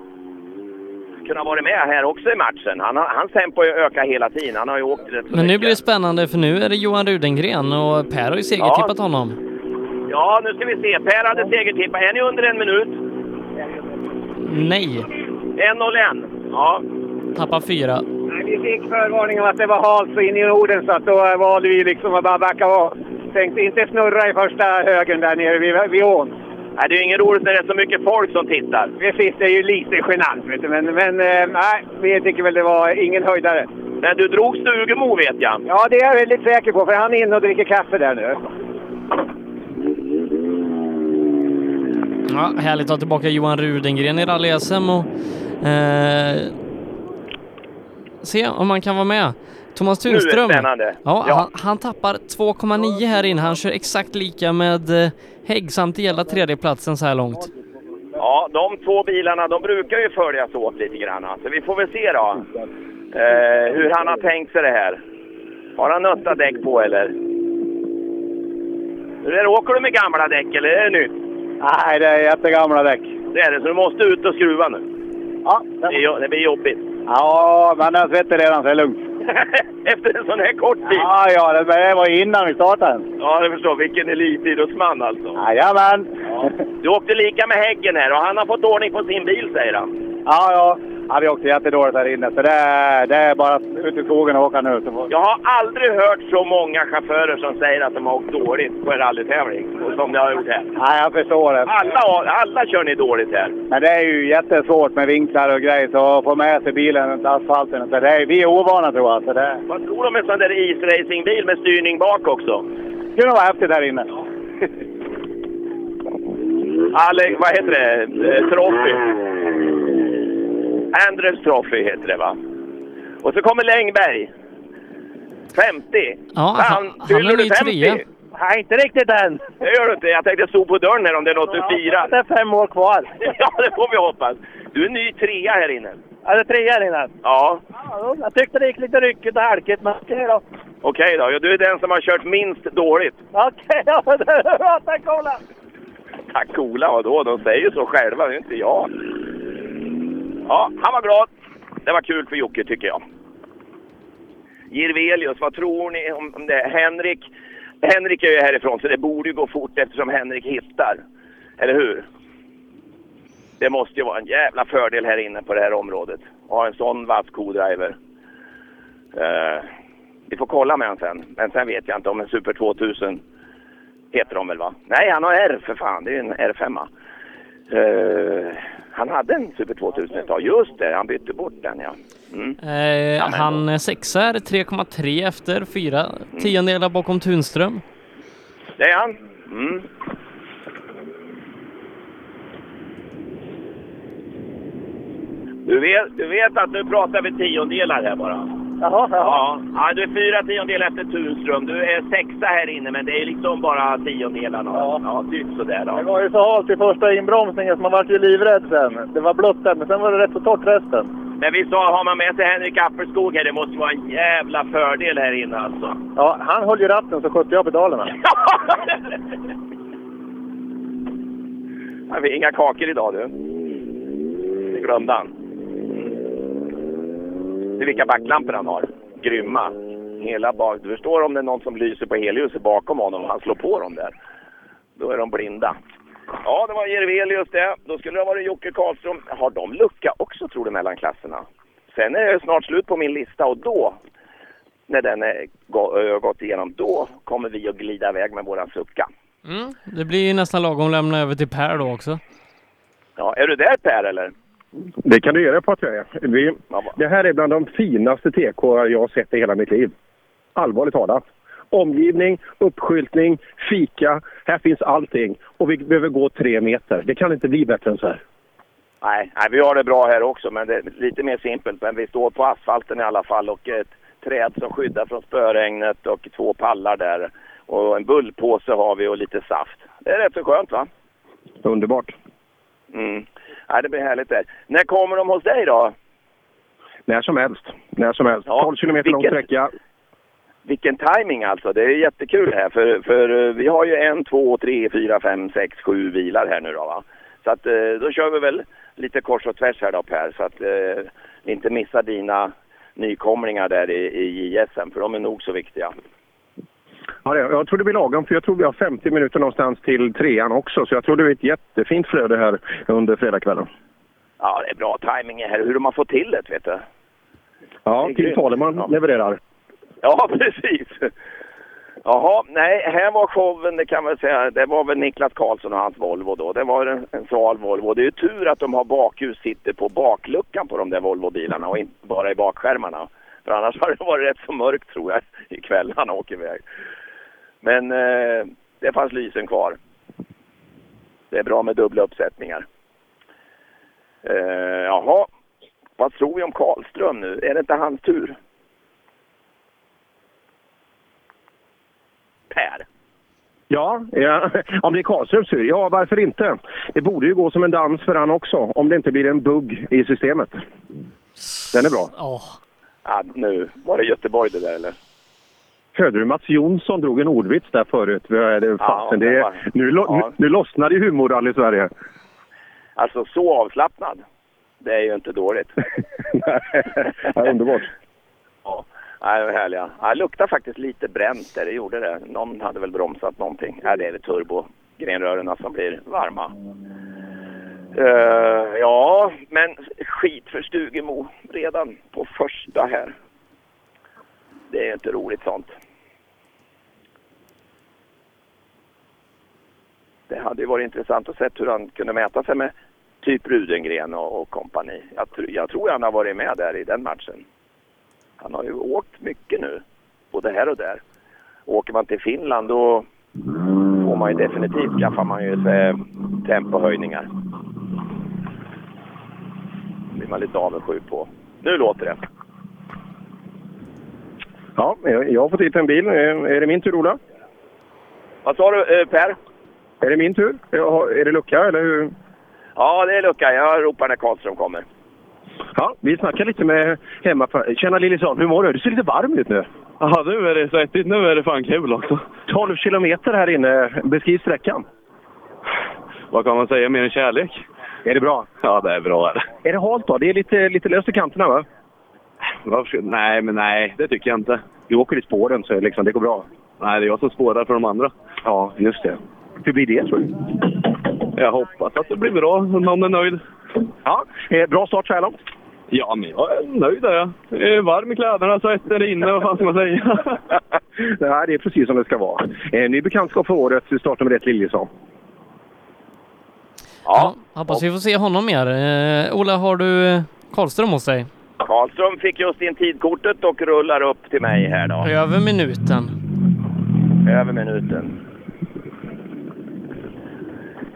kunde ha varit med här också i matchen. Han, har- hans tempo ökat hela tiden. Han har ju åkt rätt Men nu blir det spännande för nu är det Johan Rudengren och Per har ju segertippat honom. Ja, nu ska vi se. Per hade segertippat. Är ni under en minut? Nej, 1-0 Ja. tappar fyra. Nej, Vi fick förvarning om att det var halt så in i Norden så att då valde vi liksom att bara backa av. Tänkte inte snurra i första högen där nere vid, vid ån. Nej, det är ju inget roligt när det är så mycket folk som tittar. Precis, det är ju lite genant vet du. Men, men eh, nej, vi tycker väl det var ingen höjdare. Men du drog Stugemo vet jag. Ja, det är jag väldigt säker på för han är inne och dricker kaffe där nu. Ja, härligt att ha tillbaka Johan Rudengren i rally-SM och eh, se om man kan vara med. Thomas Nu är det Tunström. spännande. Ja, Ja. Han, han tappar 2,9 här inne. Han kör exakt lika med eh, Hägg samt delar tredjeplatsen så här långt. Ja, de två bilarna de brukar ju följas åt lite grann. Så vi får väl se då eh, hur han har tänkt sig det här. Har han nötta däck på eller? Hur är det, åker du med gamla däck eller är det nytt? Nej, det är jättegamla däck. Det är det, så du måste ut och skruva nu. Ja. Det, det blir jobbigt. Ja, men jag svettar redan så det är lugnt. Efter en sån här kort tid? Ja, ja, det det var innan vi startade. Ja, jag förstår. Vilken elitidrottsman alltså. Jajamän. Du åkte lika med Häggen här och han har fått ordning på sin bil säger han. Ja, ja. Ja vi åkte jättedåligt här inne, så det är, det är bara ut i skogen och åka nu. Får... Jag har aldrig hört så många chaufförer som säger att de har åkt dåligt på en rallytävling som ni har gjort här. Nej, jag förstår det. Alla, alla kör ni dåligt här. Men det är ju jättesvårt med vinklar och grejer, så att få med sig bilen runt asfalten. Så det är, vi är ovana tror jag. Så det Vad tror du om en sån där isracingbil med styrning bak också? skulle vara häftigt här inne. Ale, vad heter det? Eh, Trophy. Andres Trophy heter det va? Och så kommer Längberg. 50. Ja, han- han fyller är du ny 50? trea. Nej, inte riktigt än. Det gör du inte. Jag tänkte stå på dörren här om det är något du firar. Det är fem år kvar. Ja, det får vi hoppas. Du är ny trea här inne. Ja, det är tre här inne. Ja, Ja, jag tyckte det gick lite ryckigt och halkigt, men okej då. okej då. Ja, Du är den som har kört minst dåligt. Okej, bra. Tack Ola! Tack coola, vadå? De säger ju så själva, det är inte jag. Ja, han var glad. Det var kul för Jocke tycker jag. Jirvelius, vad tror ni om det? Henrik, Henrik är ju härifrån så det borde ju gå fort eftersom Henrik hittar. Eller hur? Det måste ju vara en jävla fördel här inne på det här området. Att ha en sån vass co-driver. Uh, vi får kolla med honom sen. Men sen vet jag inte om en Super 2000 heter de väl va? Nej, han har R för fan. Det är ju en R5. Uh, han hade en Super 2000 ett tag. Just det, han bytte bort den ja. Mm. Eh, han är sexa här, 3,3 efter, fyra tiondelar bakom Tunström. Det är han. Mm. Du vet, du vet att nu pratar vi tiondelar här bara. Jaha, Ja, ja, du är fyra tiondelar efter Tunström. Du är sexa här inne, men det är liksom bara tiondelarna. Ja, ja typ sådär Det var ju så halt i första inbromsningen så man var ju livrädd sen. Det var blött där, men sen var det rätt så torrt resten. Men vi sa, har man med sig Henrik Apelskog här, det måste vara en jävla fördel här inne alltså. Ja, han höll ju ratten så skötte jag pedalerna. Det blir inga kakor idag du. Det glömde han. Det är vilka backlampor han har. Grymma. Hela bak. Du förstår om det är någon som lyser på helljuset bakom honom och han slår på dem där. Då är de blinda. Ja, det var Jirvelius det. Då skulle det ha varit Jocke Karlström. Har de lucka också tror du mellan klasserna? Sen är det snart slut på min lista och då, när den är gå- ö, gått igenom, då kommer vi att glida iväg med våran sucka. Mm, det blir nästan lagom att lämna över till Per då också. Ja, är du där Per eller? Det kan du göra på att jag är. Vi, det här är bland de finaste TK jag har sett i hela mitt liv. Allvarligt talat. Omgivning, uppskyltning, fika. Här finns allting. Och vi behöver gå tre meter. Det kan inte bli bättre än så här. Nej, nej, vi har det bra här också, men det är lite mer simpelt. Men vi står på asfalten i alla fall och ett träd som skyddar från spöregnet och två pallar där. Och en bullpåse har vi och lite saft. Det är rätt så skönt va? Underbart. Mm. Nej, det blir härligt där. När kommer de hos dig då? När som helst. När som helst. 12 kilometer lång sträcka. Vilken timing alltså. Det är jättekul här för, för eh, vi har ju en, två, tre, fyra, fem, sex, sju bilar här nu då va. Så att eh, då kör vi väl lite kors och tvärs här då Per så att eh, vi inte missar dina nykomlingar där i, i JSM för de är nog så viktiga. Ja, jag tror det blir lagom, för jag tror vi har 50 minuter någonstans till trean också. Så jag tror det är ett jättefint flöde här under fredagskvällen. Ja, det är bra timing här. Hur de har fått till det vet du. Ja, grymt. Taleman Ja. levererar. Ja, precis. Jaha, nej, här var showen, det kan man säga, det var väl Niklas Karlsson och hans Volvo då. Det var en, en sval Volvo. Det är ju tur att de har bakljus sitter på bakluckan på de där Volvo-bilarna och inte bara i bakskärmarna. För annars hade det varit rätt så mörkt tror jag ikväll när han åker iväg. Men eh, det fanns lysen kvar. Det är bra med dubbla uppsättningar. Eh, jaha, vad tror vi om Karlström nu? Är det inte hans tur? Per. Ja, ja, om det är Karlströms tur. Ja, varför inte? Det borde ju gå som en dans för han också, om det inte blir en bugg i systemet. Den är bra. Ja, nu var det Göteborg det där eller? Hörde du Mats Jonsson drog en ordvits där förut? Är fasen, det var- nu, ja. nu, lossnar det humorrall i Sverige. Alltså så avslappnad. Det är ju inte dåligt. ja, underbart. Ja, nej, är härliga. Ja, det luktar faktiskt lite bränt där, det gjorde det. Någon hade väl bromsat någonting. Ja, det är väl turbogrenrörerna som blir varma. Eh, ja, men skit för Stugemo redan på första här. Det är inte roligt sånt. Det hade ju varit intressant att se hur han kunde mäta sig med typ Rudengren och, och kompani. Jag, tr- jag tror han har varit med där i den matchen. Han har ju åkt mycket nu, både här och där. Åker man till Finland då får man ju definitivt skaffar man ju sig tempohöjningar. Det blir man lite avundsjuk på. Nu låter det. Ja, jag, har fått hit en bil. Är, är det min tur, Ola? Vad sa du, eh, Per? Är det min tur? Är det lucka, eller hur? Ja, det är lucka. Jag ropar när Karlström kommer. Ja, vi snackar lite med hemma. Tjena Liljesson, hur mår du? Du ser lite varm ut nu. Ja, nu är det svettigt. Nu är det fan kul också. 12 kilometer här inne. Beskriv sträckan. Vad kan man säga mer än kärlek? Är det bra? Ja, det är bra. Är det. Är det halt då? Det är lite, lite löst i kanterna va? Varför? Nej, men nej, det tycker jag inte. Du åker i spåren så liksom, det går bra. Nej, det är jag som spårar för de andra. Ja, just det. Hur blir det tror du? Jag hoppas att det blir bra, om någon är nöjd. Ja, eh, bra start så här långt. Ja, men jag är nöjd är jag. Jag är varm i kläderna, svetten inne, vad fan ska man säga? Nej, det är precis som det ska vara. Eh, ny bekantskap för året, startnummer ett Liljesson. Ja, hoppas vi får se honom mer. Eh, Ola, har du eh, Karlström hos dig? Karlström fick just in tidkortet och rullar upp till mig här då. Över minuten. Över minuten.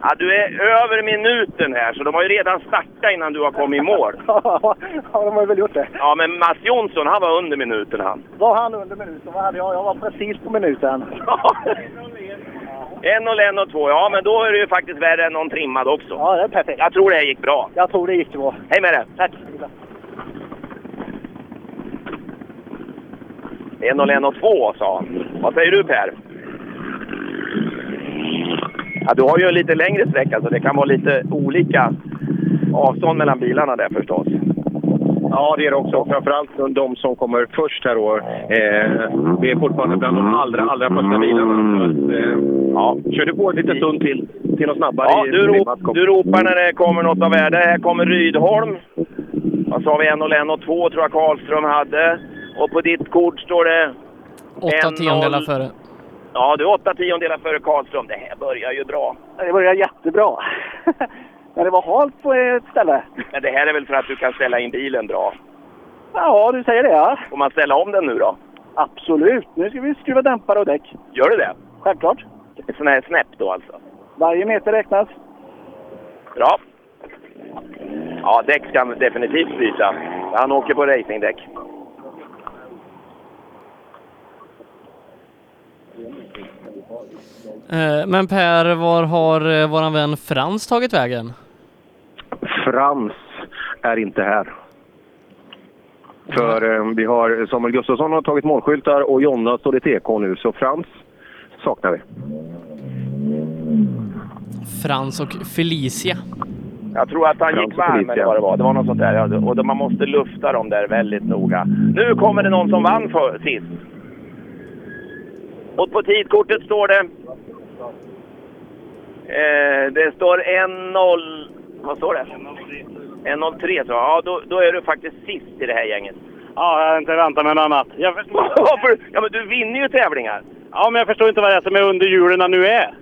Ja, du är över minuten här, så de har ju redan startat innan du har kommit i mål. ja, de har väl gjort det. Ja, men Mats Jonsson, han var under minuten han. Var han under minuten? Vad hade jag? Jag var precis på minuten. En och en och två, ja men då är det ju faktiskt värre än någon trimmad också. Ja, det är perfekt. Jag tror det här gick bra. Jag tror det gick bra. Hej med det! Tack! En och en och två, sa han. Vad säger du Per? Ja, du har ju en lite längre sträcka så det kan vara lite olika avstånd mellan bilarna där förstås. Ja, det är det också. Framförallt de som kommer först här då. Eh, det är fortfarande bland de allra, allra första bilarna. Eh, ja, kör du på en liten stund till, till något snabbare. Ja, du, rop, du ropar när det kommer något av värde. Här kommer Rydholm. Vad sa vi? En och en och två tror jag Karlström hade. Och på ditt kort står det... Åtta en tiondelar noll- före. Ja, du är åtta tiondelar före Karlström. Det här börjar ju bra. Det börjar jättebra. Men det var halt på ett ställe. Men det här är väl för att du kan ställa in bilen bra? Ja, du säger det ja. Får man ställa om den nu då? Absolut. Nu ska vi skruva dämpare och däck. Gör du det? Självklart. Sån här snäpp då alltså? Varje meter räknas. Bra. Ja, däck ska han definitivt byta. Han åker på racingdäck. Men Per, var har eh, våran vän Frans tagit vägen? Frans är inte här. För eh, vi har Samuel Gustafsson har tagit målskyltar och Jonna står i TK nu, så Frans saknar vi. Frans och Felicia. Jag tror att han Frans gick och varm Felicia. eller vad det var. Det var något sånt där. Och man måste lufta dem där väldigt noga. Nu kommer det någon som vann för, sist. Och på tidkortet står det... Eh, det står 1-0... Vad står det? 1-0-3 så. Ja, då, då är du faktiskt sist i det här gänget. Ja, jag har inte väntat mig något annat. Jag förstår... Ja, men du vinner ju tävlingar. Ja, men jag förstår inte vad det är som är under hjulen nu är.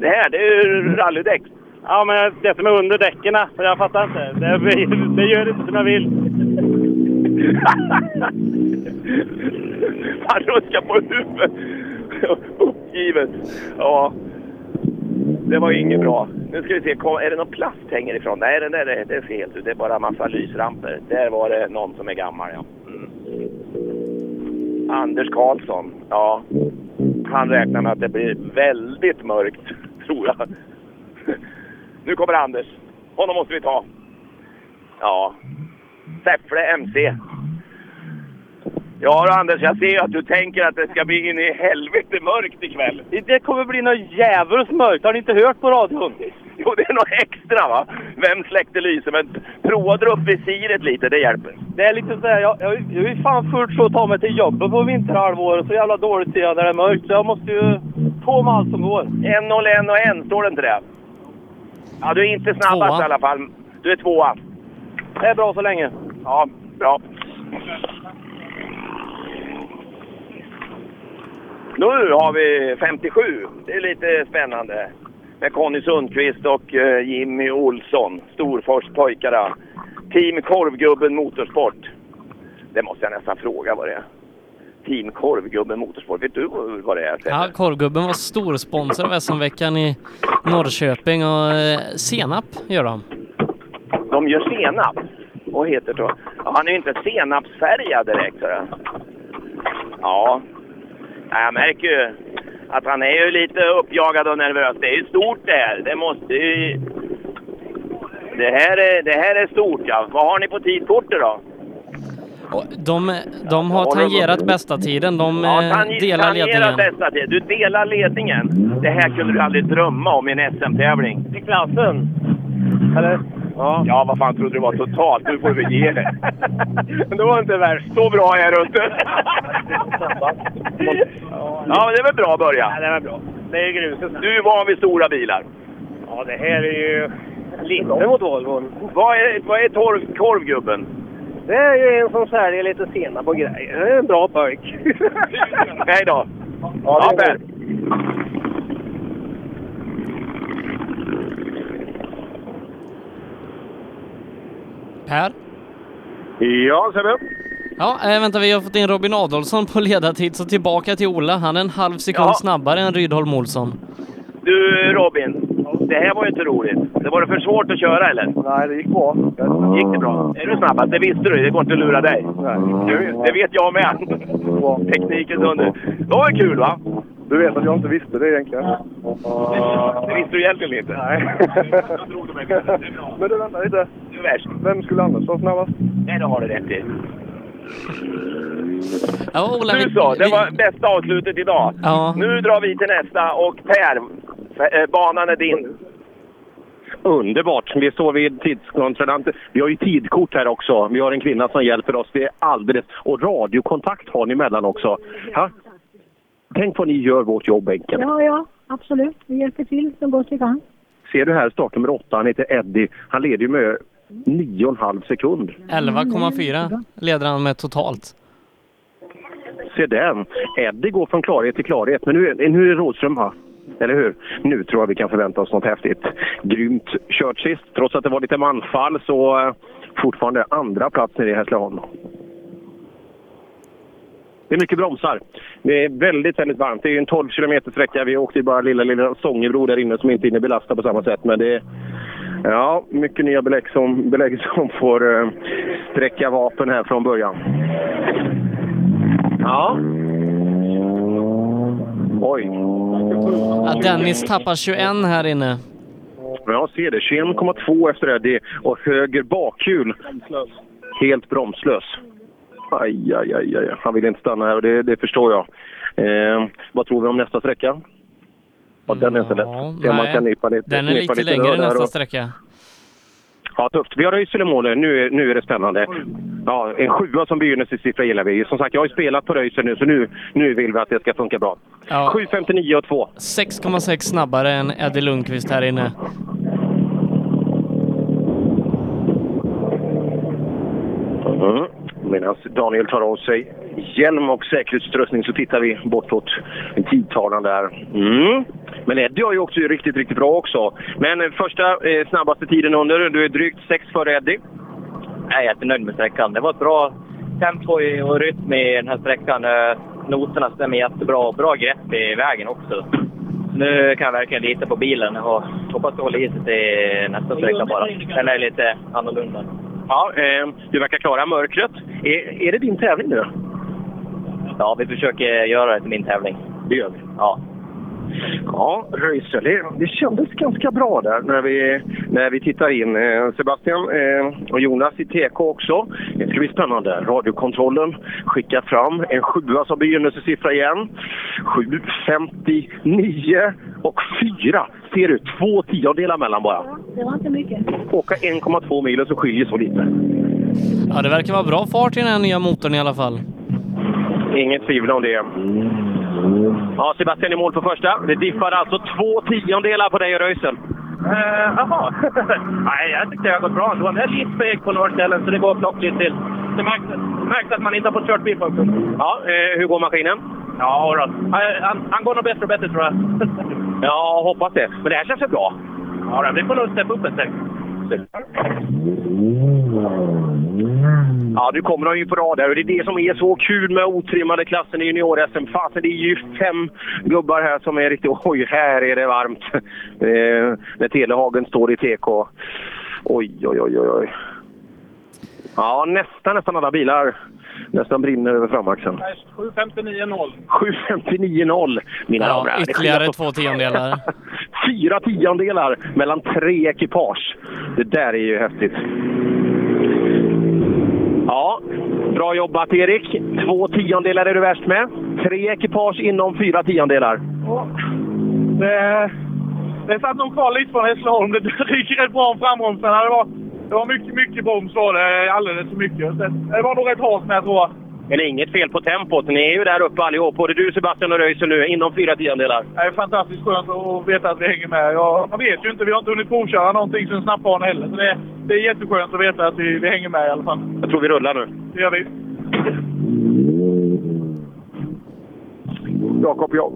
Det här, det är ju rallydäck. Ja, men det som är under däcken, jag fattar inte. Det, det gör inte som jag vill. Han ruskar på huvudet. Uppgivet. Ja. Det var inget bra. Nu ska vi se, kom, är det någon plast hänger ifrån? Nej, den där det, det är fel. Det är bara en massa lysramper. Där var det någon som är gammal, ja. Mm. Anders Karlsson, ja. Han räknar med att det blir väldigt mörkt, tror jag. Nu kommer Anders. Honom måste vi ta. Ja. Säffle MC. Ja Anders, jag ser ju att du tänker att det ska bli in i helvete mörkt ikväll. Det kommer bli något djävulskt mörkt. Har ni inte hört på radion? Jo, det är något extra va? Vem släckte lyset? Men prova dra upp visiret lite, det hjälper. Det är lite sådär, jag, jag, jag är fan fullt så att ta mig till jobbet på vinterhalvåret. Så jävla dåligt ser jag när det är mörkt. Så jag måste ju på med allt som går. 1-0, 1 och 1, står det inte det? Ja, du är inte snabbast Tvåa. i alla fall. Du är tvåa. Det är bra så länge. Ja, bra. Nu har vi 57. Det är lite spännande. Med Conny Sundqvist och eh, Jimmy Olsson. Storfors pojkarna. Team Korvgubben Motorsport. Det måste jag nästan fråga vad det är. Team Korvgubben Motorsport. Vet du vad det är? Ja, Korvgubben var storsponsor av SM-veckan i Norrköping och eh, senap gör de. De gör senap. Vad heter det? Ja, han är ju inte senapsfärgad direkt. Så. Ja. Ja, jag märker ju att han är ju lite uppjagad och nervös. Det är ju stort det här. Det måste ju... Det här är, det här är stort ja. Vad har ni på tidkortet då? De, de har tangerat bästa tiden. De Ja, eh, tange- delar ledningen. bästa tid. Du delar ledningen. Det här kunde du aldrig drömma om i en SM-tävling. I klassen? Eller? Ja. ja, vad fan trodde du var totalt? Nu får väl ge det. det var inte värst. Så bra är du inte. ja, men det är väl bra början. Ja, det var bra. Det är gruset. Du är van vid stora bilar. Ja, det här är ju lite mot Volvon. Vad är, vad är torv, korvgubben? Det är ju en som säljer lite senap och grejer. Det är en bra pojk. Hej då. Ja, det Per. Ja, Sebbe? Ja, äh, vänta, vi har fått in Robin Adolfsson på ledartid, så tillbaka till Ola. Han är en halv sekund Ja. snabbare än Rydholm Olsson. Du Robin, det här var ju inte roligt. Det var det för svårt att köra eller? Nej, det gick bra. Gick det bra? Är du snabbast? Det visste du, det går inte att lura dig. Du, det vet jag med. Teknikens under. Det var kul va? Du vet att jag inte visste det egentligen. Det visste du egentligen inte. Nej. Men du, vänta lite. Är värst. Vem skulle annars vara snabbast? Nej, det har du rätt i. Ja, Ola, Du vi- så, det vi- var bästa avslutet idag. Ja. Nu drar vi till nästa och Per, eh, banan är din. Underbart. Vi står vid tidskontrollanten. Vi har ju tidkort här också. Vi har en kvinna som hjälper oss. Det är alldeles... Och radiokontakt har ni emellan också. Ha? Tänk vad ni gör vårt jobb enkelt. Ja, ja, absolut. Vi hjälper till så gott vi kan. Ser du här startnummer åtta, han heter Eddie. Han leder ju med nio och en halv sekund. 11,4 leder han med totalt. se den. Eddie går från klarhet till klarhet. Men nu, är- nu är det Rådström va? Eller hur? Nu tror jag vi kan förvänta oss något häftigt. Grymt kört sist. Trots att det var lite manfall så eh, fortfarande andra plats nere i Hässleholm. Det är mycket bromsar. Det är väldigt, väldigt varmt. Det är en 12 km sträcka. Vi åkte ju bara lilla, lilla Sångebro där inne som inte hinner belasta på samma sätt. Men det är ja, mycket nya belägg som, belägg som får eh, sträcka vapen här från början. Ja. Oj. Ja, Dennis tappar 21 här inne. Jag ser det. 21,2 efter det. det. Och höger bakhjul. Helt bromslös. Aj, aj, aj, aj. Han vill inte stanna här och det, det förstår jag. Eh, vad tror vi om nästa sträcka? Ja, den är inte lätt. Om man kan nypa lite, Den är lite rör längre nästa och- sträcka. Ja, tufft. Vi har Röisel i målet. Nu, är- nu är det spännande. Ja, en sjua som begynnelsesiffra gillar vi. Som sagt, jag har ju spelat på Röisel nu, så nu, nu vill vi att det ska funka bra. Ja. 7.59 och 2. 6,6 snabbare än Eddie Lundqvist här inne. Mm. Medan Daniel tar av sig hjälm och säkerhetsutrustning så tittar vi bortåt tidtavlan där. Mm. Men Eddie har ju också riktigt, riktigt bra också. Men eh, första eh, snabbaste tiden under, du är drygt sex före Eddie. Jag är jättenöjd med sträckan. Det var ett bra tempo och rytm i den här sträckan. Eh, Noterna stämmer jättebra. Bra grepp i vägen också. Nu kan jag verkligen lita på bilen och hoppas det håller i sig till nästa sträcka bara. Den är lite annorlunda. Ja, eh, du verkar klara mörkret. Är, är det din tävling nu? Ja, vi försöker göra det till min tävling. Det gör vi. Ja. Ja, Röisel, det, det kändes ganska bra där när vi, när vi tittar in. Eh, Sebastian eh, och Jonas i TK också. Det ska bli spännande. Radiokontrollen skickar fram en sjua som begynnelsesiffra igen. 7.59 och 4 ser du. Två tiondelar mellan bara. Det var inte mycket. Åka 1,2 mil och så skiljer så lite. Ja, det verkar vara bra fart i den här nya motorn i alla fall. Inget tvivel om det. Ja, Sebastian i mål på första. Det diffar alltså två tiondelar på dig och Röisel. Eh, Jaha. Nej, jag tyckte det har gått bra ändå. Det är lite fegt på några ställen så det går att plocka lite till. Det märks, märks att man inte har fått kört bil på en. Ja, eh, hur går maskinen? Ja, då. Han, han, han går nog bättre och bättre tror jag. Ja, hoppas det. Men det här känns väl bra? Ja, då, vi får nog steppa upp ett steg. Mm. Ja, nu kommer de ju på rad här och det är det som är så kul med otrimmade klassen i junior-SM. Fasen, det är ju fem gubbar här som är riktigt... Oj, här är det varmt! Eh, när Telehagen står i TK. Oj, oj, oj, oj, oj. Ja, nästan, nästan alla bilar nästan brinner över framaxeln. 7.59.0. 7.59.0, mina Ja, damer herrar. Det ytterligare två tiondelar. Fyra tiondelar mellan tre ekipage. Det där är ju häftigt. Ja, bra jobbat Erik. Två tiondelar är du värst med. Tre ekipage inom fyra tiondelar. Det, det satt nog kvar lite från Hässleholm. Det ryker rätt bra om frambromsarna. Det var, det var mycket, mycket broms var det. Alldeles för mycket. Det, var nog rätt hårt med tror jag. Men det är inget fel på tempot. Ni är ju där uppe allihop. Både du Sebastian och Röisel nu, inom fyra tiondelar. Det är fantastiskt skönt att veta att vi hänger med. Jag, man vet ju inte, vi har inte hunnit provköra någonting sen snabbbanan heller. Så det, det är jätteskönt att veta att vi, vi hänger med i alla fall. Jag tror vi rullar nu. Det gör vi. Jakob, jag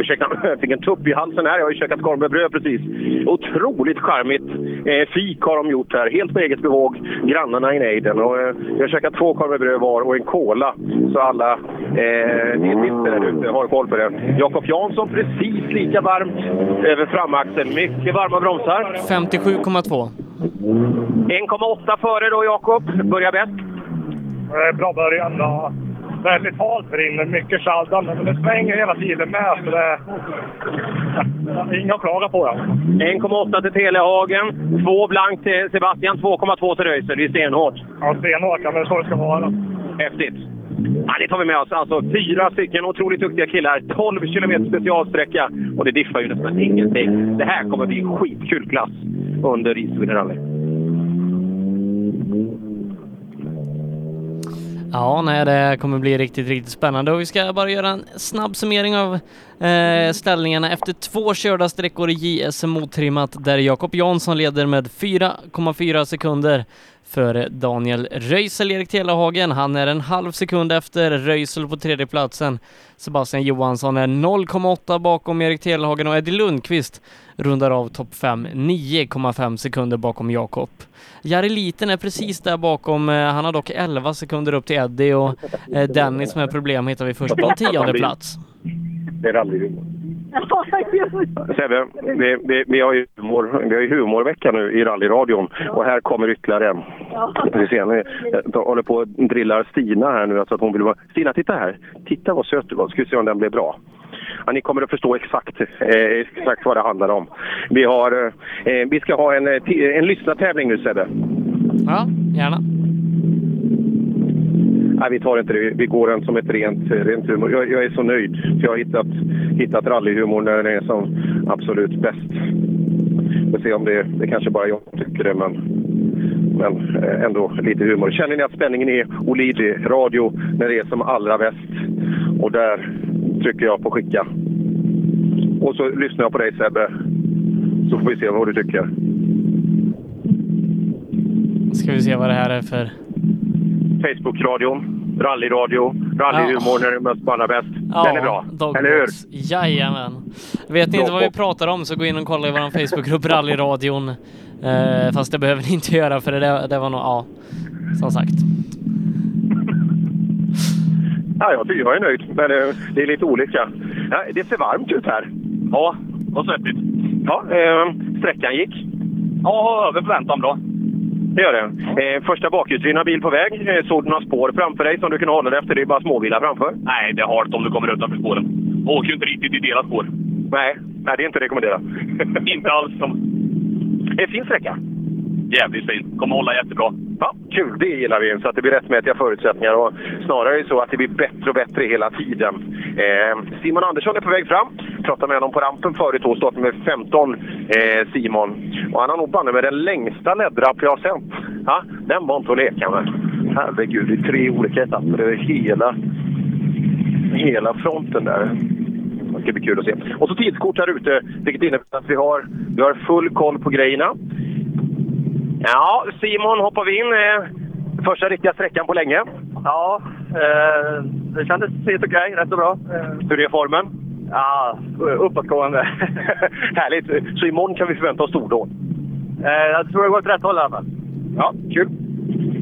ju käkat, jag fick en tupp i halsen här. Jag har ju käkat korv med bröd precis. Otroligt charmigt eh, fik har de gjort här. Helt på eget bevåg. Grannarna i nejden. Och, eh, jag har käkat två korv med bröd var och en cola. Så alla eh, dietister där ute har koll på det. Jakob Jansson precis lika varmt över framaxeln. Mycket varma bromsar. 57,2. 1,8 före då Jakob. Börjar bäst. Eh, Bra början. Ja. Väldigt halt inne, mycket saldande, men det svänger hela tiden med. Så det, inga att klaga på. Ja. 1,8 till Telehagen. 2 blankt till Sebastian. 2,2 till Röisel. Det är stenhårt. Ja, stenhårt, ja, men så det ska vara. Häftigt. Ja, det tar vi med oss. Alltså fyra stycken otroligt duktiga killar. 12 km specialsträcka. Och det diffar ju nästan ingenting. Det här kommer bli en skitkul klass under Sweden Rally. Ja, nej, det kommer bli riktigt, riktigt spännande och vi ska bara göra en snabb summering av eh, ställningarna. Efter två körda sträckor i JSM otrimmat där Jakob Jansson leder med 4,4 sekunder för Daniel Röisel, Erik Telehagen. Han är en halv sekund efter Röisel på tredje platsen. Sebastian Johansson är 0,8 bakom Erik Telehagen och Eddie Lundqvist rundar av topp 5, 9,5 sekunder bakom Jakob. Jari Liten är precis där bakom, eh, han har dock 11 sekunder upp till Eddie och eh, Dennis med problem hittar vi först på en tionde plats. Det är rallyhumor. Sebbe, vi, vi, vi, har ju humor, vi har ju humorvecka nu i rallyradion och här kommer ytterligare en. Vi ser, nu, jag håller på och drillar Stina här nu. Alltså att hon vill vara... Stina, titta här! Titta vad söt du var. Ska vi se om den blir bra. Ja, ni kommer att förstå exakt, eh, exakt vad det handlar om. Vi, har, eh, vi ska ha en, eh, en lyssnartävling nu Sebbe. Ja, gärna. Nej, vi tar inte det. Vi går den som ett rent, rent humor. Jag, jag är så nöjd. För jag har hittat, hittat rallyhumor när den är som absolut bäst. Vi får se om det, det kanske bara jag tycker det, men, men eh, ändå lite humor. Känner ni att spänningen är olidlig? Radio när det är som allra bäst. Och där trycker jag på skicka. Och så lyssnar jag på dig Sebbe. Så får vi se vad du tycker. Ska vi se vad det här är för... Facebook-radion, rallyradio, rallyhumor när det är mest allra bäst. Den är bra, Dogbox. eller hur? Jajamän. Vet ni inte vad vi pratar om så gå in och kolla i vår Facebookgrupp Rallyradion. Eh, fast det behöver ni inte göra för det, där- det var nog, ja, som sagt. Ja, jag, tycker jag är nöjd, men eh, det är lite olika. Ja, det ser varmt ut här. Ja, och svettigt. Ja, eh, sträckan gick. Ja, över förväntan bra. Det gör det. Eh, första bakhjulsdrivna bil på väg. Eh, såg du några spår framför dig som du kan hålla dig efter? Det är bara småbilar framför. Nej, det är halt om du kommer utanför spåren. Åker ju inte riktigt i deras spår. Nej, nej det är inte rekommenderat. inte alls. Som... Det är en fin sträcka. Jävligt fin. Kommer hålla jättebra. Ja, kul, det gillar vi. Så att det blir rättmätiga förutsättningar. Och snarare så att det blir bättre och bättre hela tiden. Eh, Simon Andersson är på väg fram. Pratade med honom på rampen förut och startade med 15, eh, Simon. Och han har nog banne med den längsta leddrapp jag har sett. Ha? den var inte att leka med. Herregud, det är tre olika etapper över hela, hela fronten där. Det ska bli kul att se. Och så tidskort här ute, vilket innebär att vi har, vi har full koll på grejerna. Ja, Simon hoppar vi in. Eh, första riktiga sträckan på länge. Ja, eh, det kändes helt okej. Rätt så bra. Hur är formen? ja, uppåtgående. Härligt. Så imorgon kan vi förvänta oss stordåd? eh, jag tror det går åt rätt håll i alla fall. Ja, kul.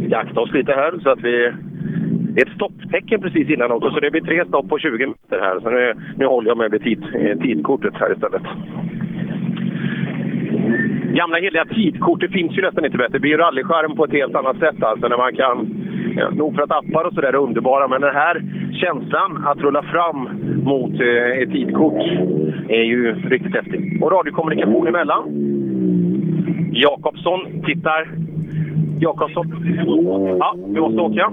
Vi aktar oss lite här så att vi... Det är ett stopptecken precis innan också, så det blir tre stopp på 20 meter här. Så nu, nu håller jag mig med tid, tidkortet här istället. Gamla heliga tidkortet finns ju nästan inte bättre. Det blir ju rallyskärm på ett helt annat sätt alltså när man kan... Ja, nog för att appar och sådär är underbara, men den här känslan att rulla fram mot eh, ett tidkort är ju riktigt häftig. Och radiokommunikation emellan. Jakobsson tittar. Jakobsson. Ja, vi måste åka.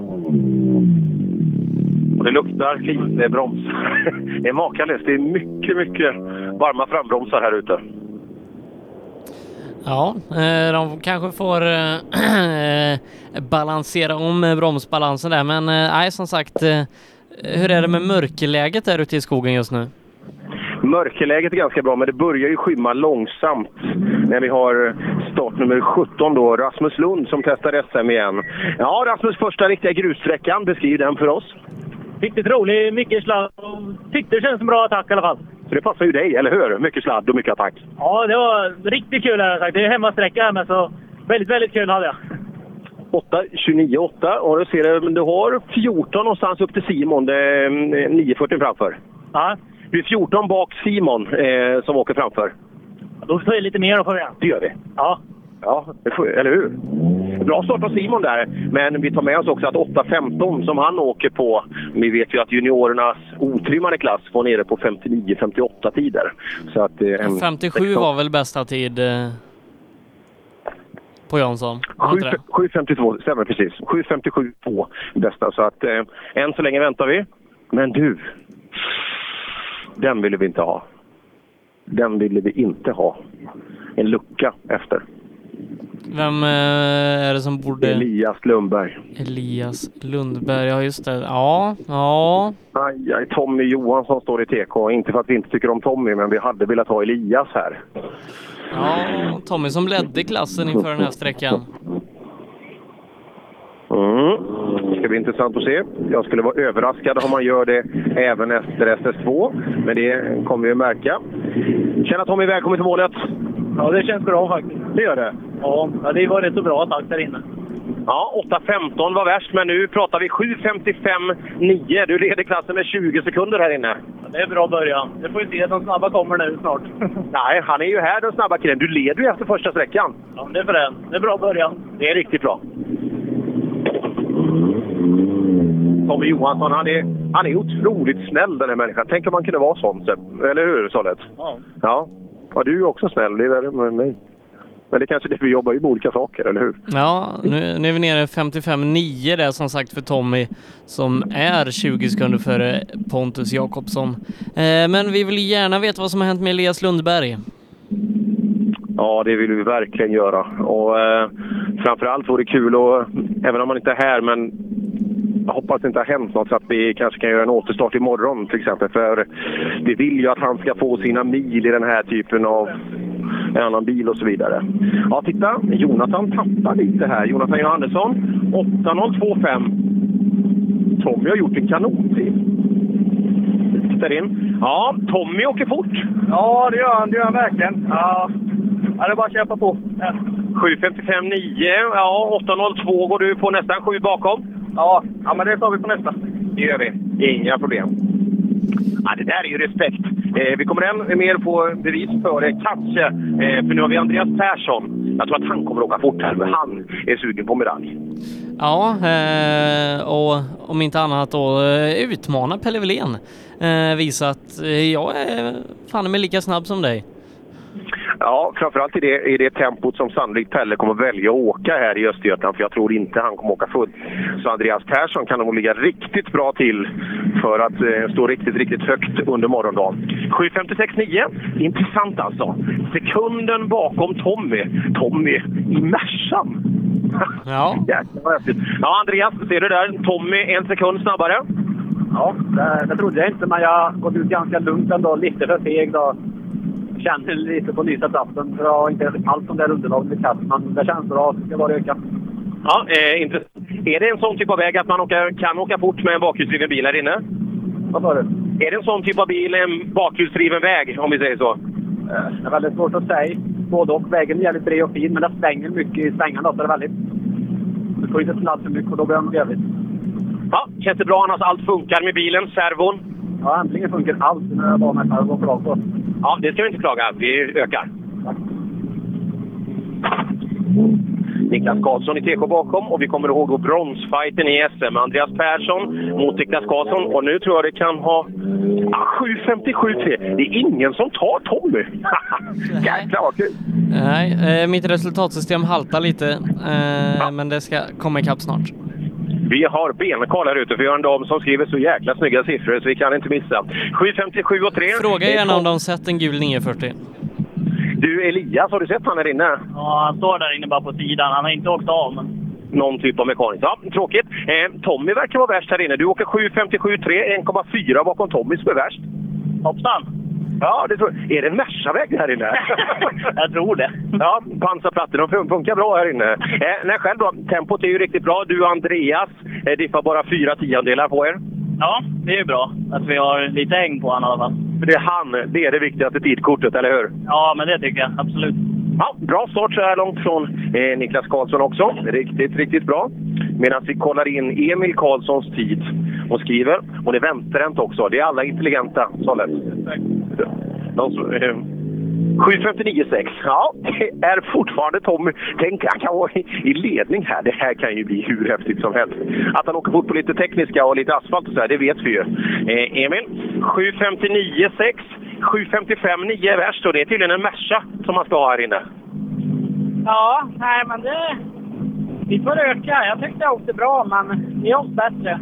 Och det luktar lite broms. Det är makalöst. Det är mycket, mycket varma frambromsar här ute. Ja, eh, de kanske får eh, eh, balansera om bromsbalansen där, men nej, som sagt, hur är det med mörkerläget där ute i skogen just nu? Mörkerläget är ganska bra, men det börjar ju skymma långsamt när vi har startnummer 17 då, Rasmus Lund som testar SM igen. Ja, Rasmus första riktiga grussträckan. Beskriv den för oss. Riktigt rolig, mycket sladd. Tyckte det kändes som bra attack i alla fall. Så det passar ju dig, eller hur? Mycket sladd och mycket attack. Ja, det var riktigt kul jag sagt. Det är hemmasträcka här med så väldigt, väldigt kul hade jag. 8, 29, 8. Och du ser du har 14 någonstans upp till Simon. Det är mm, 940 framför. Ja. Du är 14 bak Simon eh, som åker framför. Då tar jag lite mer då får vi. Det gör vi. Ja. Ja, eller hur? Bra start av Simon där, men vi tar med oss också att 8.15 som han åker på, vi vet ju att juniorernas otrimmade klass var nere på 59-58 tider. Så att, eh, en 57 var väl bästa tid eh, på Jansson? Var det inte det? 7.52, stämmer precis. 7.57 på bästa. Så att eh, än så länge väntar vi. Men du, den ville vi inte ha. Den ville vi inte ha. En lucka efter. Vem eh, är det som borde... Elias Lundberg. Elias Lundberg, ja just det. Ja, ja. Aj, Tommy Johansson står i TK. Inte för att vi inte tycker om Tommy, men vi hade velat ha Elias här. Ja, Tommy som ledde klassen inför den här sträckan. ska bli intressant att se. Jag skulle vara överraskad om man gör det även efter SS2. Men det kommer vi att märka. Tjena Tommy, välkommen till målet! Ja, det känns bra faktiskt. Det gör det? Ja, det var rätt så bra takt där inne. Ja, 8.15 var värst, men nu pratar vi 7.55,9. Du leder klassen med 20 sekunder här inne. Ja, det är bra början. Det får vi se. De snabba kommer nu snart. Nej, han är ju här den snabba killen. Du leder ju efter första sträckan. Ja, det är för den. Det är bra början. Det är riktigt bra. Tommy Johansson, han är, han är otroligt snäll den här människan. Tänk om man kunde vara sån. Eller hur, Sollet? Ja. Ja. Ja, du är också snäll. Det är värre med mig. Men det är kanske det vi jobbar ju med olika saker, eller hur? Ja, nu, nu är vi nere 55,9 där som sagt för Tommy som är 20 sekunder före Pontus Jakobsson. Eh, men vi vill gärna veta vad som har hänt med Elias Lundberg. Ja, det vill vi verkligen göra. Och eh, framförallt vore det kul, och, även om man inte är här, men hoppas det inte har hänt något så att vi kanske kan göra en återstart imorgon till exempel. För vi vill ju att han ska få sina mil i den här typen av en annan bil och så vidare. Ja, titta! Jonathan tappar lite här. Jonathan Johannesson, 8.025. Tommy har gjort en kanontid. Tittar in. Ja, Tommy åker fort. Ja, det gör han. Det gör han verkligen. Ja, ja det är bara att kämpa på. Ja. 7.55,9. Ja, 8.02 går du på nästan sju bakom. Ja, ja men det tar vi på nästa. Det gör vi. Inga problem. Ja, det där är ju respekt. Eh, vi kommer än mer få bevis för det, kanske. Eh, för nu har vi Andreas Persson. Jag tror att han kommer åka fort här, men han är sugen på medalj. Ja, eh, och om inte annat då eh, utmana Pelle Wilén. Eh, visa att eh, jag är fan med lika snabb som dig. Ja, framförallt i det, i det tempot som sannolikt Pelle kommer välja att åka här i Östergötland, för jag tror inte han kommer åka fullt. Så Andreas Persson kan nog ligga riktigt bra till för att eh, stå riktigt, riktigt högt under morgondagen. 7.56,9. Intressant alltså. Sekunden bakom Tommy. Tommy i Mercan. Ja. Ja, Andreas, ser du där? Tommy en sekund snabbare. Ja, det, det trodde jag inte, men jag har gått ut ganska lugnt ändå. Lite för seg då. Känner lite på nysa platsen, för jag har inte alls de där underlagen i kast, men det känns bra. Det ska bara öka. Ja, eh, intressant. Är det en sån typ av väg att man åka, kan åka fort med en bakhjulsdriven bil här inne? Vad sa du? Är det en sån typ av bil, en bakhjulsdriven väg, om vi säger så? Eh, Det är väldigt svårt att säga. Både och. Vägen är jävligt bred och fin, men det svänger mycket i svängarna. Så det är väldigt... Du får inte snabbt för mycket och då blir det jävligt. Ja, känns det bra annars? Allt funkar med bilen, servon? Ja, äntligen funkar allt. Nu är jag bara med själv och bra på. Ja, det ska vi inte klaga. Vi ökar. Niklas Karlsson i TK bakom och vi kommer ihåg då bronsfighten i SM. Andreas Persson mot Niklas Karlsson och nu tror jag det kan ha ja, 7.57,3. Det är ingen som tar Tommy! Jäklar vad kul! Nej, eh, mitt resultatsystem haltar lite, eh, men det ska komma ikapp snart. Vi har benkarl här ute för vi har en dam som skriver så jäkla snygga siffror så vi kan inte missa. 7.57 och 3. Fråga gärna om de sett en gul 940. Du Elias, har du sett han här inne? Ja, han står där inne bara på sidan. Han har inte åkt av. Men... Någon typ av mekanik. Ja, tråkigt. Eh, Tommy verkar vara värst här inne. Du åker 7.57,3, 1,4 bakom Tommy som är värst. Hoppsan! Ja, det tror Är det en Mercaväg här inne? Jag tror det. Ja, pansarplattor, de fun- funkar bra här inne. Eh, nej, själv då? Tempot är ju riktigt bra. Du och Andreas eh, diffar bara fyra tiondelar på er. Ja, det är ju bra att vi har lite häng på honom i alla fall. För det är han, det är det viktigaste tidkortet, eller hur? Ja, men det tycker jag absolut. Ja, bra start så här långt från eh, Niklas Karlsson också. Riktigt, riktigt bra. Medan vi kollar in Emil Karlssons tid och skriver. Och det är vänsterhänt också. Det är alla intelligenta, Sollet. 7.59,6. Eh, ja, det är fortfarande Tommy. Tänk, han kan vara i, ledning här. Det här kan ju bli hur häftigt som helst. Att han åker fort på lite tekniska och lite asfalt och så här, det vet vi ju. Eh, Emil, 7.59,6. 7.55,9 är värst och det är tydligen en Merca som man ska ha här inne. Ja, nej men det... Vi får öka. Jag tyckte jag åkte bra, men vi åkte bättre.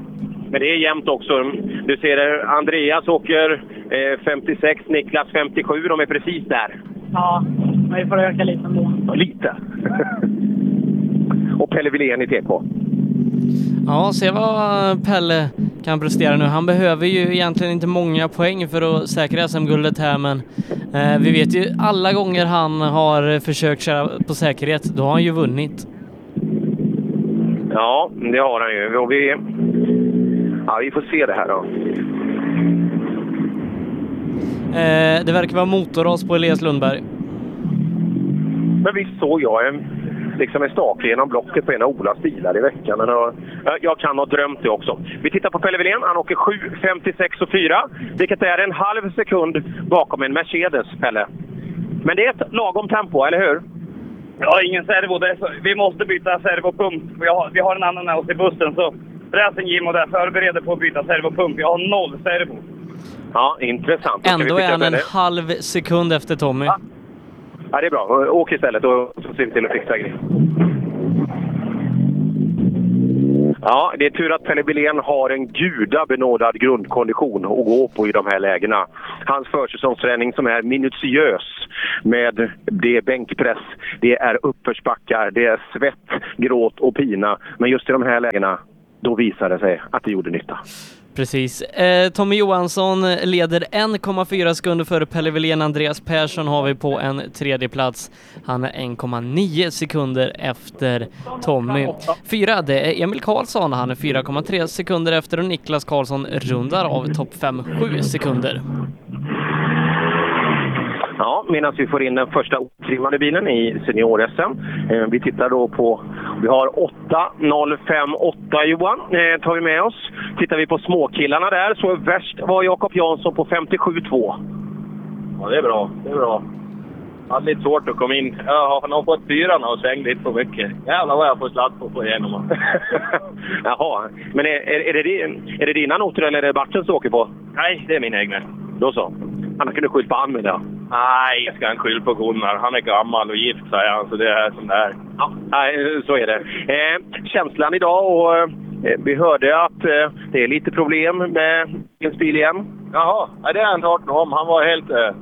Men det är jämnt också. Du ser eh, Andreas åker eh, 56, Niklas 57. De är precis där. Ja, men vi får öka lite ändå. Lite. och Pelle Wilén i TK. Ja, se vad Pelle kan prestera nu. Han behöver ju egentligen inte många poäng för att säkra SM-guldet här, men eh, vi vet ju alla gånger han har försökt köra på säkerhet, då har han ju vunnit. Ja, Ja, det har han ju. Och vi, ja, vi får se det här då. Eh, det verkar vara motorras på Elias Lundberg. Men visst såg jag en, liksom en stake genom blocket på en av Olas bilar i veckan. Men, uh, jag kan ha drömt det också. Vi tittar på Pelle Wilén. Han åker 7.56 och 4, vilket är en halv sekund bakom en Mercedes, Pelle. Men det är ett lagom tempo, eller hur? Ja, ingen servo. Det är så, vi måste byta servopump. Vi har, vi har en annan med oss i bussen, så fräsen Jim och där förbereder på att byta servopump. Jag har noll servo. Ja, intressant. Ändå är han en Pelle. halv sekund efter Tommy. Ja, det är bra. Åk istället och så ser vi till att fixa grejer. Ja, det är tur att Pelle Billén har en gudabenådad grundkondition att gå på i de här lägena. Hans försäsongsträning som är minutiös med det är bänkpress, det är uppförsbackar, det är svett, gråt och pina. Men just i de här lägena, då visade det sig att det gjorde nytta. Precis. Eh, Tommy Johansson leder 1,4 sekunder före Pelle Wilén. Andreas Persson har vi på en tredje plats. Han är 1,9 sekunder efter Tommy. Fyra, det är Emil Karlsson. Han är 4,3 sekunder efter och Niklas Karlsson rundar av topp 5, 7 sekunder. Ja, medan vi får in den första otrimmade bilen i senior-SM. Eh, vi tittar då på, vi har 8.058 Johan, eh, tar vi med oss. Tittar vi på småkillarna där så värst var Jakob Jansson på 57.2. Ja, det är bra. Det är bra. Jag hade lite svårt att komma in. Jag har nog fått fyran och svängt lite för mycket. Jävlar vad jag får sladd på att få igenom. Jaha, men är, är, är, det, är det dina noter eller är det Bartens du åker på? Nej, det är min egna. Då så. Han kunde skyllt på han med det. Nej, jag ska han skylla på Gunnar. Han är gammal och gift, säger han. Så det är som det är. Ja, nej, så är det. Eh, känslan idag och eh, vi hörde att eh, det är lite problem med din bil igen. Jaha, ja, det har jag inte hört något om. Han var helt... Eh,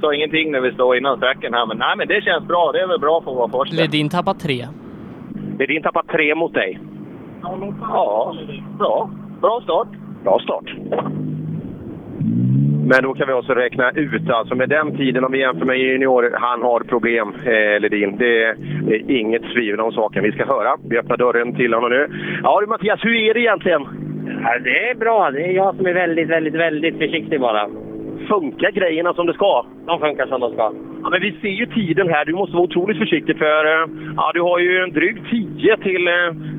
sa ingenting när vi stod innan sträckan här. Men nej, men det känns bra. Det är väl bra för att vara första. Ledin tappar tre. Ledin tappar tre mot dig. Ja, bra. Bra start. Bra start. Men då kan vi också räkna ut, alltså med den tiden om vi jämför med junior, han har problem, eh, Ledin. Det är, inget tvivel om saken. Vi ska höra. Vi öppnar dörren till honom nu. Ja du Mattias, hur är det egentligen? Ja, det är bra. Det är jag som är väldigt, väldigt, väldigt försiktig bara. Funkar grejerna som det ska? De funkar som de ska. Ja, men vi ser ju tiden här. Du måste vara otroligt försiktig för eh, ja, du har ju en dryg 10 till, eh,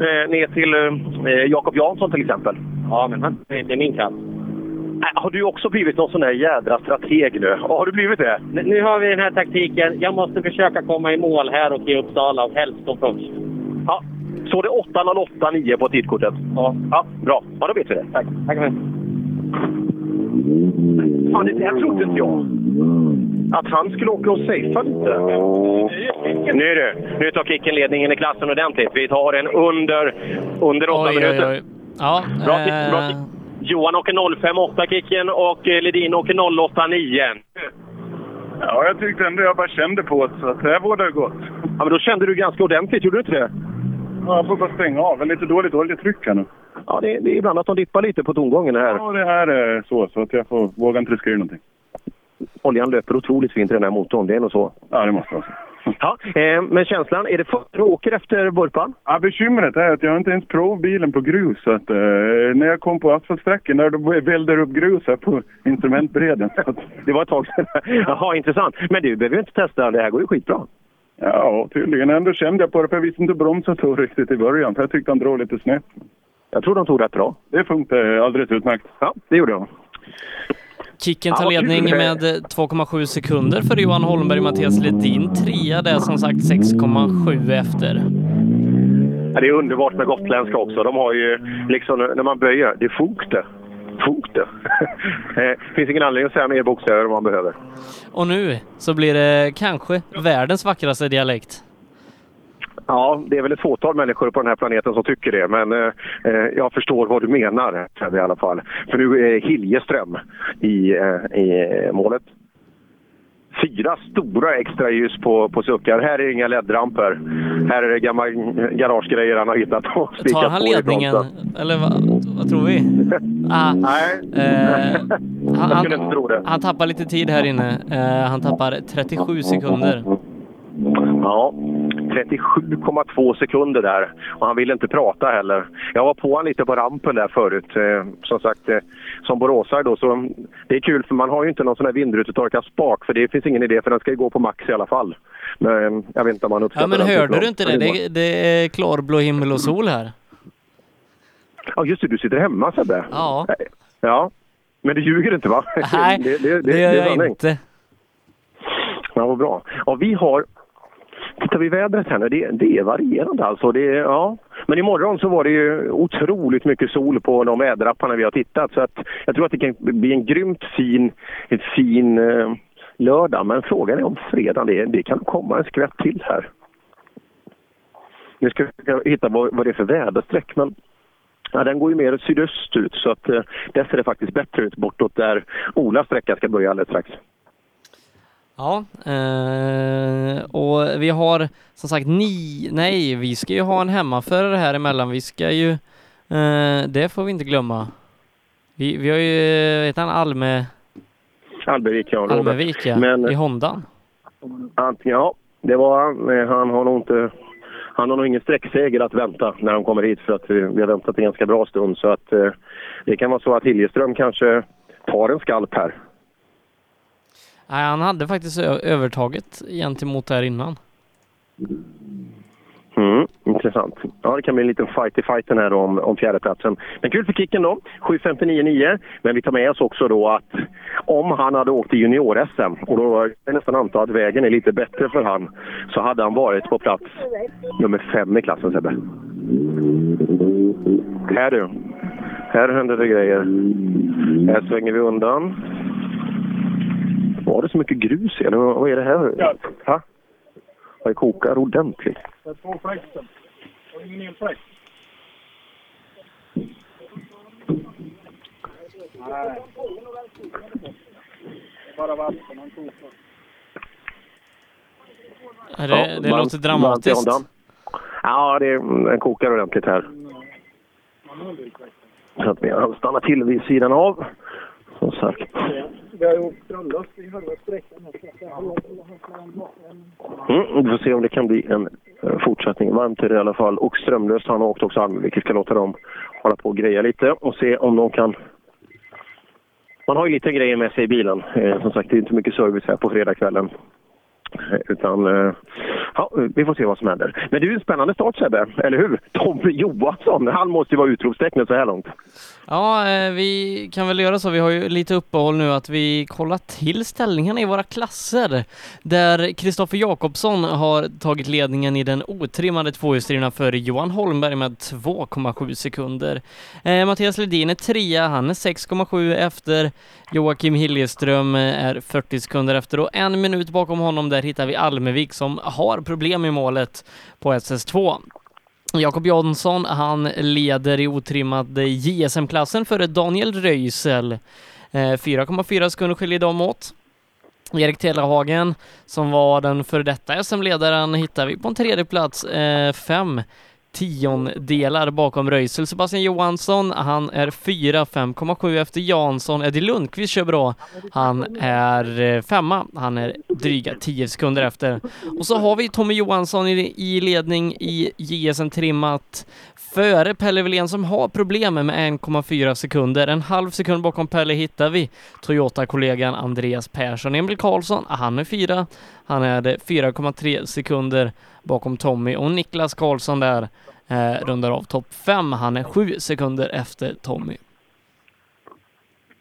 eh, ner till eh, Jakob Jansson till exempel. Ja, men han är min klass. Äh, har du också blivit någon sån där jädra strateg nu? Har du blivit det? Nu- Nu har vi den här taktiken. Jag måste försöka komma i mål här och i Uppsala och helst stå först. Ja, så det 8.08,9 på tidkortet? Ja. Ja, bra. Ja, då vet vi det. Tack. Tack för det. Fan, det där trodde inte jag. Att han skulle åka och safea lite. Nu du, nu tar Kicken ledningen i klassen ordentligt. Vi tar en under, under 8 Oj, oj, minuter. oj. Ja, Bra, eh, bra. Johan åker 05.8 Kicken och eh, Ledin åker 08.9. Ja, jag tyckte ändå jag bara kände på det, så att det här borde gått. Ja, men då kände du ganska ordentligt, gjorde du inte det? Ja, jag får bara stänga av. Lite dåligt oljetryck här nu. Ja, det, det är ibland att de dippar lite på tongången här. Ja, det här är så, så att jag får, vågar inte riskera någonting. Oljan löper otroligt fint i den här motorn, det är nog så. Ja, det måste vara så. Ja, eh, men känslan, är det först du åker efter vurpan? Ja, bekymret är att jag inte ens provat bilen på grus. Så att, eh, när jag kom på asfaltsträckan där då vällde det upp grus här på instrumentbredden. Att, det var ett tag sedan. Jaha, intressant. Men du behöver ju inte testa, det här går ju skitbra. Ja, tydligen. Ändå kände jag på det, för jag visste inte bromsa så riktigt i början. För jag tyckte han drog lite snett. Jag tror de tog rätt bra. Det funkade alldeles utmärkt. Ja, det gjorde de. Kicken tar ledning med 2,7 sekunder för Johan Holmberg. Mattias Ledin trea, det är som sagt 6,7 efter. Ja, det är underbart med gotländska också. De har ju liksom, när man böjer, det är fok det. Finns ingen anledning att säga mer bokstäver om man behöver. Och nu så blir det kanske världens vackraste dialekt. Ja, det är väl ett fåtal människor på den här planeten som tycker det, men eh, eh, jag förstår vad du menar i alla fall. För nu är Hiljeström i, eh, i målet. Fyra stora extra ljus på, på suckar. Här är inga LED-ramper. Här är det gamla garagegrejer han har hittat och spikat Tar han ledningen? Eller vad, vad tror vi? Ah, Nej, eh, han, jag skulle inte tro det. han, han tappar lite tid här inne. Eh, han tappar 37 sekunder. Ja, 37,2 sekunder där. Och han ville inte prata heller. Jag var på honom lite på rampen där förut. Eh, som sagt, eh, som boråsare då så det är kul för man har ju inte någon sån här vindrutetorkad spak för det finns ingen idé för den ska ju gå på max i alla fall. Men jag vet inte om man uppskattar Ja men hörde du inte det? Det, det är klarblå himmel och sol här. Ja just det, du sitter hemma Sebbe. Ja. Ja. Men du ljuger inte va? Nej, det, det, det gör är jag inte. Ja, vad bra. Ja, vi har... Tittar vi vädret här nu, det, det är varierande alltså. Det, ja. Men imorgon så var det ju otroligt mycket sol på de väderapparna vi har tittat. Så att jag tror att det kan bli en grymt fin, en fin eh, lördag. Men frågan är om fredagen, det, det kan komma en skvätt till här. Nu ska vi hitta vad, vad det är för väderstreck. Men Ja, den går ju mer sydöst ut så att eh, där ser det faktiskt bättre ut bortåt där Olas sträcka ska börja alldeles strax. Ja, eh, och vi har som sagt ni, nej, vi ska ju ha en hemmaförare här emellan. Vi ska ju, eh, det får vi inte glömma. Vi, vi har ju, vet han, Alme, Albervik, ja. Almevik ja, Men- i Hondan. Antingen, ja, det var han. Eh, Han har nog inte... Han har nog ingen sträckseger att vänta när han kommer hit för att vi, vi har väntat en ganska bra stund. Så att eh, det kan vara så att Hiljeström kanske tar en skalp här. Nej, han hade faktiskt övertaget gentemot här innan. Mm, intressant. Ja, det kan bli en liten fight i fighten här om, om fjärdeplatsen. Men kul för Kicken då. 7.59,9. Men vi tar med oss också då att om han hade åkt i junior-SM och då är jag nästan anta att vägen är lite bättre för han så hade han varit på plats nummer fem i klassen Sebbe. Här du. Här händer det grejer. Här svänger vi undan. Var det så mycket grus i? Eller vad är det här? Ja. Ha? Det kokar ordentligt. Det är två fläkten. Har ingen elfläkt? Nej. Det är bara vatten. Han kokar. Det, Ja, det varmt- låter dramatiskt. Ja, det, den kokar ordentligt här. Så att vi har stannat till vid sidan av. Som sagt. Vi har ju åkt strömlöst i halva sträckan. Mm, vi får se om det kan bli en eh, fortsättning. Varmt är det i alla fall. Och Strömlöst, han har åkt också Almevik. Vi ska låta dem hålla på och greja lite och se om de kan... Man har ju lite grejer med sig i bilen. Eh, som sagt, det är inte mycket service här på fredagskvällen. Utan, eh, ja, vi får se vad som händer. Men det är ju en spännande start Sebbe, eller hur? Tommy Johansson, han måste ju vara utropstecknet så här långt. Ja, eh, vi kan väl göra så. Vi har ju lite uppehåll nu att vi kollar till ställningarna i våra klasser. Där Kristoffer Jakobsson har tagit ledningen i den otrimmade tvåhjulsdrivna före Johan Holmberg med 2,7 sekunder. Eh, Mattias Ledin är trea, han är 6,7 efter. Joakim Hiljeström eh, är 40 sekunder efter och en minut bakom honom där hittar vi Almevik som har problem i målet på SS2. Jakob Jansson, han leder i otrimmad JSM-klassen före Daniel Röisel. Eh, 4,4 sekunder skiljer dem åt. Erik Telehagen, som var den före detta SM-ledaren, hittar vi på en tredje plats, eh, tiondelar bakom Röisel. Sebastian Johansson, han är 4, 5,7 efter Jansson. Eddie Lundqvist kör bra. Han är eh, femma. Han är dryga 10 sekunder efter. Och så har vi Tommy Johansson i ledning i JSM trimmat före Pelle Wilén som har problem med 1,4 sekunder. En halv sekund bakom Pelle hittar vi Toyota-kollegan Andreas Persson. Emil Karlsson, han är fyra. Han är 4,3 sekunder bakom Tommy och Niklas Karlsson där eh, rundar av topp 5. Han är 7 sekunder efter Tommy.